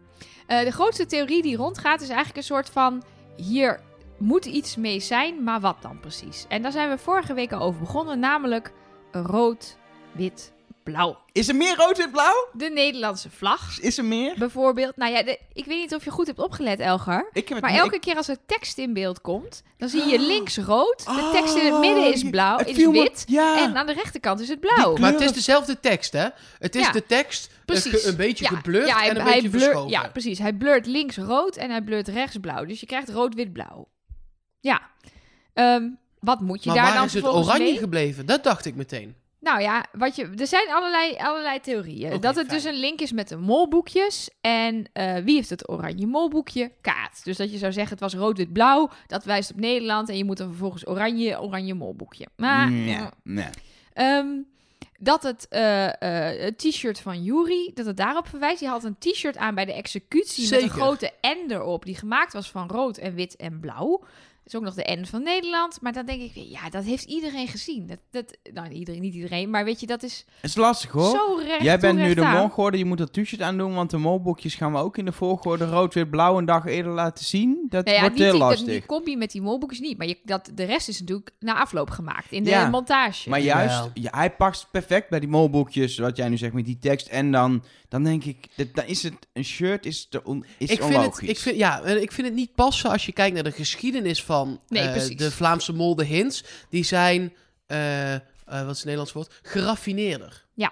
Eh de grootste theorie die rondgaat is eigenlijk een soort van... Hier moet iets mee zijn, maar wat dan precies? En daar zijn we vorige week al over begonnen, namelijk rood, wit, blauw. Is er meer rood en blauw? De Nederlandse vlag, Is er meer? bijvoorbeeld. Nou ja, de- ik weet niet of je goed hebt opgelet, Elgar. Ik heb het Maar niet- elke keer als er tekst in beeld komt, dan zie je links rood, de tekst in het midden is Oh, blauw, het is me- wit. Ja. En aan de rechterkant is het blauw. Maar het is dezelfde tekst, hè? Het is Ja, de tekst eh, Precies. een beetje Ja, geblurred ja, hij, en een hij beetje verschoven. Ja, precies. Hij blurt links rood en hij blurt rechts blauw. Dus je krijgt rood, wit, blauw. Ja. Ehm, wat moet je maar daar waar dan is het oranje mee? gebleven? Dat dacht ik meteen. Nou ja, wat je, er zijn allerlei, allerlei theorieën. Dat het fijn. dus een link is met de molboekjes. En eh, wie heeft het oranje molboekje? Kaat. Dus dat je zou zeggen, het was rood, wit, blauw. Dat wijst op Nederland. En je moet dan vervolgens oranje, oranje molboekje. Maar Nee, nee. Ehm, dat het eh, eh, het t-shirt van Yuri, dat het daarop verwijst. Die had een t-shirt aan bij de executie met een grote N erop. Die gemaakt was van rood en wit en blauw. Is ook nog de N van Nederland. Maar dan denk ik, weer, ja, dat heeft iedereen gezien. Dat, dat, nou, iedereen, niet iedereen, maar weet je, dat is Het is lastig hoor. zo recht Jij bent nu de aan. geworden, je moet dat t-shirt aandoen, want de molboekjes gaan we ook in de volgorde rood, wit, blauw een dag eerder laten zien. Dat Nou ja, wordt niet heel die, dat, lastig. die combi met die molboekjes niet. Maar je, dat, de rest is natuurlijk na afloop gemaakt. In de Ja, montage. Maar juist, ja, hij past perfect bij die molboekjes, wat jij nu zegt met die tekst. En dan, dan denk ik, dat, dan is het een shirt is, te on, is ik vind onlogisch. het, ik vind, ja, eh, ik vind het niet passen als je kijkt naar de geschiedenis van Nee, eh, de Vlaamse mol, de hints. Die zijn, eh, eh, wat is het Nederlands woord? Geraffineerder. Ja,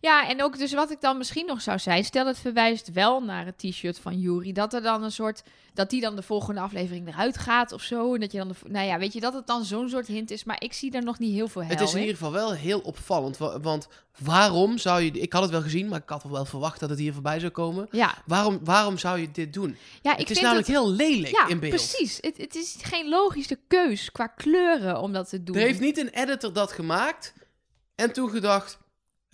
en ook dus wat ik dan misschien nog zou zijn, stel het verwijst wel naar het t-shirt van Jury, dat er dan een soort, dat die dan de volgende aflevering eruit gaat of zo, en dat je dan, de, nou ja, weet je, dat het dan zo'n soort hint is, maar ik zie er nog niet heel veel Het is in in. ieder geval wel heel opvallend. wa- Want waarom zou je... Ik had het wel gezien, maar ik had wel verwacht dat het hier voorbij zou komen. Ja, Waarom, waarom zou je dit doen? ja ik het is vind namelijk het, heel lelijk ja, in beeld. precies. Het, het is geen logische keus qua kleuren om dat te doen. Er heeft niet een editor dat gemaakt en toen gedacht...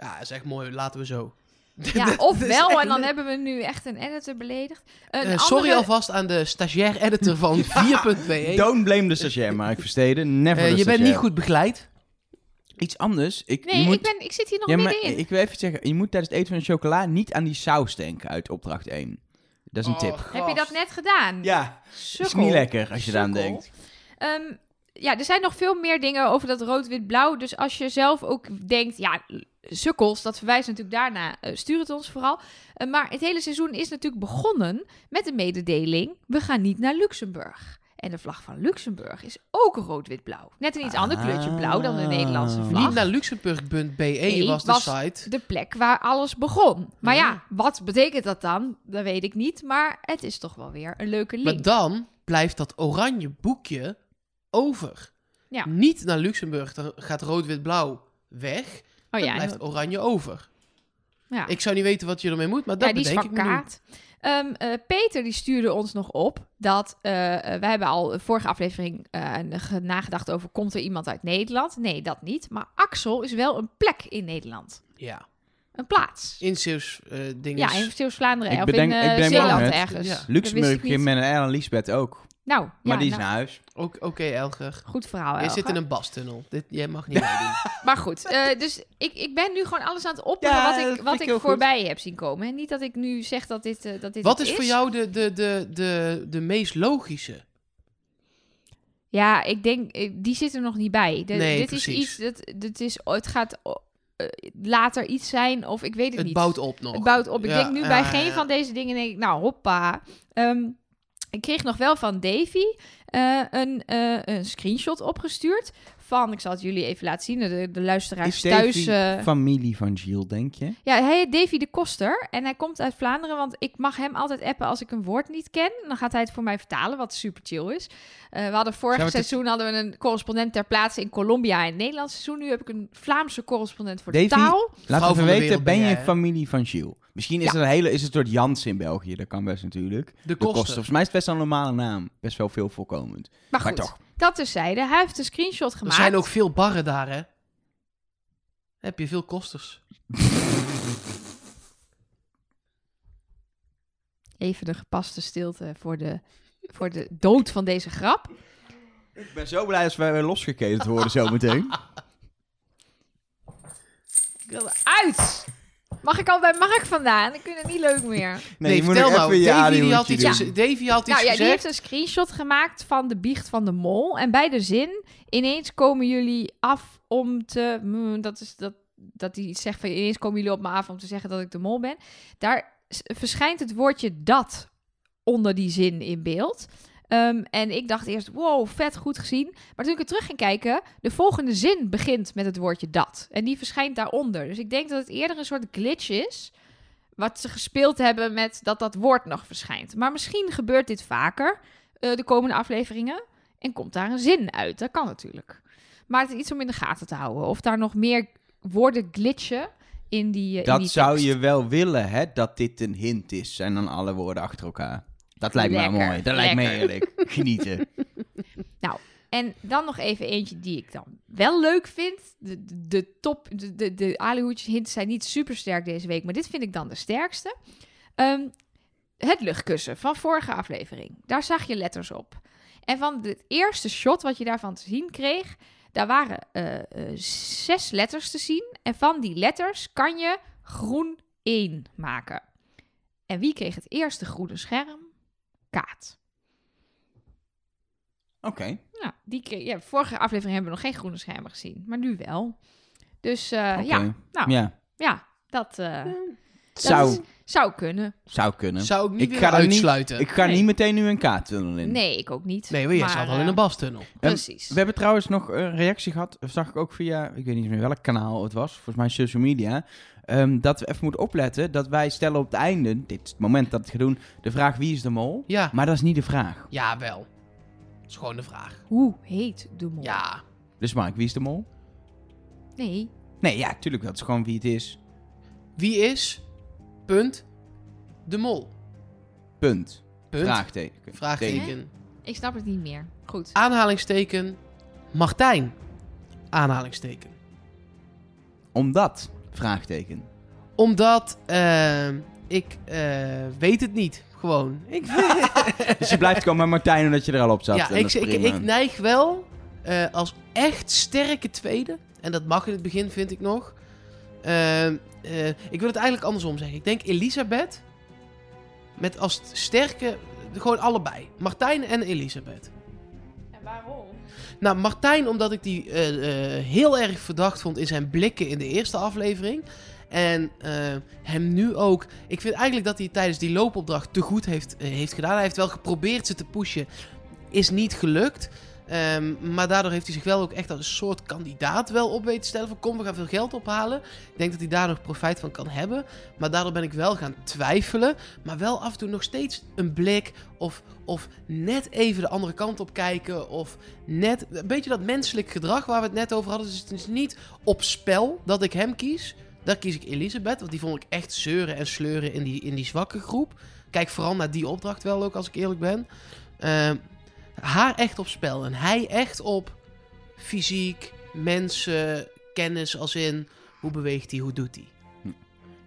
Ja, is echt mooi, laten we zo. Ja, <laughs> ofwel, en dan hebben we nu echt een editor beledigd. Een Eh, sorry alvast aan de stagiair editor van <laughs> <laughs> 4.be. Don't blame de stagiair, Mark Versteden. Never Eh, the je bent niet goed begeleid. Iets anders. Ik, Nee, je moet... ik, ben, ik zit hier nog ja, maar middenin. ik wil even zeggen, je moet tijdens het eten van de chocola niet aan die saus denken uit opdracht 1. Dat is een Oh, tip. Heb je dat net gedaan? Ja, is niet lekker als je eraan Sukkel. denkt. Ehm, ja, er zijn nog veel meer dingen over dat rood-wit-blauw. Dus als je zelf ook denkt, ja, sukkels, dat verwijst natuurlijk daarna. eh, stuur het ons vooral. Eh, maar het hele seizoen is natuurlijk begonnen met de mededeling: we gaan niet naar Luxemburg. En de vlag van Luxemburg is ook rood-wit-blauw. Net een iets ander kleurtje blauw dan de Nederlandse Ah. vlag. Niet naar Luxemburg.be was de was site. de plek waar alles begon. Maar ja. Ja. wat betekent dat dan? Dat weet ik niet. Maar het is toch wel weer een leuke link. Maar dan blijft dat oranje boekje over. Ja. Niet naar Luxemburg, dan gaat rood-wit-blauw weg. Oh Dan ja, blijft oranje over. ja. Ik zou niet weten wat je ermee moet, maar dat ja, die is van ik. Ehm, eh, Peter die stuurde ons nog op dat wij hebben al de vorige aflevering eh, ge- nagedacht over komt er iemand uit Nederland? Nee, dat niet. Maar Axel is wel een plek in Nederland, Ja, een plaats. in Zeeuws eh dingen. Ja, in Zeeuws-Vlaanderen of bedenk- in Zeeland ergens. Ja. Luxemburg ik niet. begint met een R en Lisbeth ook. Nou, Maar ja, die is nou, naar huis. Oké, Elger. goed verhaal. Je zit in een bastunnel. Dit, jij mag niet <laughs> meedoen. Maar goed, eh, dus ik, ik ben nu gewoon alles aan het opperen Ja, wat ik, wat ik ik heel goed. voorbij heb zien komen. En niet dat ik nu zeg dat dit, eh, dat dit Wat het is voor jou de, de, de, de, de meest logische? Ja, ik denk, eh, die zit er nog niet bij. De- Nee, dit precies. is iets, dat, dit is, het gaat later iets zijn of ik weet het, Het niet. bouwt op nog. Het bouwt op. Ik Ja, denk nu bij geen van deze dingen, denk ik, nou hoppa. Ehm, ik kreeg nog wel van Davy eh, een, eh, een screenshot opgestuurd van, ik zal het jullie even laten zien, de, de luisteraars Is thuis. Davy eh, familie van Gilles, denk je? ja, hij heet Davy de Koster en hij komt uit Vlaanderen, want ik mag hem altijd appen als ik een woord niet ken. Dan gaat hij het voor mij vertalen, wat super chill is. Eh, we hadden vorig te- seizoen hadden we een correspondent ter plaatse in Colombia en het Nederlands seizoen. Nu heb ik een Vlaamse correspondent voor de taal. Laat even weten, ben je familie van Gilles? Misschien is Ja. het een hele, is het soort Jans in België. Dat kan best natuurlijk. De De kosten. Volgens mij is het best wel een normale naam. Best wel veel voorkomend. Maar Maar goed, toch. Dat terzijde. Hij heeft een screenshot Er gemaakt. zijn ook veel barren daar, hè? Heb je veel kosters. Even de gepaste stilte voor de, voor de dood van deze grap. Ik ben zo blij als wij weer losgeketend worden zometeen. Ik wil eruit! Mag ik al bij Mark vandaan? Ik vind het niet leuk meer. Nee, moet vertel nou. Davy, die had iets, Davy had iets Nou ja, die heeft een screenshot gemaakt van de biecht van de mol. En bij de zin, ineens komen jullie af om te... mm, dat is dat, dat hij iets zegt van, ineens komen jullie op me af om te zeggen dat ik de mol ben. Daar verschijnt het woordje dat onder die zin in beeld. Ehm, en ik dacht eerst, wow, vet goed gezien. Maar toen ik het terug ging kijken, de volgende zin begint met het woordje dat. En die verschijnt daaronder. Dus ik denk dat het eerder een soort glitch is. Wat ze gespeeld hebben met dat dat woord nog verschijnt. Maar misschien gebeurt dit vaker eh, de komende afleveringen. En komt daar een zin uit. Dat kan natuurlijk. Maar het is iets om in de gaten te houden. Of daar nog meer woorden glitchen in die, eh, in Dat die zou je wel willen, hè? Dat dit een hint is. En dan alle woorden achter elkaar. Dat lijkt me mooi. Dat lijkt me eerlijk. <laughs> Genieten. En dan nog even eentje die ik dan wel leuk vind. De, de, de top, de, de, de alihoedjes hints zijn niet super sterk deze week, maar dit vind ik dan de sterkste. Ehm, het luchtkussen van vorige aflevering. Daar zag je letters op. En van het eerste shot wat je daarvan te zien kreeg, daar waren eh, eh, zes letters te zien. En van die letters kan je groen 1 maken. En wie kreeg het eerste groene scherm? Kaat. Oké. Nou, die ja, vorige aflevering hebben we nog geen groene schermen gezien, maar nu wel. Dus eh, ja, nou, ja. Ja. dat, eh, Dat Zou, is- zou kunnen. zou kunnen. Zou ik niet Ik ga er niet- uitsluiten. Ik ga Nee. niet meteen nu een K-tunnel in. Nee, ik ook niet. Nee, maar jij zat al in eh, een bastunnel. Precies. We hebben trouwens nog een reactie gehad, zag ik ook via, ik weet niet meer welk kanaal het was, volgens mij social media, ehm, dat we even moeten opletten dat wij stellen op het einde, dit is het moment dat het gaat doen, de vraag wie is de mol? Ja. Maar dat is niet de vraag. Ja, wel. Dat is gewoon de vraag. Hoe heet de mol? Ja. Dus Mark, wie is de mol? Nee. Nee, ja, tuurlijk, dat is gewoon wie het is. Wie is, punt, de mol? Punt. Punt. Vraagteken. Vraagteken. Ik snap het niet meer. Goed. Aanhalingsteken, Martijn. Aanhalingsteken. Omdat, vraagteken. Omdat, eh, ik eh, weet het niet. Gewoon. Ik, <laughs> Dus je blijft gewoon met Martijn omdat je er al op zat. ja, en ik, dat is ik, prima. ik neig wel eh, als echt sterke tweede. En dat mag in het begin, vind ik nog. Eh, eh, ik wil het eigenlijk andersom zeggen. Ik denk Elisabeth. Met als sterke. Gewoon allebei. Martijn en Elisabeth. En waarom? Nou, Martijn, omdat ik die eh, eh, heel erg verdacht vond in zijn blikken in de eerste aflevering. En hem nu ook. Ik vind eigenlijk dat hij tijdens die loopopdracht te goed heeft, heeft gedaan. Hij heeft wel geprobeerd ze te pushen. Is niet gelukt. Ehm, maar daardoor heeft hij zich wel ook echt als een soort kandidaat wel op weten te stellen. Van kom, we gaan veel geld ophalen. Ik denk dat hij daar nog profijt van kan hebben. Maar daardoor ben ik wel gaan twijfelen. Maar wel af en toe nog steeds een blik. Of, of net even de andere kant op kijken. Of net een beetje dat menselijk gedrag waar we het net over hadden. Dus het is niet op spel dat ik hem kies. Daar kies ik Elisabeth. Want die vond ik echt zeuren en sleuren in die, in die zwakke groep. Kijk vooral naar die opdracht wel ook, als ik eerlijk ben. Ehm, haar echt op spel. En hij echt op fysiek, mensen, kennis als in... Hoe beweegt hij, hoe doet hij?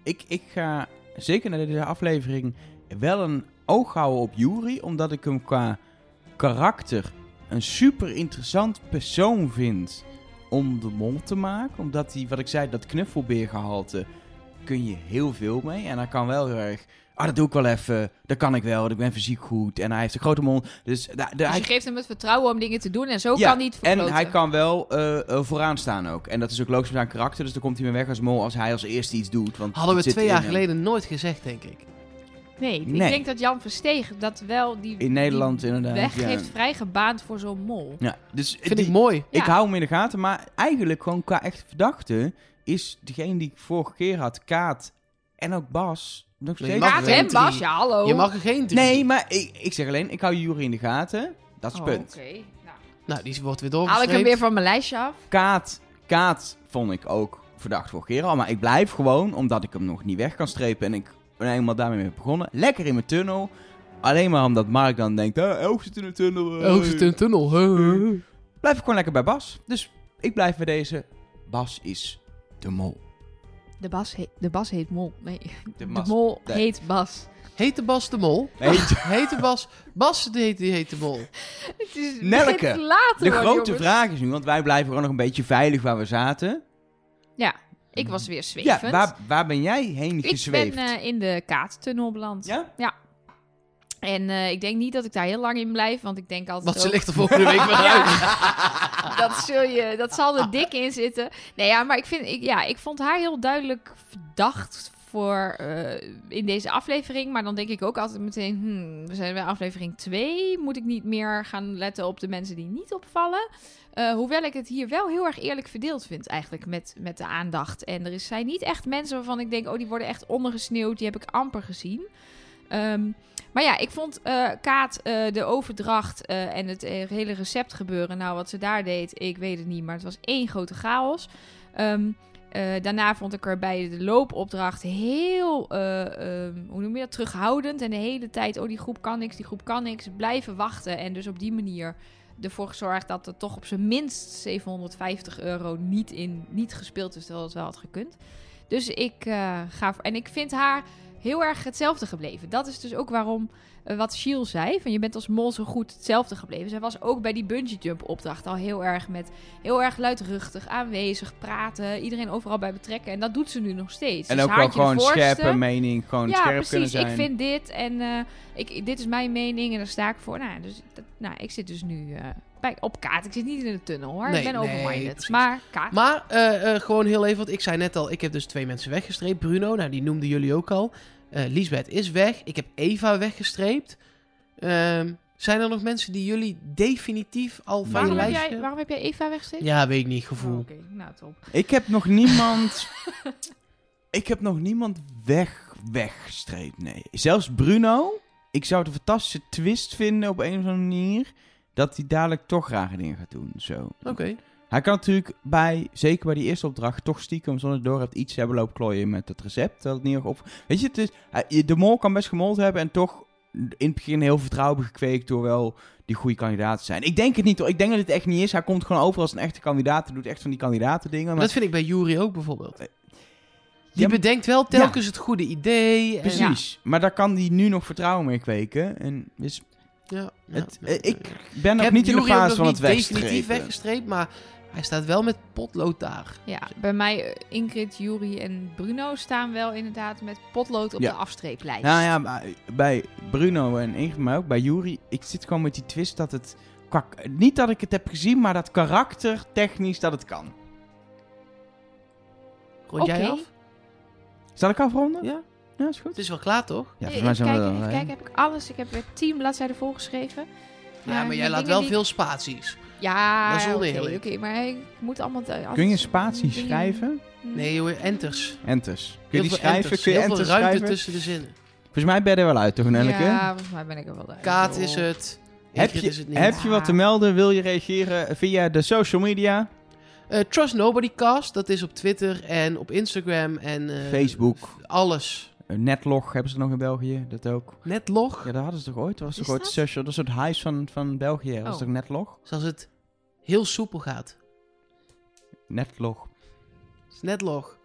Ik, ik ga zeker naar deze aflevering wel een oog houden op Yuri, omdat ik hem qua karakter een super interessant persoon vind om de mol te maken. Omdat hij, wat ik zei, dat knuffelbeergehalte kun je heel veel mee. En hij kan wel heel erg, ah dat doe ik wel even, dat kan ik wel, want ik ben fysiek goed. En hij heeft een grote mond, dus... da- da- Dus hij je geeft hem het vertrouwen om dingen te doen en zo Ja, kan niet en verkloten. hij kan wel eh, eh, vooraan staan ook. En dat is ook logisch met zijn karakter. Dus dan komt hij weer weg als mol als hij als eerste iets doet. Want Hadden we het twee jaar hem. geleden nooit gezegd, denk ik. Nee, ik denk dat Jan Versteeg dat wel die, In Nederland die inderdaad. weg ja. heeft vrijgebaand voor zo'n mol. Ja, dus Vind die- ik mooi. ik Ja. hou hem in de gaten. Maar eigenlijk gewoon qua echt verdachte is degene die ik vorige keer had, Kaat en ook Bas, nog steeds. mag Kaat geen en Bas, ja hallo. Je mag er geen drie. Nee, maar ik, ik zeg alleen, ik hou Jury in de gaten. Dat is het Oh, punt. Oké, nou. Nou, die wordt weer Haal ik doorgestreept. hem weer van mijn lijstje af. Kaat, Kaat vond ik ook verdacht vorige keer al. Maar ik blijf gewoon, omdat ik hem nog niet weg kan strepen. En ik ben helemaal daarmee mee begonnen. Lekker in mijn tunnel. Alleen maar omdat Mark dan denkt, Elf zit in een tunnel. eh. Oh, zit in een tunnel. Huh? Blijf ik gewoon lekker bij Bas. Dus ik blijf bij deze. Bas is de mol. De Bas, heet, de Bas heet Mol. Nee, de, Mol heet Bas. Heet de Bas de Mol? Nee, <laughs> Heet de Bas... Bas die heet, die heet de Mol. Het is Nelke, te de grote jongens. vraag is nu, want wij blijven gewoon nog een beetje veilig waar we zaten. Ja, ik was weer zwevend. Ja, waar, waar ben jij heen ik gezweefd? ben eh, in de kaattunnel beland. Ja? En eh, ik denk niet dat ik daar heel lang in blijf, want ik denk altijd Want ze ligt er volgende week <laughs> weer Ja. uit. Dat, je, dat zal er dik in zitten. Nee, ja, maar ik, vind, ik, ja, ik vond haar heel duidelijk verdacht voor eh, in deze aflevering. Maar dan denk ik ook altijd meteen, hmm, we zijn bij aflevering 2. Moet ik niet meer gaan letten op de mensen die niet opvallen? Eh, hoewel ik het hier wel heel erg eerlijk verdeeld vind eigenlijk met, met de aandacht. En er zijn niet echt mensen waarvan ik denk, oh die worden echt ondergesneeuwd. Die heb ik amper gezien. Ehm, maar ja, ik vond eh, Kaat eh, de overdracht eh, en het hele recept gebeuren. Nou, wat ze daar deed, ik weet het niet. Maar het was één grote chaos. Ehm, eh, daarna vond ik er bij de loopopdracht heel, eh, ehm, hoe noem je dat, terughoudend. En de hele tijd, oh die groep kan niks, die groep kan niks. Blijven wachten en dus op die manier ervoor gezorgd dat er toch op zijn minst 750 euro niet, in, niet gespeeld is, terwijl het wel had gekund. Dus ik ga en ik vind haar heel erg hetzelfde gebleven. Dat is dus ook waarom eh, wat Shiel zei, van je bent als mol zo goed hetzelfde gebleven. Zij was ook bij die bungee jump opdracht al heel erg met heel erg luidruchtig aanwezig praten, iedereen overal bij betrekken en dat doet ze nu nog steeds. En Dus ook wel gewoon scherpe mening, gewoon Ja, scherp precies. kunnen zijn. Ik vind dit en eh, ik, dit is mijn mening en daar sta ik voor. Nou, dus dat, nou, ik zit dus nu eh, bij, op kaart. Ik zit niet in de tunnel hoor. Nee, ik ben open-minded. precies. maar kaart. Maar eh, eh, gewoon heel even, want ik zei net al, ik heb dus twee mensen weggestreept. Bruno, nou die noemden jullie ook al. Eh Liesbeth is weg. Ik heb Eva weggestreept. Ehm, zijn er nog mensen die jullie definitief al van waarom, heb lijstje... jij, waarom heb jij Eva weggestuurd? Ja, weet ik niet, Oh, gevoel. Oké, nou top. Ik heb nog niemand... <laughs> ik heb nog niemand weg, weggestreept, nee. Zelfs Bruno, ik zou het een fantastische twist vinden op een of andere manier... dat hij dadelijk toch rare dingen gaat doen, zo. Oké. Hij kan natuurlijk bij, zeker bij die eerste opdracht, toch stiekem zonder door het iets hebben lopen klooien met het recept. Dat het niet op. Weet je, het is, de mol kan best gemold hebben en toch in het begin heel vertrouwen gekweekt door wel die goede kandidaat te zijn. Ik denk het niet hoor. Ik denk dat het echt niet is. Hij komt gewoon over als een echte kandidaat. Hij doet echt van die kandidaten dingen. Maar Maar dat vind ik bij Jury ook bijvoorbeeld. Die Ja, maar- bedenkt wel telkens het goede idee. En... precies. Maar daar kan hij nu nog vertrouwen mee kweken. En dus Ja, ja, het, ja, eh, ja, ik ben nog niet in de fase van het niet definitief wegstrepen. weggestreept, maar hij staat wel met potlood daar. Ja, bij mij eh, Ingrid, Jury en Bruno staan wel inderdaad met potlood op Ja. de afstreeplijst. Nou ja, maar bij Bruno en Ingrid, maar ook bij Jury, ik zit gewoon met die twist dat het... qua- Niet dat ik het heb gezien, maar dat karaktertechnisch dat het kan. Rond jij af? Zal ik afronden? Ja. Ja, is goed. Het is wel klaar, toch? Ja, Even volgens mij zijn we er even wel, kijken, heb ik alles? Ik heb weer tien bladzijden volgeschreven. Ja, maar jij laat wel die- veel spaties. Ja, Dat is oké, maar ik moet allemaal... als? Kun je spaties dingen- schrijven? Nee, joh, enters. Enters. Kun je die schrijven? enters. Kun je Heel enters ruimte schrijven? tussen de zinnen. Volgens mij ben je er wel uit, toch, Nelleke? Ja, volgens mij ben ik er wel uit. Kaat joh. is het. Heb je, is het niet. heb je wat te melden? Wil je reageren via de social media? Eh, Trust Nobody Cast, dat is op Twitter en op Instagram en... eh, Facebook. Alles. Eh, Netlog hebben ze nog in België, dat ook. Netlog, Ja, dat hadden ze toch ooit? Dat was toch ooit dat? social, dat soort huis van, van België. Dat was Oh. toch Netlog? zoals het heel soepel gaat. Netlog. Het is Netlog.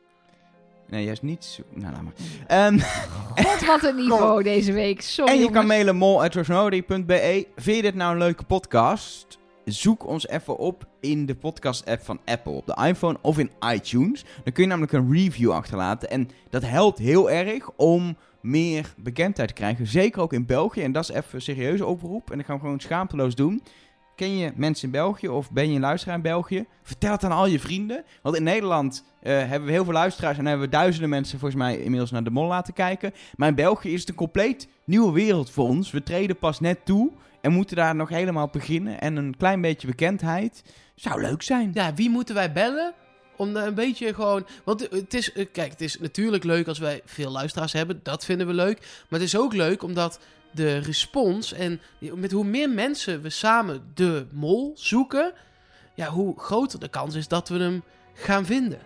Nee, juist niet zo... Nou, laat maar. Ehm, <laughs> God, wat een <laughs> niveau deze week. Sorry, en je kan mailen mol.rosnody.be. Vind je dit nou een leuke podcast? Zoek ons even op in de podcast-app van Apple op de iPhone of in iTunes. Dan kun je namelijk een review achterlaten. En dat helpt heel erg om meer bekendheid te krijgen. Zeker ook in België. En dat is even een serieuze oproep. En dat gaan we gewoon schaamteloos doen. Ken je mensen in België of ben je een luisteraar in België? Vertel het aan al je vrienden. Want in Nederland eh, hebben we heel veel luisteraars en hebben we duizenden mensen volgens mij inmiddels naar de mol laten kijken. Maar in België is het een compleet nieuwe wereld voor ons. We treden pas net toe en moeten daar nog helemaal beginnen. En een klein beetje bekendheid zou leuk zijn. Ja, wie moeten wij bellen? Om een beetje gewoon... Want het is... Kijk, het is natuurlijk leuk als wij veel luisteraars hebben. Dat vinden we leuk. Maar het is ook leuk omdat de respons... En met hoe meer mensen we samen de mol zoeken... Ja, hoe groter de kans is dat we hem gaan vinden.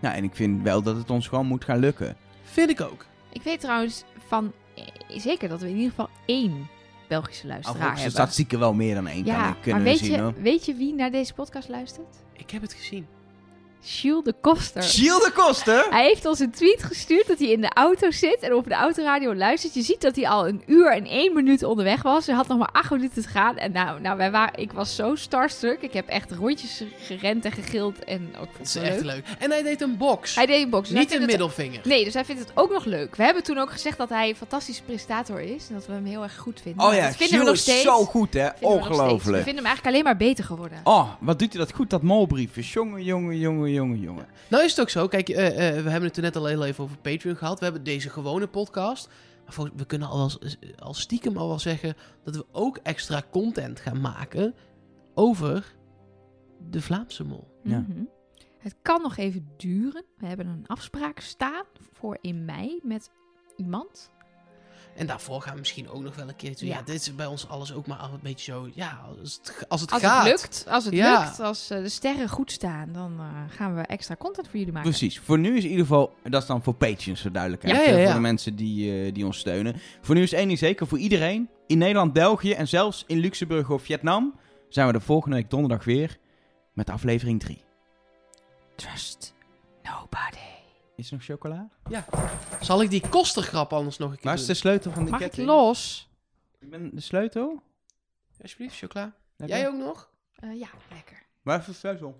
Nou, en ik vind wel dat het ons gewoon moet gaan lukken. Vind ik ook. Ik weet trouwens van... eh, Zeker dat we in ieder geval één Belgische luisteraar hebben. statistieken wel meer dan één kan Ja, ik maar kunnen weet zien je, hoor. weet je wie naar deze podcast luistert? Ik heb het gezien. Jules de Koster. Gilles de Koster? Hij heeft ons een tweet gestuurd dat hij in de auto zit en op de autoradio luistert. Je ziet dat hij al een uur en één minuut onderweg was. Hij had nog maar acht minuten te gaan. En nou, nou wij waren, ik was zo starstruck. Ik heb echt rondjes gerend en gegild. En ook vond Het is het wel echt leuk. leuk. En hij deed een box. Hij deed een box. dus Niet een het- middelvinger. Nee, dus hij vindt het ook nog leuk. We hebben toen ook gezegd dat hij een fantastische presentator is. En dat we hem heel erg goed vinden. Oh ja, dat vinden we Gilles nog is steeds. zo goed hè. Vinden we. We Ongelooflijk. vinden hem eigenlijk alleen maar beter geworden. Oh, wat doet hij dat goed, dat molbriefjes. Jongen, jongen, jongen, jongen, jongen. Nou is het ook zo. Kijk, eh, eh, we hebben het er net al heel even over Patreon gehad. We hebben deze gewone podcast. Maar volgens- we kunnen al, wel, s- al stiekem al wel zeggen dat we ook extra content gaan maken over de Vlaamse mol. Ja. Mhm. Het kan nog even duren. We hebben een afspraak staan voor in mei met iemand. En daarvoor gaan we misschien ook nog wel een keertje. Ja, Ja. dit is bij ons alles ook maar een beetje zo. Ja, als het, als het Als gaat. het lukt, als het Ja. lukt, als eh, de sterren goed staan, dan eh, gaan we extra content voor jullie maken. Precies. Voor nu is in ieder geval, dat is dan voor Patreons voor duidelijkheid. Ja, ja, hè, ja. Voor de mensen die, eh, die ons steunen. Voor nu is één ding zeker, voor iedereen. In Nederland, België en zelfs in Luxemburg of Vietnam zijn we de volgende week donderdag weer met aflevering 3. Trust nobody. Is er nog chocola? Zal ik die kostergrap anders nog een keer Waar is de doen? sleutel van de Mag ik ketting? los? Ik ben de sleutel? Alsjeblieft, chocola. Lekker. Jij ook nog? Eh, ja, lekker. Waar is de sleutel?